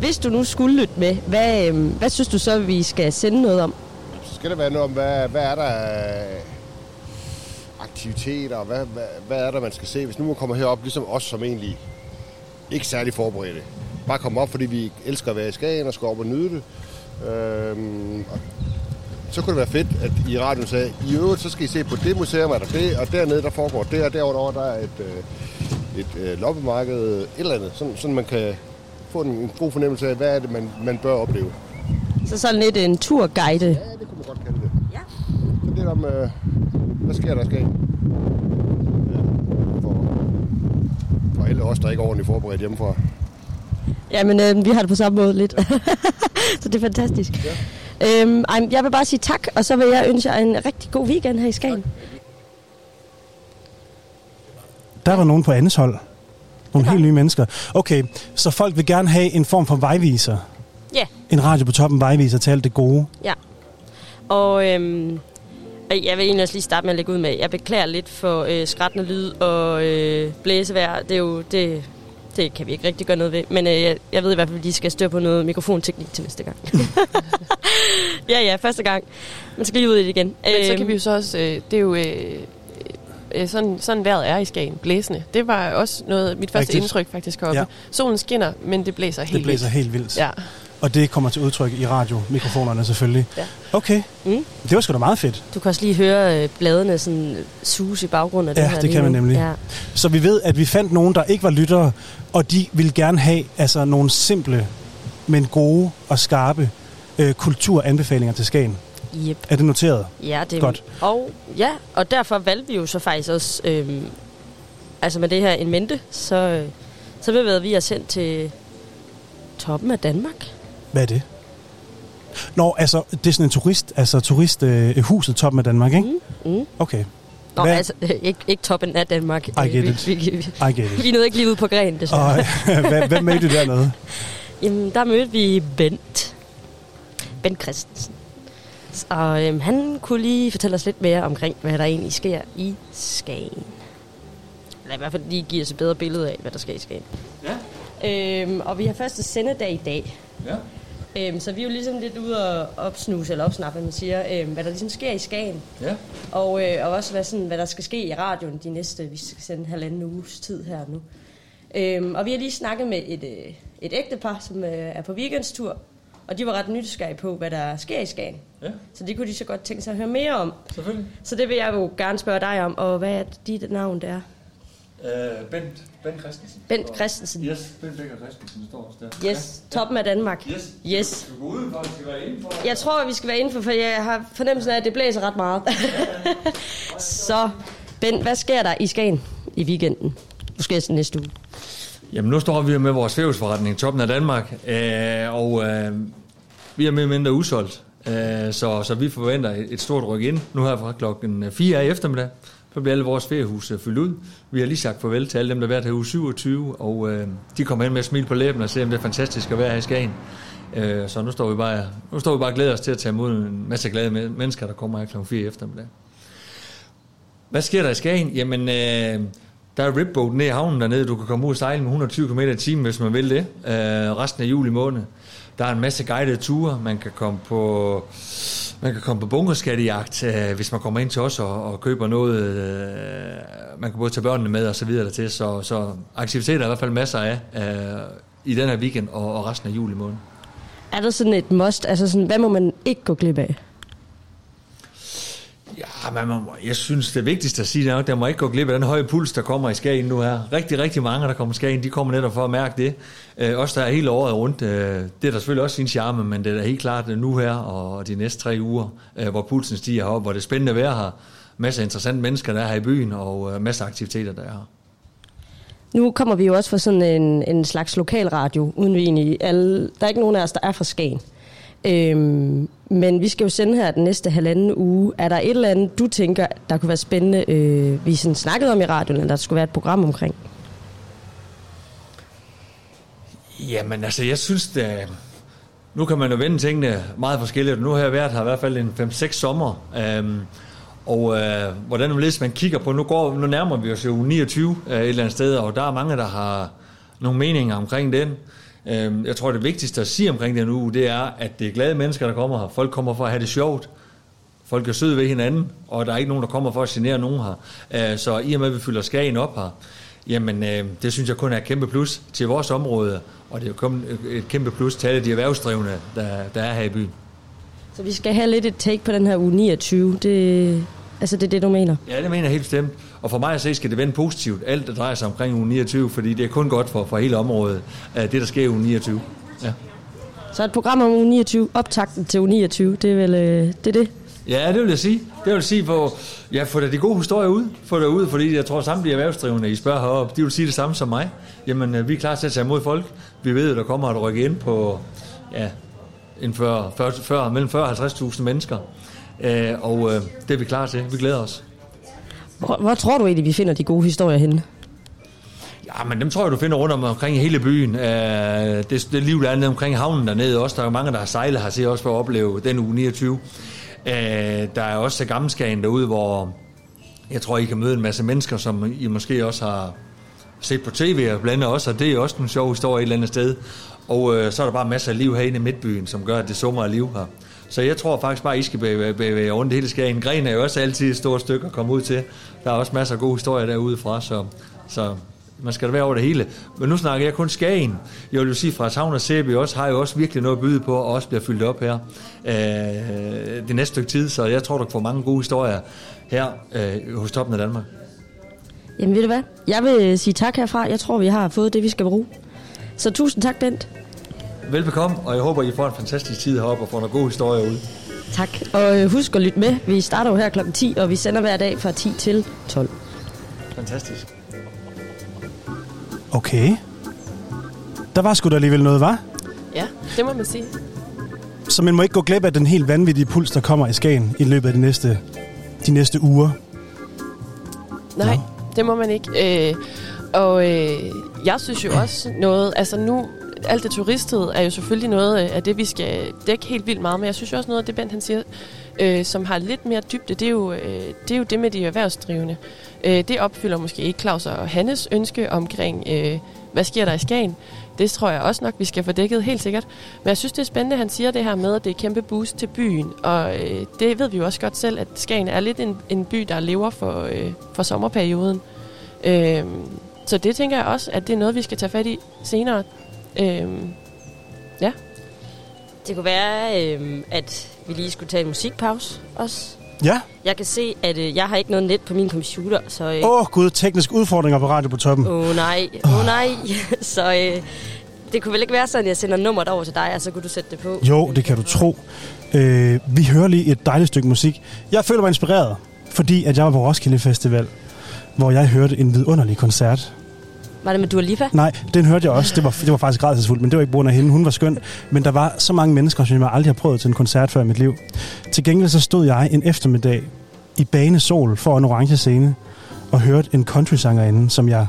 Speaker 11: Hvis du nu skulle lytte med, hvad, øh, hvad synes du så, vi skal sende noget om?
Speaker 13: Så skal det være noget om, hvad, hvad er der aktiviteter, og hvad, hvad, hvad er der, man skal se, hvis nu man kommer herop, ligesom os, som egentlig ikke særlig forberedte. Bare komme op, fordi vi elsker at være i Skagen og skal op og nyde det. Øhm, og så kunne det være fedt, at i radioen sagde, i øvrigt, så skal I se på det museum, er der det, og dernede, der foregår det, og derovre, der er et, øh, et, et loppemarked, et eller andet, sådan, sådan man kan få en, en god fornemmelse af, hvad er det, man, man bør opleve.
Speaker 11: Så sådan lidt en turguide.
Speaker 13: Ja, det kunne man godt kalde det.
Speaker 11: Ja.
Speaker 13: Så lidt om, øh, hvad sker der skal. alle os, der ikke er ordentligt forberedt hjemmefra.
Speaker 11: Jamen, øh, vi har det på samme måde lidt. så det er fantastisk. Ja. Øhm, jeg vil bare sige tak, og så vil jeg ønske jer en rigtig god weekend her i Skagen.
Speaker 1: Der var nogen på andres hold. Nogle helt nye mennesker. Okay, så folk vil gerne have en form for vejviser.
Speaker 11: Ja.
Speaker 1: En radio på toppen vejviser til alt det gode.
Speaker 11: Ja. Og øhm, øh, jeg vil egentlig også lige starte med at lægge ud med, jeg beklager lidt for øh, skrættende lyd og øh, blæsevejr. Det er jo, det, det kan vi ikke rigtig gøre noget ved. Men øh, jeg, jeg ved i hvert fald, at de skal styre på noget mikrofonteknik til næste gang. ja, ja, første gang. Man skal lige ud i det igen.
Speaker 12: Men så
Speaker 11: Øhm,
Speaker 12: kan vi jo så også, øh, det er jo øh, øh, sådan, sådan vejret er i Skagen, blæsende. Det var også noget, mit første
Speaker 1: Rigtigt.
Speaker 12: Indtryk faktisk heroppe.
Speaker 1: Ja.
Speaker 12: Solen skinner, men det blæser helt
Speaker 1: Det blæser
Speaker 12: vildt.
Speaker 1: helt vildt.
Speaker 12: Ja.
Speaker 1: Og det kommer til udtryk i radiomikrofonerne selvfølgelig.
Speaker 11: Ja.
Speaker 1: Okay,
Speaker 11: Mm.
Speaker 1: det var sgu da meget fedt.
Speaker 11: Du kan også lige høre øh, bladene sådan suse i baggrunden af
Speaker 1: Ja,
Speaker 11: det her.
Speaker 1: det kan man nemlig.
Speaker 11: Ja.
Speaker 1: Så vi ved, at vi fandt nogen, der ikke var lyttere, og de ville gerne have altså, nogle simple, men gode og skarpe øh, kulturanbefalinger til Skagen.
Speaker 11: Yep.
Speaker 1: Er det noteret?
Speaker 11: Ja, det er
Speaker 1: Godt.
Speaker 11: Og, ja, og derfor valgte vi jo så faktisk også, øhm, altså med det her en mente, så, øh, så bevægede vi os hen til toppen af Danmark.
Speaker 1: Hvad er det? Nå, altså, det er sådan en turist, altså turisthuset øh, huset toppen af Danmark, ikke?
Speaker 11: Mm. Mm.
Speaker 1: Okay,
Speaker 11: Nå,
Speaker 1: Hvad-
Speaker 11: altså ikke, ikke toppen af Danmark.
Speaker 1: I get
Speaker 11: vi,
Speaker 1: it.
Speaker 11: Vi, vi,
Speaker 1: I get it.
Speaker 11: vi nåede ikke lige ud på gren, desværre.
Speaker 1: Og hvad, hvad mødte du dernede?
Speaker 11: Jamen, der mødte vi Bent. Bent Christensen. Og øhm, han kunne lige fortælle os lidt mere omkring, hvad der egentlig sker i Skagen. Eller i hvert fald lige give os et bedre billede af, hvad der sker i Skagen. Ja. Øhm, og vi har første sendedag i dag.
Speaker 14: Ja.
Speaker 11: Øhm, så vi er jo ligesom lidt ude og opsnuse, eller opsnappe, hvad man siger, øhm, hvad der ligesom sker i Skagen.
Speaker 14: Ja.
Speaker 11: Og, øh, og også hvad, sådan, hvad der skal ske i radioen de næste, vi skal sende halvanden uges tid her nu. Øhm, og vi har lige snakket med et, øh, et ægtepar, som øh, er på weekendstur, og de var ret nysgerrige på, hvad der sker i Skagen.
Speaker 14: Ja.
Speaker 11: Så det kunne de så godt tænke sig at høre mere om.
Speaker 14: Selvfølgelig.
Speaker 11: Så det vil jeg jo gerne spørge dig om, og hvad er dit navn der?
Speaker 14: Uh, Bent, Bent Christensen.
Speaker 11: Bent Christensen.
Speaker 14: Yes, Bent Becker Christensen står også der.
Speaker 11: Yes, toppen af Danmark.
Speaker 14: Yes.
Speaker 11: Yes.
Speaker 14: Du går udenfor, du skal være indenfor.
Speaker 11: Jeg tror, vi skal være indenfor, for jeg har fornemmelsen af, at det blæser ret meget. så, Ben, hvad sker der i Skagen i weekenden? Måske næste uge.
Speaker 14: Jamen, nu står vi med vores fævesforretning, toppen af Danmark, øh, og øh, vi er mere eller mindre udsolgt. Øh, så, så vi forventer et, et stort ryk ind. Nu her fra klokken øh, 4 i eftermiddag, så bliver alle vores feriehus øh, fyldt ud. Vi har lige sagt farvel til alle dem, der har været her uge 27, og øh, de kommer hen med et smil på læben og ser, om det er fantastisk at være her i Skagen. Øh, så nu står vi bare, nu står vi bare og glæder os til at tage imod en masse glade mennesker, der kommer her klokken 4 i eftermiddag. Hvad sker der i Skagen? Jamen, øh, der er ripboat nede i havnen dernede. Du kan komme ud og sejle med 120 km i timen, hvis man vil det. Øh, resten af juli måned. Der er en masse guidede ture. Man kan komme på, man kan komme på bunkerskattejagt, øh, hvis man kommer ind til os og, og køber noget. Øh, man kan både tage børnene med og så videre dertil. Så, så aktiviteter er i hvert fald masser af øh, i den her weekend og, og resten af juli måned.
Speaker 11: Er der sådan et must? Altså sådan, hvad må man ikke gå glip af?
Speaker 14: Ja, man må, jeg synes, det vigtigste at sige, det er at der må ikke gå glip af den høje puls, der kommer i Skagen nu her. Rigtig, rigtig mange, der kommer i Skagen, de kommer netop for at mærke det. Øh, også der er hele året rundt. Øh, det er der selvfølgelig også sin charme, men det er da helt klart øh, nu her og de næste tre uger, øh, hvor pulsen stiger op, hvor det er spændende vejr her. Masser af interessante mennesker, der er her i byen, og øh, masser af aktiviteter, der er her.
Speaker 11: Nu kommer vi jo også fra sådan en, en slags lokalradio, uden vi egentlig alle... Der er ikke nogen af os, der er fra Skagen. Øhm, men vi skal jo sende her den næste halvanden uge. Er der et eller andet, du tænker, der kunne være spændende, øh, vi sådan snakkede om i radioen, eller der skulle være et program omkring?
Speaker 14: Jamen altså, jeg synes, da... nu kan man jo vende tingene meget forskelligt. Nu har jeg været her i hvert fald en 5-6 sommer. Øhm, og øh, hvordan hvis man kigger på, nu, går, nu nærmer vi os jo 29 øh, et eller andet sted, og der er mange, der har nogle meninger omkring den. Øhm, jeg tror, det vigtigste at sige omkring den uge, det er, at det er glade mennesker, der kommer her. Folk kommer for at have det sjovt. Folk er søde ved hinanden, og der er ikke nogen, der kommer for at genere nogen her. Øh, så i og med, at vi fylder Skagen op her, jamen øh, det synes jeg kun er et kæmpe plus til vores område, og det er jo kun et kæmpe plus til alle de erhvervsdrivende, der, der er her i byen.
Speaker 11: Så vi skal have lidt et take på den her uge 29. Det, altså, det er det, du mener?
Speaker 14: Ja, det mener jeg helt bestemt. Og for mig at se, skal det vende positivt, alt der drejer sig omkring uge 29, fordi det er kun godt for, for hele området, det der sker i uge 29. Ja.
Speaker 11: Så et program om uge 29, optakten til uge 29, det er vel øh, det, er det?
Speaker 14: Ja, det vil jeg sige. Det vil jeg sige, hvor ja, få da de gode historier ud. Få det ud, fordi jeg tror samtlige erhvervsdrivende, I spørger heroppe, de vil sige det samme som mig. Jamen, øh, vi er klar til at tage imod folk. Vi ved, at der kommer et rykke ind på ja, en 40, 40, 40, mellem 40 og 50.000 mennesker. Øh, og øh, det er vi klar til. Vi glæder os.
Speaker 11: Hvor, hvor tror du egentlig, vi finder de gode historier henne?
Speaker 14: Ja, men dem tror jeg, du finder rundt om, omkring hele byen. Øh, det, det liv, der er nede omkring havnen dernede også. Der er mange, der har sejlet her, også for at opleve den uge 29. Øh, der er også Gammelskagen derude, hvor jeg tror, I kan møde en masse mennesker, som I måske også har set på tv og blandt også, og det er også en sjov historie et eller andet sted. Og øh, så er der bare masser af liv herinde i midtbyen, som gør, at det summer af liv her. Så jeg tror faktisk bare, at I skal bevæge, bevæge rundt hele Skagen. Gren er jo også altid et stort stykke at komme ud til. Der er også masser af gode historier derude fra, så, så man skal da være over det hele. Men nu snakker jeg kun Skagen. Jeg vil jo sige, fra Savn og Sæby også har jo også virkelig noget at byde på, og også bliver fyldt op her øh, det næste stykke tid. Så jeg tror, du får mange gode historier her øh, hos Toppen af Danmark.
Speaker 11: Jamen ved du hvad? Jeg vil øh, sige tak herfra. Jeg tror, vi har fået det, vi skal bruge. Så tusind tak, Bent.
Speaker 14: Velbekomme, og jeg håber, I får en fantastisk tid heroppe og får nogle gode historier ud.
Speaker 11: Tak. Og øh, husk at lytte med. Vi starter jo her kl. 10, og vi sender hver dag fra 10 til 12.
Speaker 14: Fantastisk.
Speaker 1: Okay. Der var sgu da alligevel noget, var?
Speaker 12: Ja, det må man sige.
Speaker 1: Så man må ikke gå glip af den helt vanvittige puls, der kommer i Skagen i løbet af de næste, de næste uger.
Speaker 12: Nej, det må man ikke. Øh, og øh, jeg synes jo også noget, altså nu, alt det turistet er jo selvfølgelig noget øh, af det, vi skal dække helt vildt meget, men jeg synes jo også noget af det, Bent han siger, øh, som har lidt mere dybde, det er jo, øh, det, er jo det med de erhvervsdrivende. Øh, det opfylder måske ikke Claus og Hannes ønske omkring, øh, hvad sker der i Skagen. Det tror jeg også nok, vi skal få dækket helt sikkert. Men jeg synes, det er spændende, at han siger det her med, at det er kæmpe boost til byen. Og øh, det ved vi jo også godt selv, at Skagen er lidt en, en by, der lever for, øh, for sommerperioden. Øh, så det tænker jeg også, at det er noget, vi skal tage fat i senere. Øh, ja.
Speaker 11: Det kunne være, øh, at vi lige skulle tage en musikpause også.
Speaker 1: Ja.
Speaker 11: Jeg kan se, at øh, jeg har ikke noget net på min computer, så... øh,
Speaker 1: Åh, oh, gud, tekniske udfordringer på Radio på toppen.
Speaker 11: Åh oh, nej, åh oh, nej. så øh, det kunne vel ikke være sådan, at jeg sender nummeret over til dig, og så kunne du sætte det på.
Speaker 1: Jo, det kan du tro. Øh, vi hører lige et dejligt stykke musik. Jeg føler mig inspireret, fordi at jeg var på Roskilde Festival, hvor jeg hørte en vidunderlig koncert.
Speaker 11: Var det med Dua Lipa?
Speaker 1: Nej, den hørte jeg også. Det var, det var faktisk rædselsfuldt, men det var ikke på grund af hende. Hun var skøn. Men der var så mange mennesker, som jeg aldrig har prøvet til en koncert før i mit liv. Til gengæld så stod jeg en eftermiddag i bane sol for en orange scene og hørte en country-sangerinde, som jeg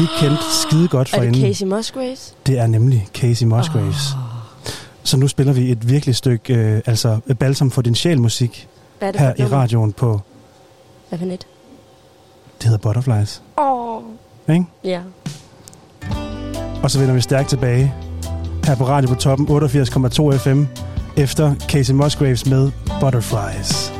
Speaker 1: ikke kendte skide godt for
Speaker 11: Er det. Casey Musgraves?
Speaker 1: Det er nemlig Casey Musgraves. Oh. Så nu spiller vi et virkelig stykke, øh, altså balsam for din sjæl musik
Speaker 11: er
Speaker 1: her i radioen på,
Speaker 11: Hvad for net?
Speaker 1: det hedder Butterflies.
Speaker 11: Åh. Oh.
Speaker 1: Ikke?
Speaker 11: Ja.
Speaker 1: Og så vender vi stærkt tilbage her på Radio på Toppen 88,2 FM efter Casey Musgraves med Butterflies.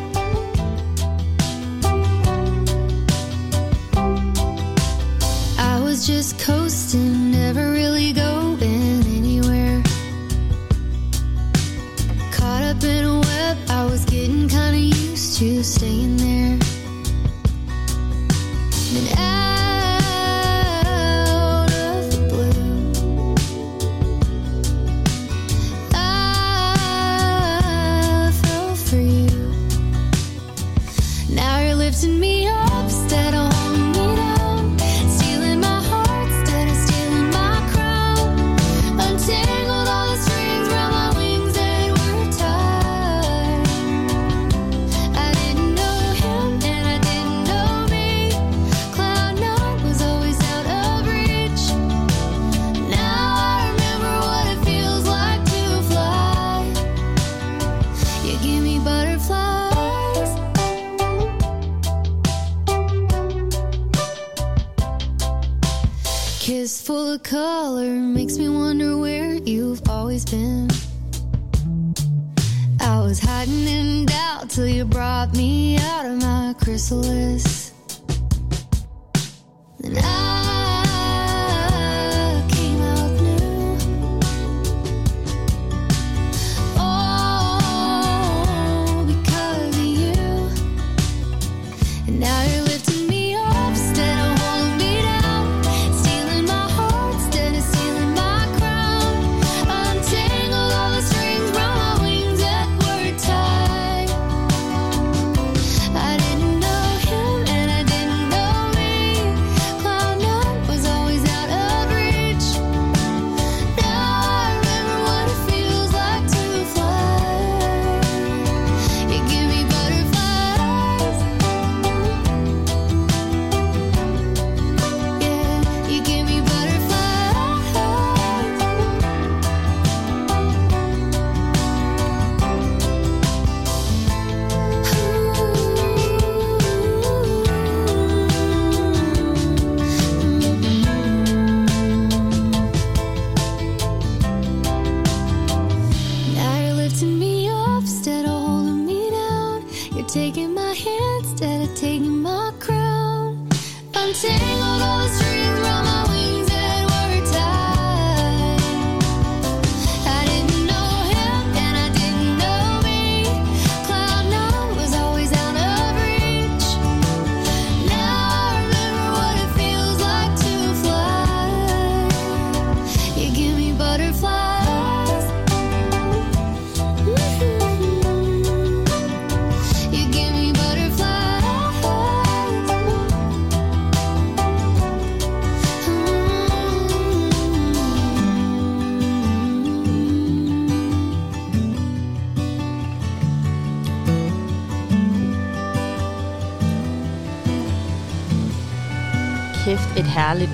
Speaker 6: Kiss full of color makes me wonder where you've always been. I was hiding in doubt till you brought me out of my chrysalis.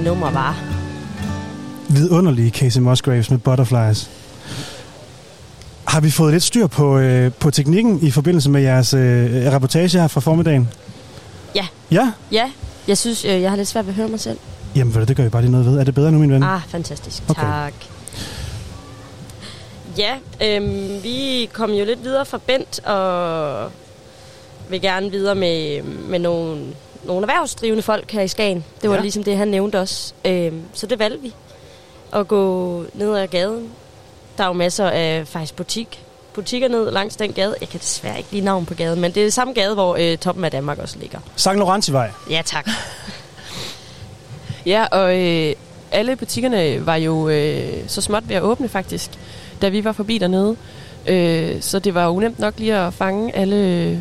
Speaker 11: Nummer, var.
Speaker 1: Vidunderlige Casey Musgraves med Butterflies. Har vi fået lidt styr på, øh, på teknikken i forbindelse med jeres øh, reportage her fra formiddagen?
Speaker 11: Ja.
Speaker 1: Ja?
Speaker 11: Ja, jeg synes, øh, jeg har lidt svært ved at høre mig selv.
Speaker 1: Jamen, du, det gør I bare lige noget ved. Er det bedre nu, min ven?
Speaker 11: Ah, fantastisk.
Speaker 1: Okay.
Speaker 11: Tak. Ja, øhm, vi kom jo lidt videre fra Bent, og vil gerne videre med, med nogle, nogle erhvervsdrivende folk her i Skagen. Det var
Speaker 2: Ja.
Speaker 11: ligesom det, han nævnte også. Øhm, så det valgte vi. At gå ned ad gaden. Der er jo masser af faktisk butik, butikker ned langs den gade. Jeg kan desværre ikke lige navn på gaden, men det er det samme gade, hvor øh, toppen af Danmark også ligger.
Speaker 1: Sankt Laurentievej.
Speaker 11: Ja, tak.
Speaker 12: Ja, og øh, alle butikkerne var jo øh, så småt ved at åbne faktisk, da vi var forbi dernede. Øh, så det var jo nemt nok lige at fange alle,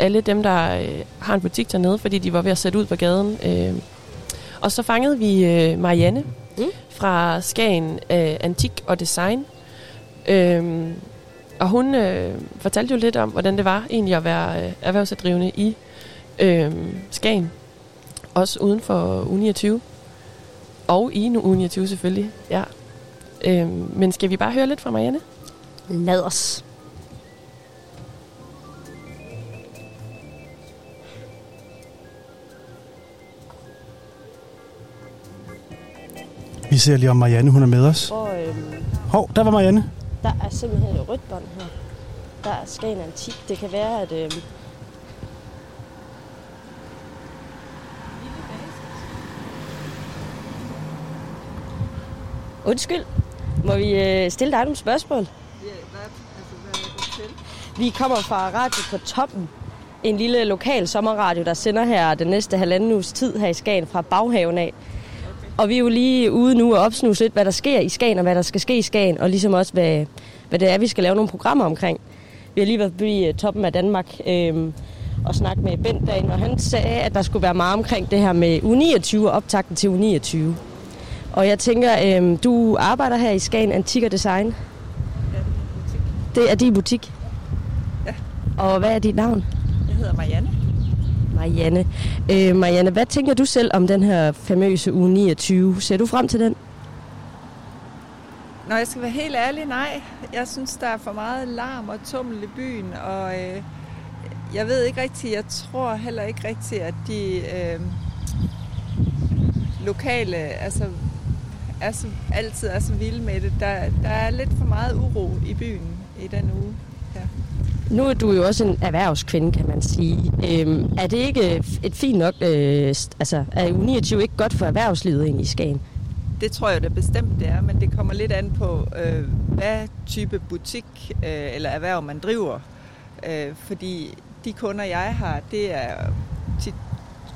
Speaker 12: alle dem, der øh, har en butik dernede, fordi de var ved at sætte ud på gaden. Øh. Og så fangede vi øh, Marianne
Speaker 11: mm.
Speaker 12: fra Skagen øh, Antik og Design. Øh, og hun øh, fortalte jo lidt om, hvordan det var egentlig at være øh, erhvervsdrivende i øh, Skagen. Også uden for U29. Og i U29 selvfølgelig, ja. Øhm, men skal vi bare høre lidt fra Marianne?
Speaker 11: Lad os.
Speaker 1: Vi ser lige om Marianne, hun er med os.
Speaker 11: Og, øhm,
Speaker 1: Hov, der var Marianne.
Speaker 11: der er simpelthen et rødt bånd her. Der er Skagen Antik. Det kan være, at... Øhm, Undskyld. Må vi øh, stille dig nogle spørgsmål? Vi kommer fra Radio på Toppen. En lille lokal sommerradio, der sender her den næste halvanden uges tid her i Skagen fra baghaven af. Og vi er jo lige ude nu og opsnuse lidt, hvad der sker i Skagen, og hvad der skal ske i Skagen, og ligesom også, hvad, hvad det er, vi skal lave nogle programmer omkring. Vi har lige været forbi øh, toppen af Danmark øhm, og snakket med Bent dagen, og han sagde, at der skulle være meget omkring det her med U29 og optakten til U29. Og jeg tænker, øhm, du arbejder her i Skagen Antik og Design. Det er din butik?
Speaker 15: Ja.
Speaker 11: Og hvad er dit navn?
Speaker 15: Jeg hedder Marianne.
Speaker 11: Marianne. Øh, Marianne, hvad tænker du selv om den her famøse uge 29? Ser du frem til den?
Speaker 15: Når jeg skal være helt ærlig, nej. Jeg synes, der er for meget larm og tummel i byen, og øh, jeg ved ikke rigtigt, jeg tror heller ikke rigtigt, at de øh, lokale altså, er så, altid er så vilde med det. Der, der er lidt for meget uro i byen i den uge.
Speaker 11: Nu er du jo også en erhvervskvinde, kan man sige. Øhm, er det ikke et fint nok... Øh, altså, er uge 29 ikke godt for erhvervslivet egentlig i Skagen?
Speaker 15: Det tror jeg da bestemt, det er, men det kommer lidt an på, øh, hvad type butik øh, eller erhverv man driver. Øh, fordi de kunder, jeg har, det er tit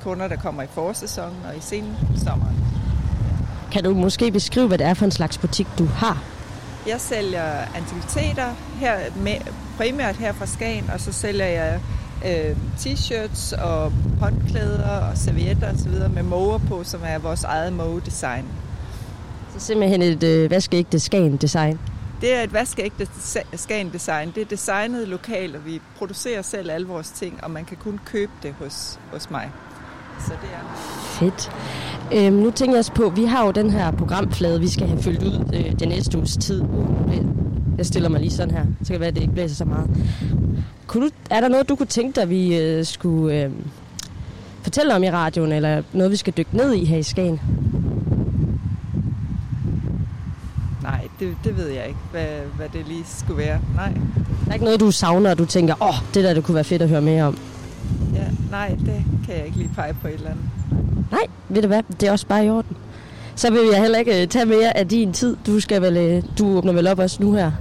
Speaker 15: kunder, der kommer i forsæsonen og i sensommeren.
Speaker 11: Kan du måske beskrive, hvad det er for en slags butik, du har?
Speaker 15: Jeg sælger antikviteter her med, primært her fra Skagen, og så sælger jeg øh, t-shirts og håndklæder og servietter osv. med måger på, som er vores eget mågedesign.
Speaker 11: Så simpelthen et øh, vaskeægte Skagen-design.
Speaker 15: Det er et vaskeægte Skagen design. Det er designet lokalt, og vi producerer selv alle vores ting, og man kan kun købe det hos, hos mig. Så det er...
Speaker 11: Fedt. Øhm, nu tænker jeg også på, vi har jo den her programflade, vi skal have fyldt ud øh, den næste uges tid. Jeg stiller mig lige sådan her, så kan det være, at det ikke blæser så meget. Kunne du, er der noget, du kunne tænke dig, vi øh, skulle øh, fortælle om i radioen, eller noget, vi skal dykke ned i her i Skagen?
Speaker 15: Nej, det, det ved jeg ikke, hvad, hvad det lige skulle være. Nej.
Speaker 11: Der er ikke noget, du savner, og du tænker, åh, oh, det der, det kunne være fedt at høre mere om.
Speaker 15: Ja, nej, det kan jeg ikke lige pege på et eller andet.
Speaker 11: Nej, ved du hvad? Det er også bare i orden. Så vil jeg heller ikke øh, tage mere af din tid. Du skal vel, øh, du åbner vel op også nu her.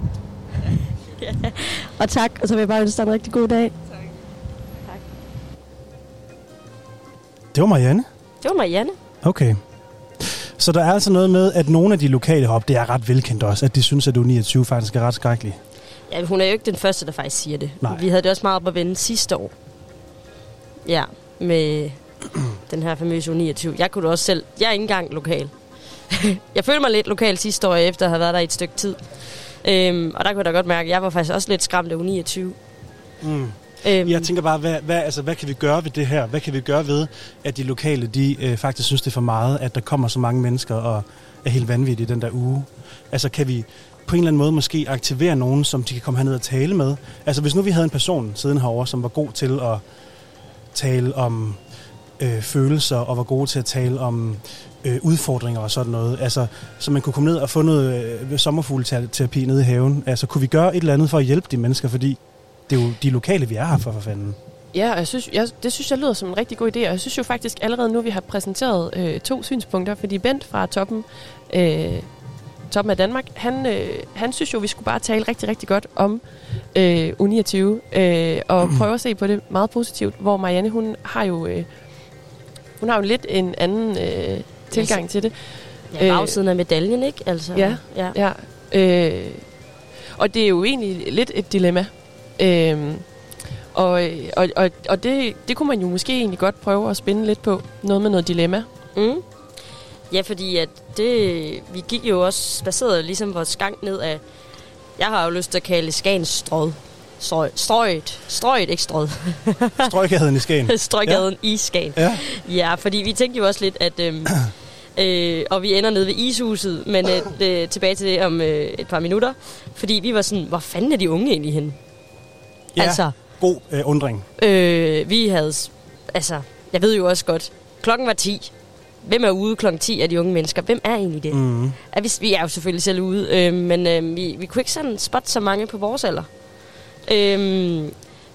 Speaker 11: Ja. og tak, og så vil jeg bare ønske dig en rigtig god dag.
Speaker 1: Det var Marianne.
Speaker 11: Det var Marianne.
Speaker 1: Okay. Så der er altså noget med, at nogle af de lokale heroppe, det er ret velkendt også, at de synes, at U29 faktisk er ret skrækkelig.
Speaker 11: Ja, hun er jo ikke den første, der faktisk siger det.
Speaker 1: Nej.
Speaker 11: Vi havde det også meget op at vende sidste år. Ja, med den her famøse U29. Jeg kunne også selv... Jeg er ikke engang lokal. jeg følte mig lidt lokal sidste år, efter at have været der i et stykke tid. Øhm, og der kunne jeg da godt mærke, at jeg var faktisk også lidt skræmt af U29.
Speaker 1: Mm.
Speaker 11: Øhm,
Speaker 1: Jeg tænker bare, hvad, hvad, altså, hvad kan vi gøre ved det her? Hvad kan vi gøre ved, at de lokale, de øh, faktisk synes, det er for meget, at der kommer så mange mennesker og er helt vanvittige den der uge? Altså, kan vi på en eller anden måde måske aktivere nogen, som de kan komme herned og tale med? Altså, hvis nu vi havde en person siden herovre, som var god til at tale om øh, følelser, og var gode til at tale om øh, udfordringer og sådan noget. Altså, så man kunne komme ned og få noget øh, sommerfugleterapi nede i haven. Altså, kunne vi gøre et eller andet for at hjælpe de mennesker, fordi det er jo de lokale, vi er her for, for fanden.
Speaker 12: Ja, og jeg synes, jeg, det synes jeg lyder som en rigtig god idé, og jeg synes jo faktisk allerede nu, vi har præsenteret øh, to synspunkter, fordi Bent fra toppen, øh, toppen af Danmark, han, øh, han synes jo, vi skulle bare tale rigtig, rigtig godt om øh, U29, øh, og prøve at se på det meget positivt, hvor Marianne, hun har jo, øh, hun har jo lidt en anden øh, tilgang til det.
Speaker 11: Ja, bagsiden af medaljen, ikke? Altså,
Speaker 12: Ja,
Speaker 11: ja.
Speaker 12: ja. Øh, og det er jo egentlig lidt et dilemma. Øh, og og, og, og det, det kunne man jo måske egentlig godt prøve at spænde lidt på. Noget med noget dilemma.
Speaker 11: Mm. Ja, fordi at det, vi gik jo også baseret ligesom vores gang ned af, jeg har jo lyst til at kalde Skagens strød. Strøg, strøget. Strøget, ikke strød.
Speaker 1: Strøggaden i Skagen.
Speaker 11: Strøggaden ja. i Skagen.
Speaker 1: Ja.
Speaker 11: ja, fordi vi tænkte jo også lidt, at... Øhm, øh, og vi ender nede ved ishuset, men øh, det, tilbage til det om øh, et par minutter. Fordi vi var sådan, hvor fanden er de unge egentlig henne?
Speaker 1: Ja,
Speaker 11: Altså,
Speaker 1: god øh, undring.
Speaker 11: Øh, vi havde... Altså, jeg ved jo også godt. Klokken var 10. Hvem er ude klokken 10 af de unge mennesker? Hvem er egentlig det?
Speaker 1: Mm.
Speaker 11: Er vi, vi er jo selvfølgelig selv ude, øh, men øh, vi, vi kunne ikke sådan spotte så mange på vores alder. Øh,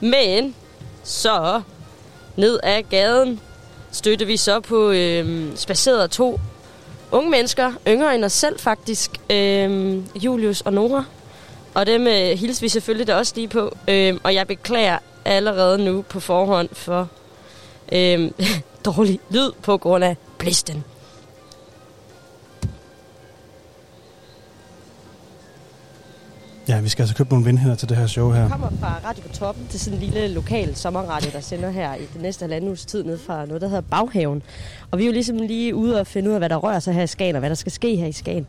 Speaker 11: men så ned ad gaden støtte vi så på øh, spaceret to unge mennesker, yngre end os selv faktisk, øh, Julius og Nora. Og dem øh, hilser vi selvfølgelig da også lige på. Øh, og jeg beklager allerede nu på forhånd for øh, dårlig lyd på grund af blisten.
Speaker 1: Ja, vi skal altså købe nogle vindhænder til det her show her.
Speaker 11: Jeg kommer fra Radio på Toppen til sådan en lille lokal sommerradio, der sender her i det næste halvanden uges tid ned fra noget, der hedder Baghaven. Og vi er jo ligesom lige ude og finde ud af, hvad der rører sig her i Skagen, og hvad der skal ske her i Skagen.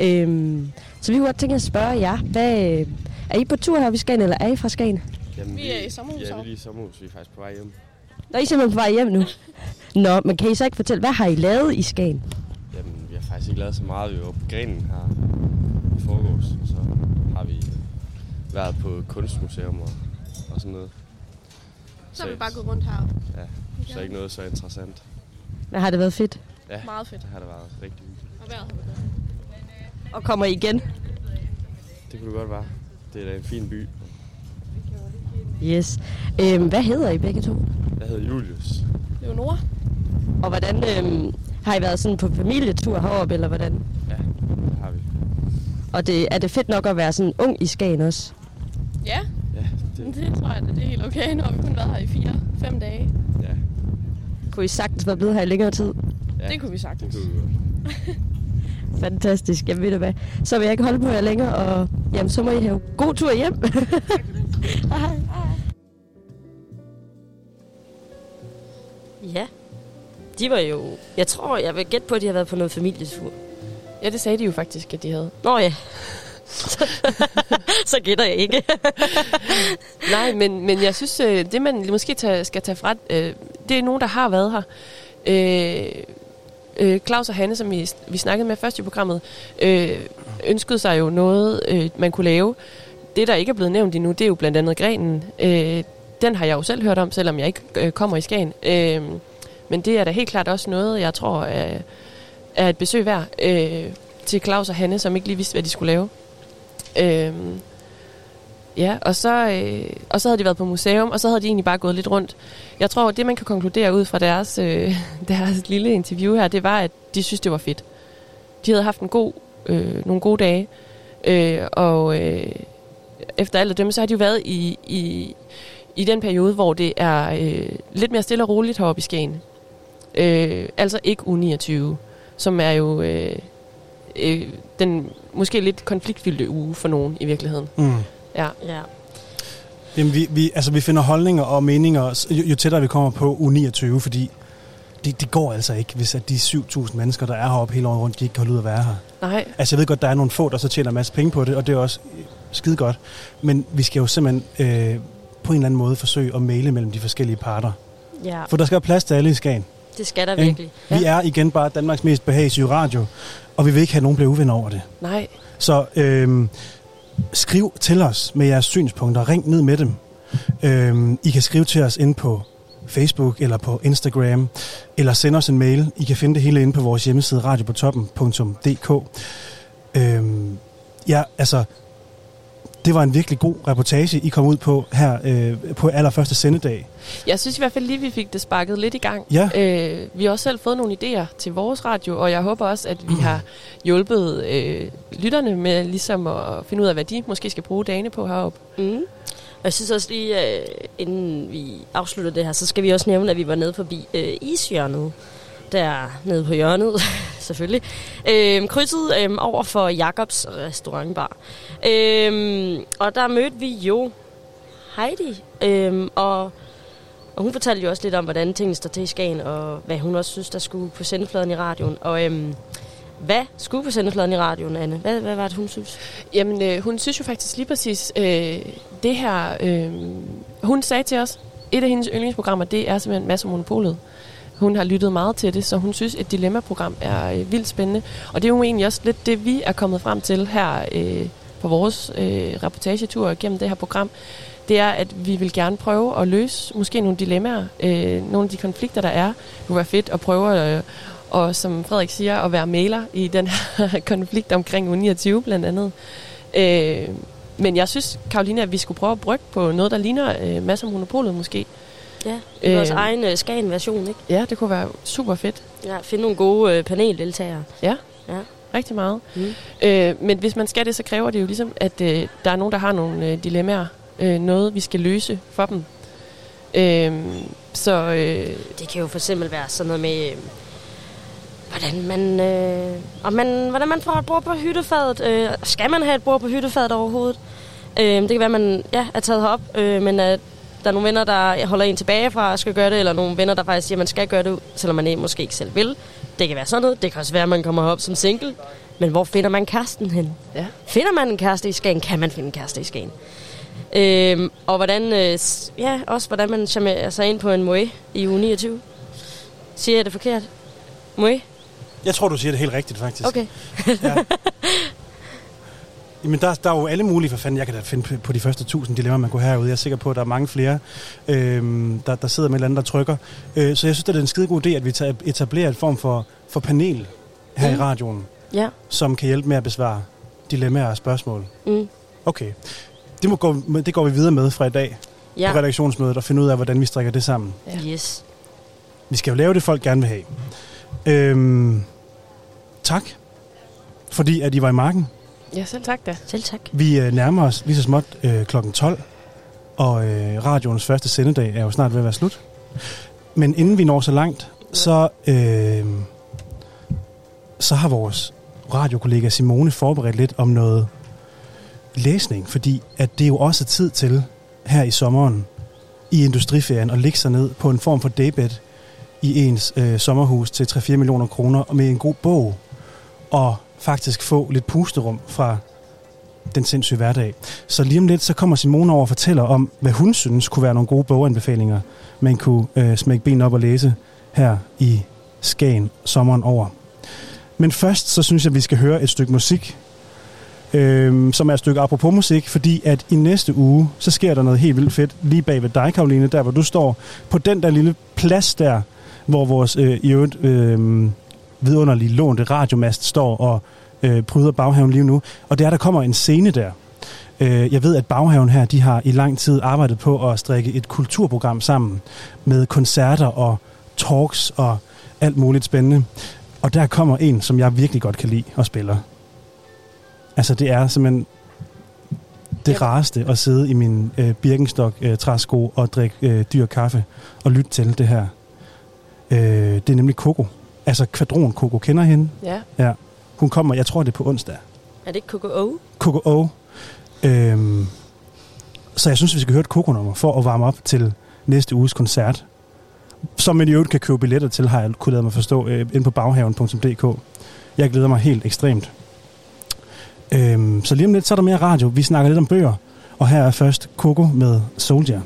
Speaker 11: Øhm, så vi kunne godt tænke at spørge jer, hvad, er I på tur her i Skagen, eller er I fra Skagen?
Speaker 16: Jamen,
Speaker 17: Vi er i sommerhus
Speaker 16: Ja, vi er lige i sommerhus. Vi er faktisk på vej hjem.
Speaker 11: Nå, I er simpelthen på vej hjem nu. Nå, men kan I så ikke fortælle, hvad har I lavet i Skagen?
Speaker 16: Jamen, vi har faktisk ikke lavet så meget. Vi var på grenen her i forgårs. Og så har vi været på kunstmuseum og, og sådan noget.
Speaker 17: Så har vi bare gået rundt her.
Speaker 16: Ja, så ikke noget så interessant.
Speaker 11: Hvad har det været fedt?
Speaker 16: Ja,
Speaker 17: Meget fedt.
Speaker 16: det har det været rigtig hyggeligt.
Speaker 17: Og vejret har været godt.
Speaker 11: Og kommer I igen?
Speaker 16: Det kunne det godt være. Det er da en fin by.
Speaker 11: Yes. Øhm, hvad hedder I begge to?
Speaker 16: Jeg hedder Julius.
Speaker 17: Leonora?
Speaker 11: Og hvordan øhm, har I været sådan på familietur heroppe, eller hvordan?
Speaker 16: Ja, det har vi.
Speaker 11: Og det, er det fedt nok at være sådan ung i Skagen også?
Speaker 17: Ja.
Speaker 16: Ja,
Speaker 17: det... det tror jeg, det er helt okay. Nu har vi kun været her i fire, fem dage.
Speaker 16: Ja.
Speaker 11: Kunne I sagtens være blevet her i længere tid?
Speaker 16: Ja,
Speaker 17: det kunne vi sagtens.
Speaker 16: Det kunne vi.
Speaker 11: Fantastisk. Jamen ved du hvad, så vil jeg ikke holde på jer længere, og jamen, så må I have god tur hjem. Hej. Ja, de var jo... Jeg tror, jeg vil gætte på, at de har været på noget familietur.
Speaker 12: Ja, det sagde de jo faktisk, at de havde.
Speaker 11: Nå ja. så gætter jeg ikke.
Speaker 12: Nej, men, men jeg synes, øh, det man måske tage, skal tage fra, øh, det er nogen, der har været her. Øh, øh, Claus og Hanne, som vi, vi snakkede med først i programmet, øh, ønskede sig jo noget, øh, man kunne lave. Det, der ikke er blevet nævnt endnu, det er jo blandt andet grenen. Øh, den har jeg jo selv hørt om, selvom jeg ikke øh, kommer i Skagen. Øh, men det er da helt klart også noget, jeg tror er, er et besøg værd øh, til Claus og Hanne, som ikke lige vidste, hvad de skulle lave. Øh, Ja, og så, øh, og så havde de været på museum, og så havde de egentlig bare gået lidt rundt. Jeg tror, det man kan konkludere ud fra deres, øh, deres lille interview her, det var, at de synes, det var fedt. De havde haft en god, øh, nogle gode dage, øh, og øh, efter alt at dømme, så har de jo været i, i, i den periode, hvor det er øh, lidt mere stille og roligt heroppe i Skagen. Øh, altså ikke u 29, som er jo øh, øh, den måske lidt konfliktfyldte uge for nogen i virkeligheden.
Speaker 1: Mm.
Speaker 12: Ja.
Speaker 11: ja.
Speaker 1: Jamen, vi, vi, altså, vi finder holdninger og meninger, jo, jo tættere vi kommer på U29, fordi det, det går altså ikke, hvis at de 7.000 mennesker, der er heroppe hele året rundt, de ikke kan holde ud at være her.
Speaker 12: Nej.
Speaker 1: Altså, jeg ved godt, der er nogle få, der så tjener en masse penge på det, og det er også skide godt. Men vi skal jo simpelthen øh, på en eller anden måde forsøge at male mellem de forskellige parter.
Speaker 11: Ja.
Speaker 1: For der skal være plads til alle i Skagen.
Speaker 11: Det skal der virkelig.
Speaker 1: Vi er igen bare Danmarks mest behagelige radio, og vi vil ikke have nogen blive uvenner over det.
Speaker 12: Nej.
Speaker 1: Så øhm, skriv til os med jeres synspunkter. Ring ned med dem. Øhm, I kan skrive til os ind på Facebook eller på Instagram, eller send os en mail. I kan finde det hele inde på vores hjemmeside radiopotoppen.dk. Øhm, ja, altså, det var en virkelig god reportage, I kom ud på her øh, på allerførste sendedag.
Speaker 12: Jeg synes i hvert fald lige, vi fik det sparket lidt i gang.
Speaker 1: Ja.
Speaker 12: Øh, vi har også selv fået nogle idéer til vores radio, og jeg håber også, at vi har hjulpet øh, lytterne med ligesom at finde ud af, hvad de måske skal bruge dagene på heroppe.
Speaker 11: Mm. Og jeg synes også lige, øh, inden vi afslutter det her, så skal vi også nævne, at vi var nede forbi øh, ishjørnet. Der nede på hjørnet, selvfølgelig. Øh, krydset øh, over for Jakobs restaurantbar. Øh, og der mødte vi jo Heidi, øh, og, og hun fortalte jo også lidt om, hvordan tingene står til i Skagen, og hvad hun også synes, der skulle på sendefladen i radioen. Og øh, hvad skulle på sendefladen i radioen, Anne? Hvad, hvad var det, hun synes?
Speaker 12: Jamen, øh, hun synes jo faktisk lige præcis, øh, det her... Øh, hun sagde til os, et af hendes yndlingsprogrammer, det er simpelthen Mads og Monopolet. Hun har lyttet meget til det, så hun synes, et dilemmaprogram er øh, vildt spændende. Og det er jo egentlig også lidt det, vi er kommet frem til her øh, på vores øh, reportagetur gennem det her program. Det er, at vi vil gerne prøve at løse måske nogle dilemmaer, øh, nogle af de konflikter, der er. Det kunne være fedt at prøve øh, og som Frederik siger, at være maler i den her konflikt omkring U29 blandt andet. Øh, men jeg synes, Karoline, at vi skulle prøve at brygge på noget, der ligner øh, masser af monopolet måske.
Speaker 11: Ja, er vores
Speaker 12: Øh,
Speaker 11: egen øh, Skagen-version, ikke?
Speaker 12: Ja, det kunne være super fedt.
Speaker 11: Ja, finde nogle gode øh, paneldeltagere.
Speaker 12: Ja,
Speaker 11: ja.
Speaker 12: rigtig meget.
Speaker 11: Mm.
Speaker 12: Øh, men hvis man skal det, så kræver det jo ligesom, at øh, der er nogen, der har nogle øh, dilemmaer. Øh, noget, vi skal løse for dem. Øh, så øh,
Speaker 11: Det kan jo for eksempel være sådan noget med, øh, hvordan man, øh, om man, hvordan man får et bord på hyttefadet. Øh, skal man have et bord på hyttefadet overhovedet? Øh, det kan være, at man ja, er taget herop, øh, men at der er nogle venner, der holder en tilbage fra at skal gøre det, eller nogle venner, der faktisk siger, at man skal gøre det, selvom man ikke- måske ikke selv vil. Det kan være sådan noget. Det kan også være, at man kommer herop som single. Men hvor finder man kæresten hen?
Speaker 12: Ja.
Speaker 11: Finder man en kæreste i Skagen? Kan man finde en kæreste i Skagen? Øhm, og hvordan, øh, ja, også hvordan man charmerer sig ind på en moe i uge 29. Siger jeg det forkert? Moe?
Speaker 1: Jeg tror, du siger det helt rigtigt, faktisk.
Speaker 11: Okay.
Speaker 1: ja. Jamen, der, der er jo alle mulige, for fanden, jeg kan da finde på- de første tusind dilemmaer, man kunne have herude. Jeg er sikker på, at der er mange flere, øhm, der, der sidder med et eller andet, der trykker. Øh, så jeg synes, det er en skide god idé, at vi tager- etablerer et form for, for panel her mm. i radioen,
Speaker 11: Ja.
Speaker 1: som kan hjælpe med at besvare dilemmaer og spørgsmål.
Speaker 11: Mm.
Speaker 1: Okay. Det, må gå, det går vi videre med fra i dag
Speaker 11: Ja.
Speaker 1: på redaktionsmødet og finde ud af, hvordan vi strikker det sammen.
Speaker 11: Ja. Yes.
Speaker 1: Vi skal jo lave det, folk gerne vil have. Øhm, tak, fordi at I var i marken.
Speaker 12: Ja, selv tak da.
Speaker 11: Selv tak.
Speaker 1: Vi øh, nærmer os lige så småt øh, klokken 12, og øh, radioens første sendedag er jo snart ved at være slut. Men inden vi når så langt, så, øh, så har vores radiokollega Simone forberedt lidt om noget læsning, fordi at det jo også er tid til her i sommeren i industriferien at ligge sig ned på en form for daybed i ens øh, sommerhus til 3-4 millioner kroner med en god bog og faktisk få lidt pusterum fra den sindssyge hverdag. Så lige om lidt, så kommer Simone over og fortæller om, hvad hun synes kunne være nogle gode boganbefalinger, man kunne øh, smække ben op og læse her i Skagen sommeren over. Men først, så synes jeg, at vi skal høre et stykke musik, øh, som er et stykke apropos musik, fordi at i næste uge, så sker der noget helt vildt fedt lige bag ved dig, Karoline, der hvor du står på den der lille plads der, hvor vores øh, i øvrigt øh, vidunderlige lånte radiomast står og øh, pryder baghaven lige nu. Og det er, der kommer en scene der.
Speaker 18: Øh, jeg ved, at Baghaven her, de har i lang tid arbejdet på at strikke et kulturprogram sammen med koncerter og talks og alt muligt spændende. Og der kommer en, som jeg virkelig godt kan lide og spiller. Altså, det er simpelthen det rareste at sidde i min øh, Birkenstock øh, træsko og drikke øh, dyr kaffe og lytte til det her. Øh, det er nemlig Coco. Altså Kvadron Coco. Kender hende?
Speaker 11: Ja.
Speaker 18: Ja. Hun kommer, jeg tror det er på onsdag.
Speaker 11: Er det ikke Coco O?
Speaker 18: Coco O. Øhm, så jeg synes, vi skal høre et Coco-nummer for at varme op til næste uges koncert. Som man i øvrigt kan købe billetter til, har jeg kunnet lade mig forstå, øh, inde på baghaven.dk. Jeg glæder mig helt ekstremt. Øhm, så lige om lidt, så er der mere radio. Vi snakker lidt om bøger. Og her er først Coco med Soldier.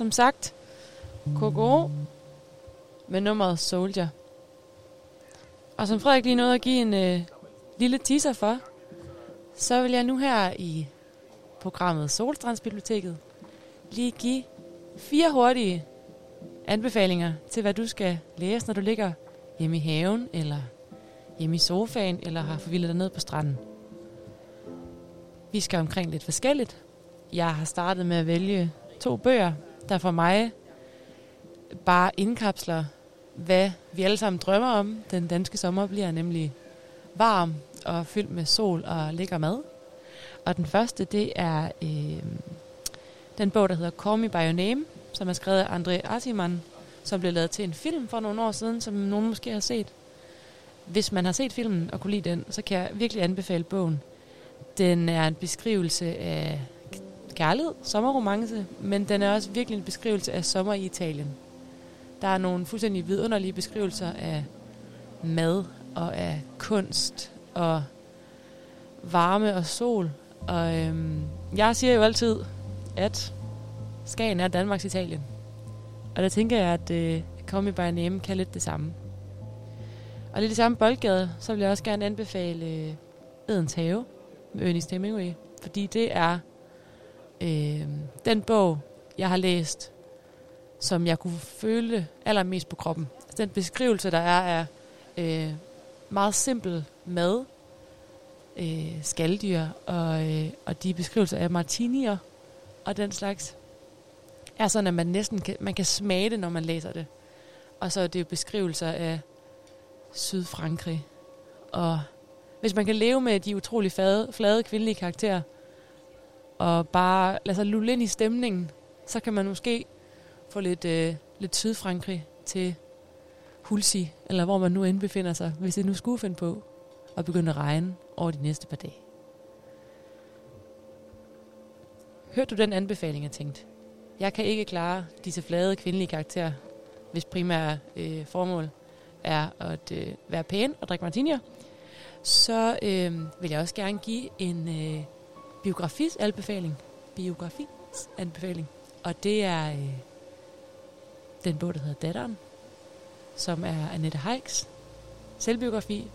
Speaker 2: Som sagt Coco med nummeret Soldier. Og som Frederik lige nåede at give en øh, lille teaser for, så vil jeg nu her i programmet Solstrandsbiblioteket lige give fire hurtige anbefalinger til, hvad du skal læse, når du ligger hjemme i haven, eller hjemme i sofaen, eller har forvildet dig ned på stranden. Vi skal omkring lidt forskelligt. Jeg har startet med at vælge to bøger, der for mig bare indkapsler, hvad vi alle sammen drømmer om. Den danske sommer bliver nemlig varm og fyldt med sol og lækker mad. Og den første, det er øh, den bog, der hedder Call Me By Your Name, som er skrevet af André Asiman, som blev lavet til en film for nogle år siden, som nogen måske har set. Hvis man har set filmen og kunne lide den, så kan jeg virkelig anbefale bogen. Den er en beskrivelse af kærlighed, sommerromance, men den er også virkelig en beskrivelse af sommer i Italien. Der er nogle fuldstændig vidunderlige beskrivelser af mad og af kunst og varme og sol. Og øhm, jeg siger jo altid, at Skagen er Danmarks Italien. Og der tænker jeg, at øh, Call Me By Name kan lidt det samme. Og lidt i samme boldgade, så vil jeg også gerne anbefale øh, Edens Have med Ernest Hemingway. Fordi det er øh, den bog, jeg har læst, som jeg kunne føle allermest på kroppen. Altså, den beskrivelse, der er af øh, meget simpel mad, øh, skalddyr og, øh, og de beskrivelser af martinier og den slags, er sådan, at man næsten kan, man kan smage det, når man læser det. Og så er det jo beskrivelser af Sydfrankrig. Og hvis man kan leve med de utrolig flade, flade kvindelige karakterer, og bare lade sig lulle ind i stemningen, så kan man måske få lidt, øh, lidt Sydfrankrig til Hulsi, eller hvor man nu end befinder sig, hvis det nu skulle finde på at begynde at regne over de næste par dage. Hørte du den anbefaling, jeg tænkte? Jeg kan ikke klare disse flade kvindelige karakterer, hvis primære øh, formål er at øh, være pæn og drikke martinier. Så øh, vil jeg også gerne give en øh, biografis anbefaling. Biografis anbefaling. Og det er øh, den bog, der hedder Datteren, som er Annette Heiks selvbiografi,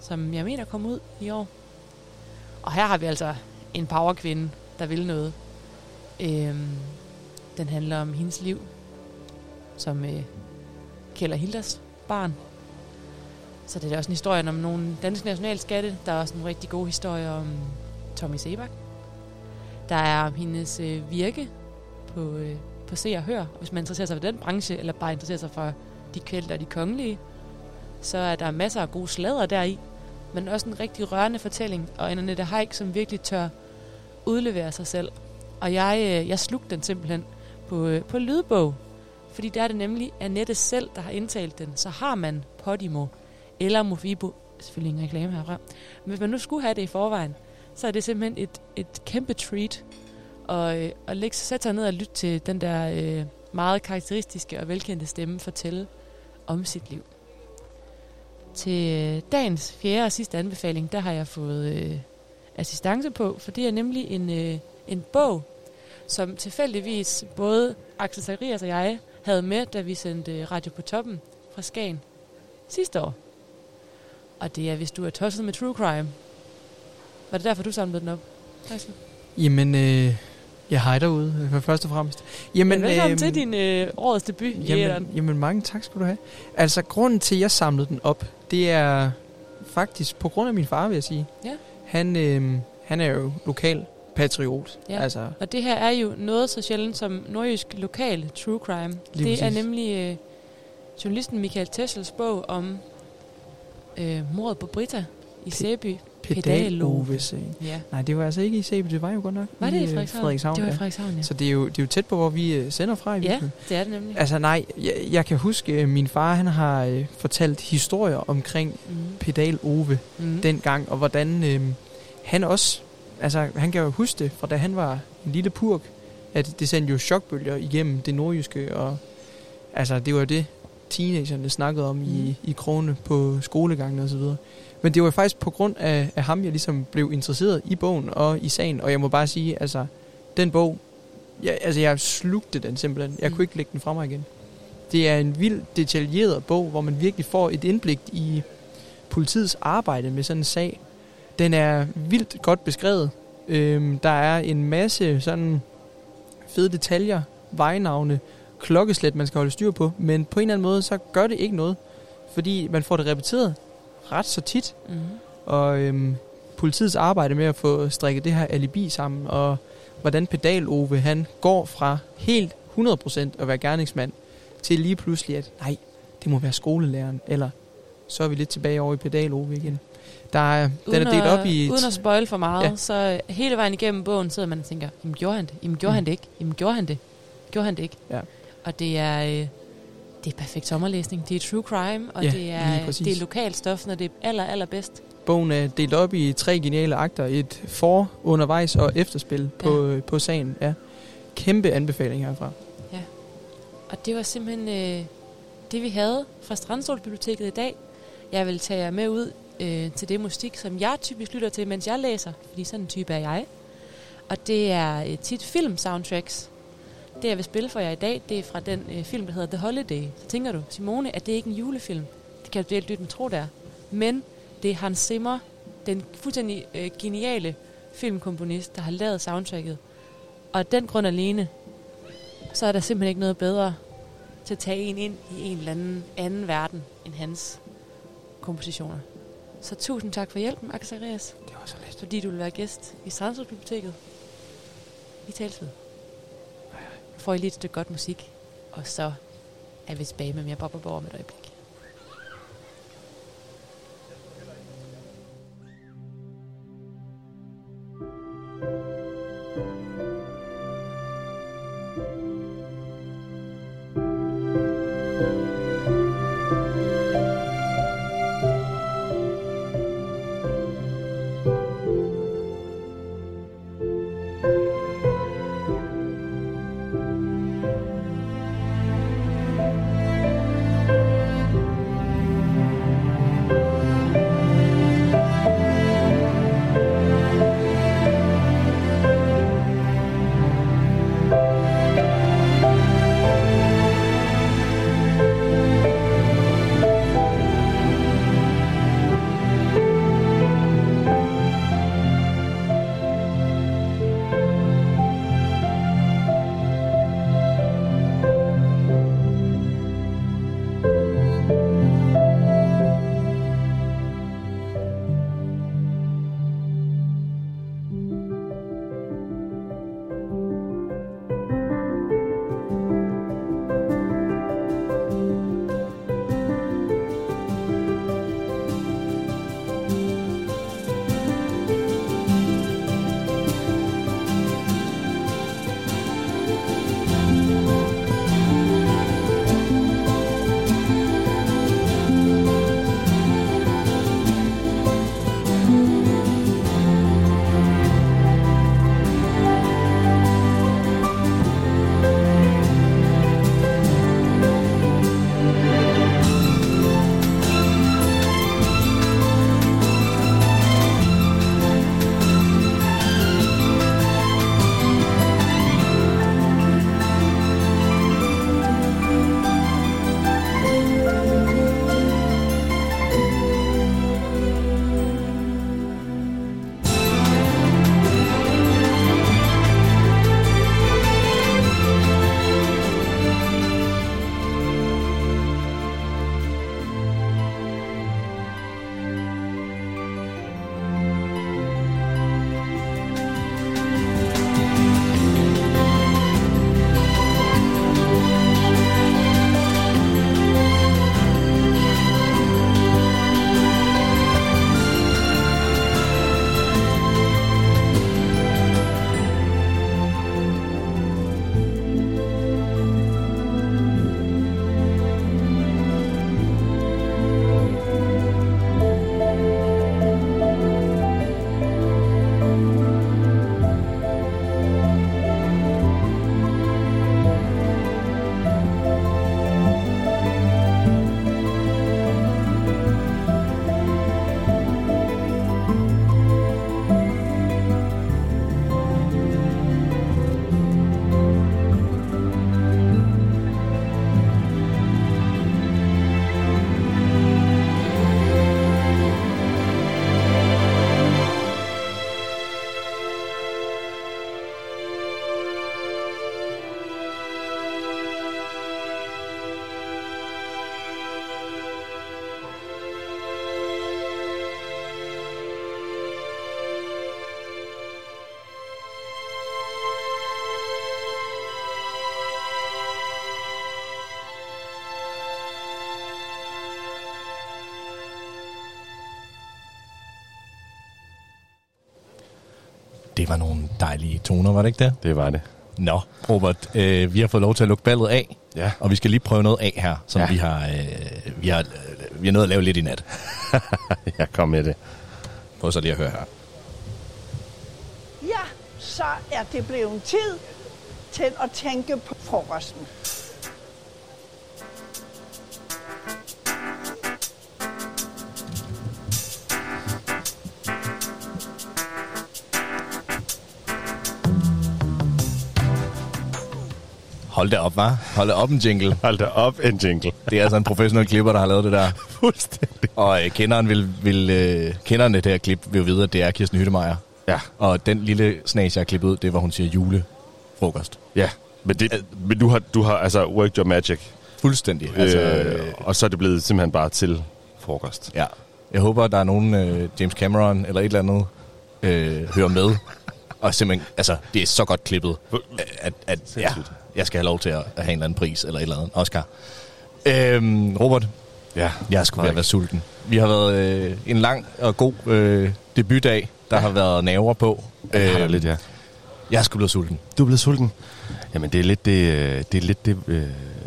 Speaker 2: som jeg mener kom ud i år. Og her har vi altså en powerkvinde, der vil noget. Øhm, den handler om hendes liv som øh, Kjell og Hilders barn. Så det er også en historie om nogle danske nationalskatte. Der er også en rigtig god historie om Tommy Sebak. Der er om hendes øh, virke på, øh, på Se og Hør. Hvis man interesserer sig for den branche, eller bare interesserer sig for de kvælte og de kongelige, så er der masser af gode slader deri. Men også en rigtig rørende fortælling, og en Annette Haik, som virkelig tør udlevere sig selv. Og jeg, øh, jeg slugte den simpelthen på, øh, på lydbog, fordi der er det nemlig Annette selv, der har indtalt den. Så har man Podimo eller Mofibo, selvfølgelig ingen reklame herfra, men hvis man nu skulle have det i forvejen, så er det simpelthen et, et kæmpe treat og, øh, og lægge, sætte sig ned og lytte til den der øh, meget karakteristiske og velkendte stemme fortælle om sit liv. Til øh, dagens fjerde og sidste anbefaling, der har jeg fået øh, assistance på, for det er nemlig en, øh, en bog, som tilfældigvis både Axel Zacharias og jeg havde med, da vi sendte øh, Radio på Toppen fra Skagen sidste år. Og det er, hvis du er tosset med true crime. Var det derfor, du samlede den op?
Speaker 19: Jamen, øh, jeg hej derude, for først og fremmest. Jamen,
Speaker 2: Ja, velkommen
Speaker 19: øhm,
Speaker 2: til din øh, årets debut i
Speaker 19: Jamen,
Speaker 2: æteren.
Speaker 19: jamen, mange tak skal du have. Altså, grunden til, at jeg samlede den op, det er faktisk på grund af min far, vil jeg sige.
Speaker 2: Ja.
Speaker 19: Han, øh, han er jo lokal patriot.
Speaker 2: Ja.
Speaker 19: Altså,
Speaker 2: Og det her er jo noget så sjældent som nordjysk lokal true crime.
Speaker 19: Lige
Speaker 2: det er
Speaker 19: præcis.
Speaker 2: nemlig øh, journalisten Michael Teschels bog om øh, mordet på Brita i Sæby.
Speaker 19: pedal-Ove-sagen.
Speaker 2: Ja.
Speaker 19: Nej, det var altså ikke i Sæby, det var jo godt nok
Speaker 2: Var det i
Speaker 19: øh,
Speaker 2: Frederikshavn?
Speaker 19: Frederikshavn
Speaker 2: Det var i
Speaker 19: ja.
Speaker 2: Frederikshavn, ja.
Speaker 19: Så det er, jo, det er jo tæt på, hvor vi øh, sender fra i
Speaker 2: Ja, det er det nemlig.
Speaker 19: Altså nej, jeg, jeg kan huske, at min far han har øh, fortalt historier omkring
Speaker 2: Mm.
Speaker 19: Pedal Ove
Speaker 2: Mm.
Speaker 19: dengang, og hvordan øh, han også, altså han kan jo huske det, fra da han var en lille purk, at det sendte jo chokbølger igennem det nordjyske, og altså det var jo det, teenagerne snakkede om i, i krone på skolegangen og så videre. Men det var faktisk på grund af, af ham, jeg ligesom blev interesseret i bogen og i sagen, og jeg må bare sige, altså den bog, jeg, altså jeg slugte den simpelthen. Jeg kunne ikke lægge den fra mig igen. Det er en vild detaljeret bog, hvor man virkelig får et indblik i politiets arbejde med sådan en sag. Den er vildt godt beskrevet. Øhm, der er en masse sådan fede detaljer, vejnavne, klokkeslæt, man skal holde styr på, men på en eller anden måde, så gør det ikke noget, fordi man får det repeteret ret så tit.
Speaker 2: Mhm.
Speaker 19: Og øhm, politiets arbejde med at få strikket det her alibi sammen, og hvordan pedal-Ove han går fra helt 100% at være gerningsmand, til lige pludselig, at nej, det må være skolelæreren, eller så er vi lidt tilbage over i pedal-Ove igen. Der er, den er delt op i...
Speaker 2: Uden at spoil for meget,
Speaker 19: Ja.
Speaker 2: så øh, hele vejen igennem bogen sidder man og tænker, jamen gjorde han det? Jamen gjorde
Speaker 19: Mm.
Speaker 2: mm. han det ikke? Jamen gjorde han det? Gjorde han det ikke?
Speaker 19: Ja.
Speaker 2: Og det er, øh, det er perfekt sommerlæsning. Det er true crime, og
Speaker 19: Ja,
Speaker 2: det, er, det er lokalt stof, når det er aller, allerbedst.
Speaker 19: Bogen er delt op i tre geniale akter. Et for, undervejs og efterspil på, ja. på sagen. Ja. Kæmpe anbefaling herfra.
Speaker 2: Ja. Og det var simpelthen øh, det, vi havde fra Strandstolsbiblioteket i dag. Jeg vil tage jer med ud øh, til det musik, som jeg typisk lytter til, mens jeg læser, fordi sådan en type er jeg. Og det er øh, tit film-soundtracks. Det, jeg vil spille for jer i dag, det er fra den øh, film, der hedder The Holiday. Så tænker du, Simone, at det ikke er en julefilm? Det kan du helt med tro, der. Men det er Hans Zimmer, den fuldstændig øh, geniale filmkomponist, der har lavet soundtracket. Og af den grund alene, så er der simpelthen ikke noget bedre til at tage en ind i en eller anden anden verden end hans kompositioner. Så tusind tak for hjælpen, Axel Arias.
Speaker 19: Det var så lidt.
Speaker 2: Fordi du vil være gæst i Strandsbiblioteket. Vi tales ved. Får I lige et stykke godt musik, og så er vi tilbage med mere Bob og Borg om et øjeblik.
Speaker 7: Det var nogle dejlige toner, var det ikke det?
Speaker 8: Det var det.
Speaker 7: Nå, Robert, øh, vi har fået lov til at lukke ballet af.
Speaker 8: Ja.
Speaker 7: Og vi skal lige prøve noget af her, som
Speaker 8: Ja.
Speaker 7: vi har, øh, vi har, øh, vi har nået at lave lidt i nat.
Speaker 8: ja, kom med det.
Speaker 7: Prøv så lige at høre her.
Speaker 20: Ja, så er det blevet tid til at tænke på frokosten.
Speaker 7: Hold da op, var. Hold da op en jingle.
Speaker 8: Hold da op en jingle.
Speaker 7: Det er altså en professionel klipper, der har lavet det der.
Speaker 8: Fuldstændig.
Speaker 7: Og øh, kenderen, vil, vil, øh, kenderen af det her klip vil jo vide, at det er Kirsten Hyttemeier.
Speaker 8: Ja.
Speaker 7: Og den lille snas, jeg har klippet ud, det var, hun siger julefrokost.
Speaker 8: Ja, men, det, men du, har, du har altså worked your magic.
Speaker 7: Fuldstændig. Altså,
Speaker 8: Øh, og så er det blevet simpelthen bare til frokost.
Speaker 7: Ja. Jeg håber, at der er nogen, øh, James Cameron eller et eller andet, øh, hører med. Og simpelthen, altså, det er så godt klippet, at, at ja, jeg skal have lov til at, have en eller anden pris, eller et eller andet. Oscar. Øhm, Robert,
Speaker 8: ja,
Speaker 7: jeg skulle være sulten. Vi har været øh, en lang og god øh, debutdag, der ja. har været naver på.
Speaker 8: Ja, har der
Speaker 7: Øhm,
Speaker 8: lidt, ja.
Speaker 7: Jeg sgu blevet sulten.
Speaker 8: Du er blevet sulten? Jamen, det er lidt det, øh, det, er lidt det øh,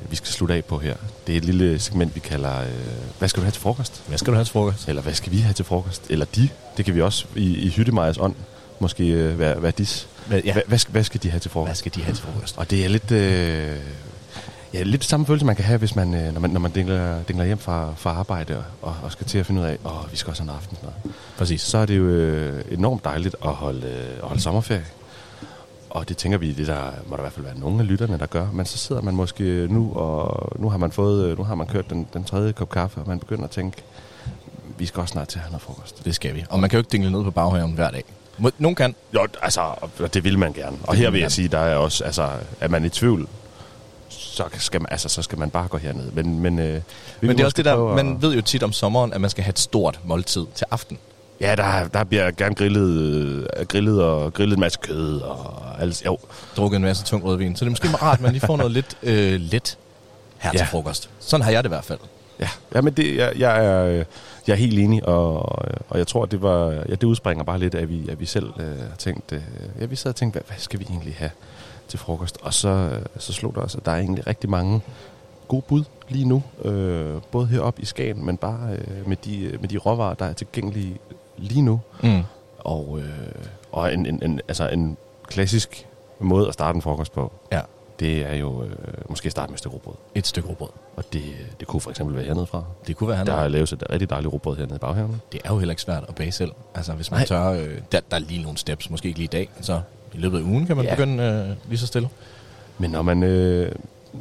Speaker 8: vi skal slutte af på her. Det er et lille segment, vi kalder, øh, hvad skal du have til frokost?
Speaker 7: Hvad skal du have til frokost?
Speaker 8: Eller hvad skal vi have til frokost? Eller de. Det kan vi også i, i Hyttemeyers ånd måske øh, være, være dis.
Speaker 7: Hvad, ja.
Speaker 8: hvad, hvad, skal, de have til frokost?
Speaker 7: Hvad skal de have til frokost?
Speaker 8: Og det er lidt... Øh, Ja, lidt samme følelse, man kan have, hvis man, øh, når man, når man dingler, dingler hjem fra, fra arbejde og, og skal til at finde ud af, åh, vi skal også have en aftensmad.
Speaker 7: Præcis.
Speaker 8: Så er det jo øh, enormt dejligt at holde, øh, holde sommerferie. Og det tænker vi, det der må der i hvert fald være nogle af lytterne, der gør. Men så sidder man måske nu, og nu har man fået, øh, nu har man kørt den, den tredje kop kaffe, og man begynder at tænke, vi skal også snart til at have noget frokost.
Speaker 7: Det skal vi. Og man kan jo ikke dingle ned på baghaven hver dag. Nogen kan.
Speaker 8: Jo, altså, det vil man gerne. Og her
Speaker 7: vil
Speaker 8: jeg sige, der er også, altså, er man i tvivl, så skal man, altså, så skal man bare gå herned. Men, men, øh,
Speaker 7: Men det er også det der,
Speaker 8: at-
Speaker 7: man ved jo tit om sommeren, at man skal have et stort måltid til aften.
Speaker 8: Ja, der, der bliver gerne grillet, øh, grillet og grillet en masse kød og alt. Jo.
Speaker 7: Drukket en masse tung rødvin. Så det er måske rart, at man lige får noget lidt øh, let her til
Speaker 8: Ja.
Speaker 7: frokost. Sådan har jeg det i hvert fald.
Speaker 8: Ja, ja men det, jeg, jeg, er, øh, jeg er helt enig, og, og jeg tror, det var, ja, det udspringer bare lidt, at vi, at vi selv øh, har tænkt, øh, ja, vi sad og tænkte, hvad, hvad skal vi egentlig have til frokost? Og så, øh, så slog der os, at der er egentlig rigtig mange gode bud lige nu, øh, både heroppe i Skagen, men bare øh, med, de, med de råvarer, der er tilgængelige lige nu.
Speaker 7: Mm.
Speaker 8: Og, øh, og en, en, en, altså en klassisk måde at starte en frokost på,
Speaker 7: Ja.
Speaker 8: Det er jo øh, måske starte med et stykke rugbrød.
Speaker 7: Et stykke rugbrød.
Speaker 8: Og det, det kunne for eksempel være hernede fra.
Speaker 7: Det kunne være hernede.
Speaker 8: Der er lavet et rigtig dejligt rugbrød hernede i baghaven.
Speaker 7: Det er jo heller ikke svært at bage selv. Altså, hvis man
Speaker 8: Nej.
Speaker 7: tør... Øh, der, der er lige nogle steps, måske ikke lige i dag. Så i løbet af ugen kan man
Speaker 8: Ja.
Speaker 7: begynde øh, lige så stille.
Speaker 8: Men når man... Øh,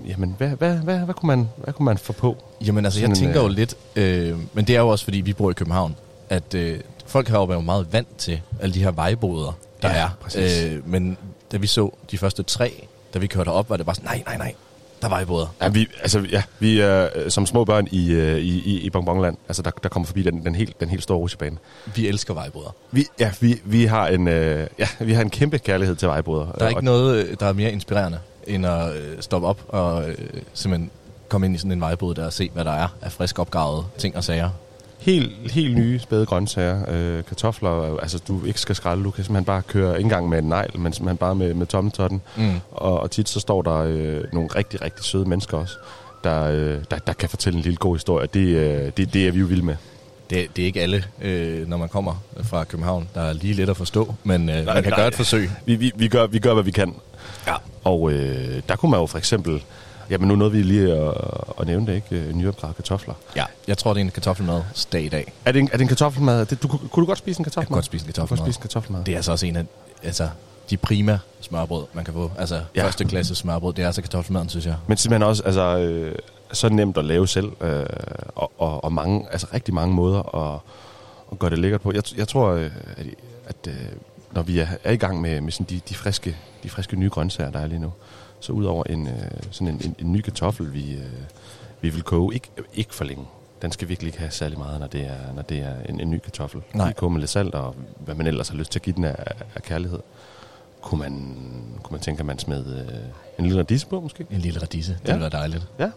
Speaker 8: jamen, hvad, hvad, hvad, hvad, kunne man, hvad kunne man få på?
Speaker 7: Jamen altså, jeg
Speaker 8: Sådan en,
Speaker 7: tænker jo
Speaker 8: øh,
Speaker 7: lidt... Øh, men det er jo også, fordi vi bor i København, at øh, folk heroppe er jo meget vant til alle de her vejboder, der
Speaker 8: Ja,
Speaker 7: er.
Speaker 8: præcis.
Speaker 7: Øh, men da vi så de første tre, da vi kørte op, var det bare sådan, nej, nej, nej, der er vejboder.
Speaker 8: Ja, vi, altså, ja, vi er øh, som små børn i, øh, i, i, i Bonbonland. Altså, der, der kommer forbi den, den, helt, den helt store rutsjebane.
Speaker 7: Vi elsker vejboder.
Speaker 8: Vi, ja, vi, vi, har en, øh, ja, vi har en kæmpe kærlighed til vejboder.
Speaker 7: Der er ikke noget, øh, der er mere inspirerende, end at øh, stoppe op og øh, simpelthen komme ind i sådan en vejbod der og se, hvad der er af frisk opgravet ting og sager.
Speaker 8: Helt, helt nye spæde grøntsager, øh, kartofler, altså du ikke skal skrælle, du kan simpelthen bare køre ikke engang med en negl, men simpelthen bare med, med tommetotten.
Speaker 7: Mm.
Speaker 8: Og, og tit så står der øh, nogle rigtig, rigtig søde mennesker også, der, øh, der, der kan fortælle en lille god historie. Det, øh, det, det er vi jo vilde med.
Speaker 7: Det, det er ikke alle, øh, når man kommer fra København, der er lige let at forstå, men øh,
Speaker 8: Nej,
Speaker 7: man kan
Speaker 8: nej.
Speaker 7: gøre et forsøg.
Speaker 8: Vi, vi, vi, gør, vi gør, hvad vi kan.
Speaker 7: Ja.
Speaker 8: Og øh, der kunne man jo for eksempel... Jamen nu nåede vi lige at, at nævne det, ikke? Nyopgravede kartofler.
Speaker 7: Ja, jeg tror, det er en kartoffelmadsdag i dag.
Speaker 8: Er det en, er det en kartoffelmad? Det, du, kunne du godt spise en
Speaker 7: Jeg
Speaker 8: kartoffelmad?
Speaker 7: kan godt spise en kartoffelmad.
Speaker 8: godt spise en kartoffelmad.
Speaker 7: Det er altså også en af altså, de prima smørbrød, man kan få. Altså
Speaker 8: Ja.
Speaker 7: ja. første klasse smørbrød, det er altså kartoffelmaden, synes jeg.
Speaker 8: Men simpelthen også altså, øh, så nemt at lave selv, øh, og, og, og mange, altså rigtig mange måder at, at gøre det lækkert på. Jeg, jeg tror, øh, at, at øh, når vi er, er i gang med, med sådan de, de, friske, de friske nye grøntsager, der er lige nu, så udover en, øh, sådan en, en, en ny kartoffel, vi, øh, vi vil koge, ikke, ikke for længe. Den skal virkelig ikke have særlig meget, når det er, når det er en, en ny kartoffel.
Speaker 7: Nej.
Speaker 8: Lige koge med lidt salt, og hvad man ellers har lyst til at give den af, af kærlighed. Kunne man, kunne man tænke, at man smed øh, en lille radise på, måske?
Speaker 7: En lille radise, det
Speaker 8: Ja.
Speaker 7: ville være dejligt.
Speaker 8: Ja.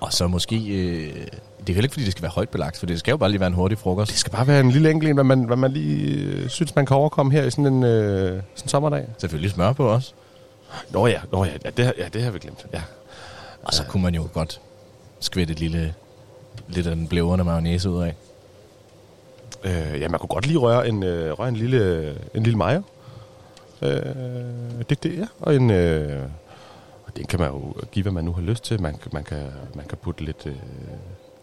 Speaker 7: Og så måske øh, Det er jo ikke, fordi det skal være højt belagt, for det skal jo bare lige være en hurtig frokost.
Speaker 8: Det skal bare være en lille enkelt en, hvad man, hvad man lige øh, synes, man kan overkomme her i sådan en, øh, sådan sommerdag.
Speaker 7: Selvfølgelig smør på også.
Speaker 8: Nå ja, nå ja, ja, det, ja, det har vi glemt. Ja.
Speaker 7: Og så kunne man jo godt skvætte et lille, lidt af den blæverne mayonnaise ud af.
Speaker 8: Øh, ja, man kunne godt lige røre en, øh, røre en lille, en lille mayo. Øh, det, det, ja. Og en, øh, den kan man jo give, hvad man nu har lyst til. Man, kan- man, kan, man kan putte lidt, øh,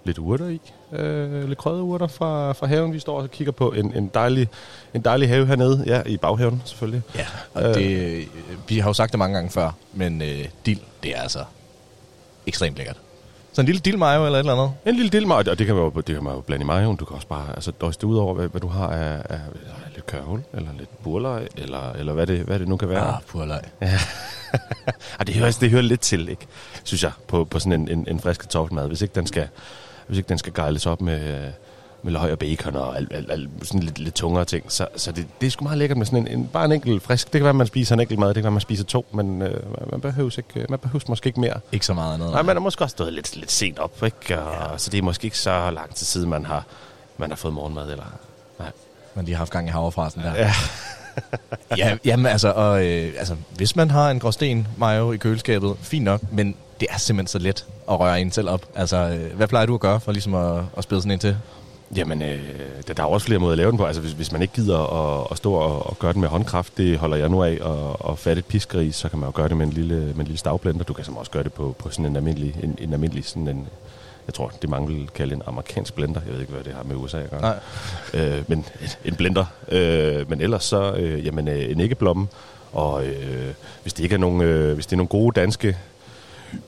Speaker 8: lidt urter i. Øh, lidt krydderurter fra, fra haven. Vi står og kigger på en, en, dejlig, en dejlig have hernede. Ja, i baghaven selvfølgelig.
Speaker 7: Ja, og
Speaker 8: Øh.
Speaker 7: det, vi har jo sagt det mange gange før, men øh, dild, det er altså ekstremt lækkert. Så en lille dild mayo eller et eller andet.
Speaker 8: En lille dild mayo, og det kan man jo, det kan man jo blande i mayoen. Du kan også bare altså, det ud over, hvad, hvad du har af, af, af lidt kørhul, eller lidt burlej, eller, eller hvad, det, hvad det nu kan være.
Speaker 7: Ah, purlej.
Speaker 8: Ja. Ej, det, hører, det hører lidt til, ikke? synes jeg, på, på sådan en, en, en frisk kartoffelmad. Hvis ikke den skal, hvis ikke den skal gejles op med, med løg og bacon og alt, alt, alt, sådan lidt, lidt tungere ting, så, så det, det er sgu meget lækkert med sådan en, en, bare en enkelt frisk. Det kan være, at man spiser en enkelt mad, det kan være, at man spiser to, men øh, man, behøver ikke, man behøver måske ikke mere.
Speaker 7: Ikke så meget andet.
Speaker 8: Nej, man er måske også stået lidt, lidt sent op, ikke? Og, ja. Så det er måske ikke så lang tid siden, man har, man har fået morgenmad, eller... Nej.
Speaker 7: Man lige har haft gang i havrefrasen der.
Speaker 8: Ja.
Speaker 7: ja, jamen altså, og, øh, altså, hvis man har en gråsten mayo i køleskabet, fint nok, men det er simpelthen så let at røre en selv op. Altså, øh, hvad plejer du at gøre for ligesom at, at spille sådan en til?
Speaker 8: Jamen, øh, der, der er også flere måder at lave den på. Altså, hvis, hvis man ikke gider at, at stå og, og gøre den med håndkraft, det holder jeg nu af, og, og fatte et piskeri, så kan man jo gøre det med en lille, med en lille stavblender. Du kan som også gøre det på, på sådan en almindelig, en, en almindelig sådan en, jeg tror, det mange vil kalde en amerikansk blender. Jeg ved ikke, hvad det har med USA at gøre.
Speaker 7: Nej.
Speaker 8: Øh, men en blender. Øh, men ellers så, øh, jamen, øh, en æggeblomme. Og øh, hvis det ikke er nogen, øh, hvis det er nogle gode danske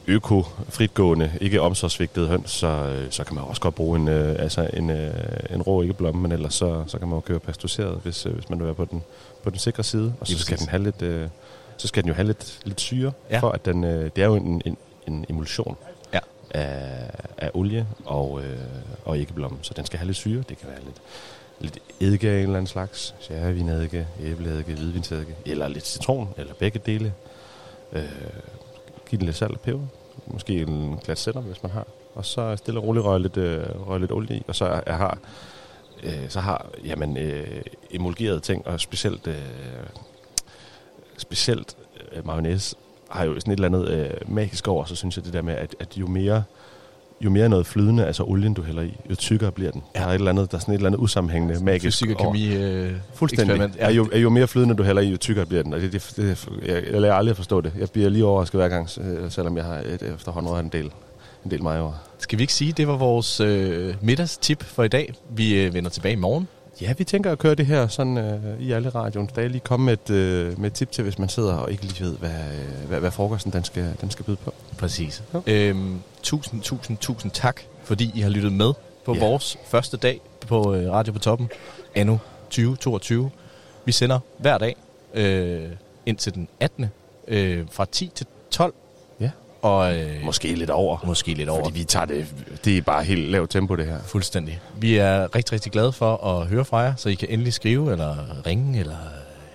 Speaker 8: øko, fritgående, ikke omsorgsvigtede høns, så, øh, så kan man også godt bruge en, øh, altså en, øh, en rå æggeblomme, men ellers så, så kan man jo køre pasteuriseret, hvis, øh, hvis man vil være på den, på den sikre side. Og så skal, den have lidt, øh, så skal den jo have lidt, lidt syre,
Speaker 7: Ja.
Speaker 8: for at den, øh, det er jo en, en, en emulsion af, af olie og, øh, og æggeblomme, så den skal have lidt syre. Det kan være lidt, lidt eddike af en eller anden slags, sherryvineddike, æbleeddike, hvidvinseddike, eller lidt citron, eller begge dele. Øh, Giv den lidt salt og peber. Måske en glas sennep, hvis man har. Og så stille og roligt røg lidt, øh, røg lidt olie i. Og så jeg har, øh, så har jamen, øh, emulgerede ting, og specielt, øh, specielt øh, mayonnaise, har jo sådan et eller andet øh, magisk over, så synes jeg det der med, at, at jo mere jo mere noget flydende, altså olien du hælder i, jo tykkere bliver den. Ja. Der er et eller andet, der er sådan et eller andet usammenhængende, magisk
Speaker 7: Fysik og kemi øh,
Speaker 8: Fuldstændig. Ja. Er, jo, er jo mere flydende du hælder i, jo tykkere bliver den. Og det, det, det, jeg, jeg lærer aldrig at forstå det. Jeg bliver lige overrasket hver gang, øh, selvom jeg har et, efterhånden en del, en del mig over.
Speaker 7: Skal vi ikke sige, at det var vores øh, middagstip for i dag? Vi øh, vender tilbage i morgen.
Speaker 8: Ja, vi tænker at køre det her sådan øh, i alle radioen. Der er lige komme med et, øh, med et tip til, hvis man sidder og ikke lige ved, hvad, øh, hvad, hvad frokosten den skal, den skal byde på.
Speaker 7: Præcis. Ja. Øhm, tusind, tusind, tusind tak, fordi I har lyttet med på
Speaker 8: Ja.
Speaker 7: ja. vores første dag på øh, Radio på Toppen, anno 2022. Vi sender hver dag øh, indtil den 18. Øh, fra 10 til 12. Og, øh,
Speaker 8: Måske lidt over.
Speaker 7: Måske lidt over.
Speaker 8: Fordi vi tager det, det er bare helt lavt tempo, det her.
Speaker 7: Fuldstændig. Vi er rigtig, rigtig glade for at høre fra jer, så I kan endelig skrive, eller ringe, eller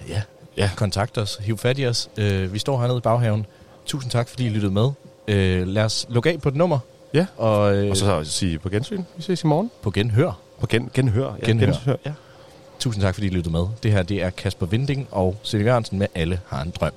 Speaker 7: ja,
Speaker 8: ja.
Speaker 7: kontakte os, hiv fat i os. Øh, vi står hernede i baghaven. Tusind tak, fordi I lyttede med. Øh, lad os lukke af på et nummer.
Speaker 8: Ja,
Speaker 7: og, øh,
Speaker 8: og så sige på gensyn. Vi ses i morgen.
Speaker 7: På genhør.
Speaker 8: På gen, genhør. Ja,
Speaker 7: genhør.
Speaker 8: genhør. Ja.
Speaker 7: Tusind tak, fordi I lyttede med. Det her det er Kasper Vinding og Silje Jørgensen med Alle har en drøm.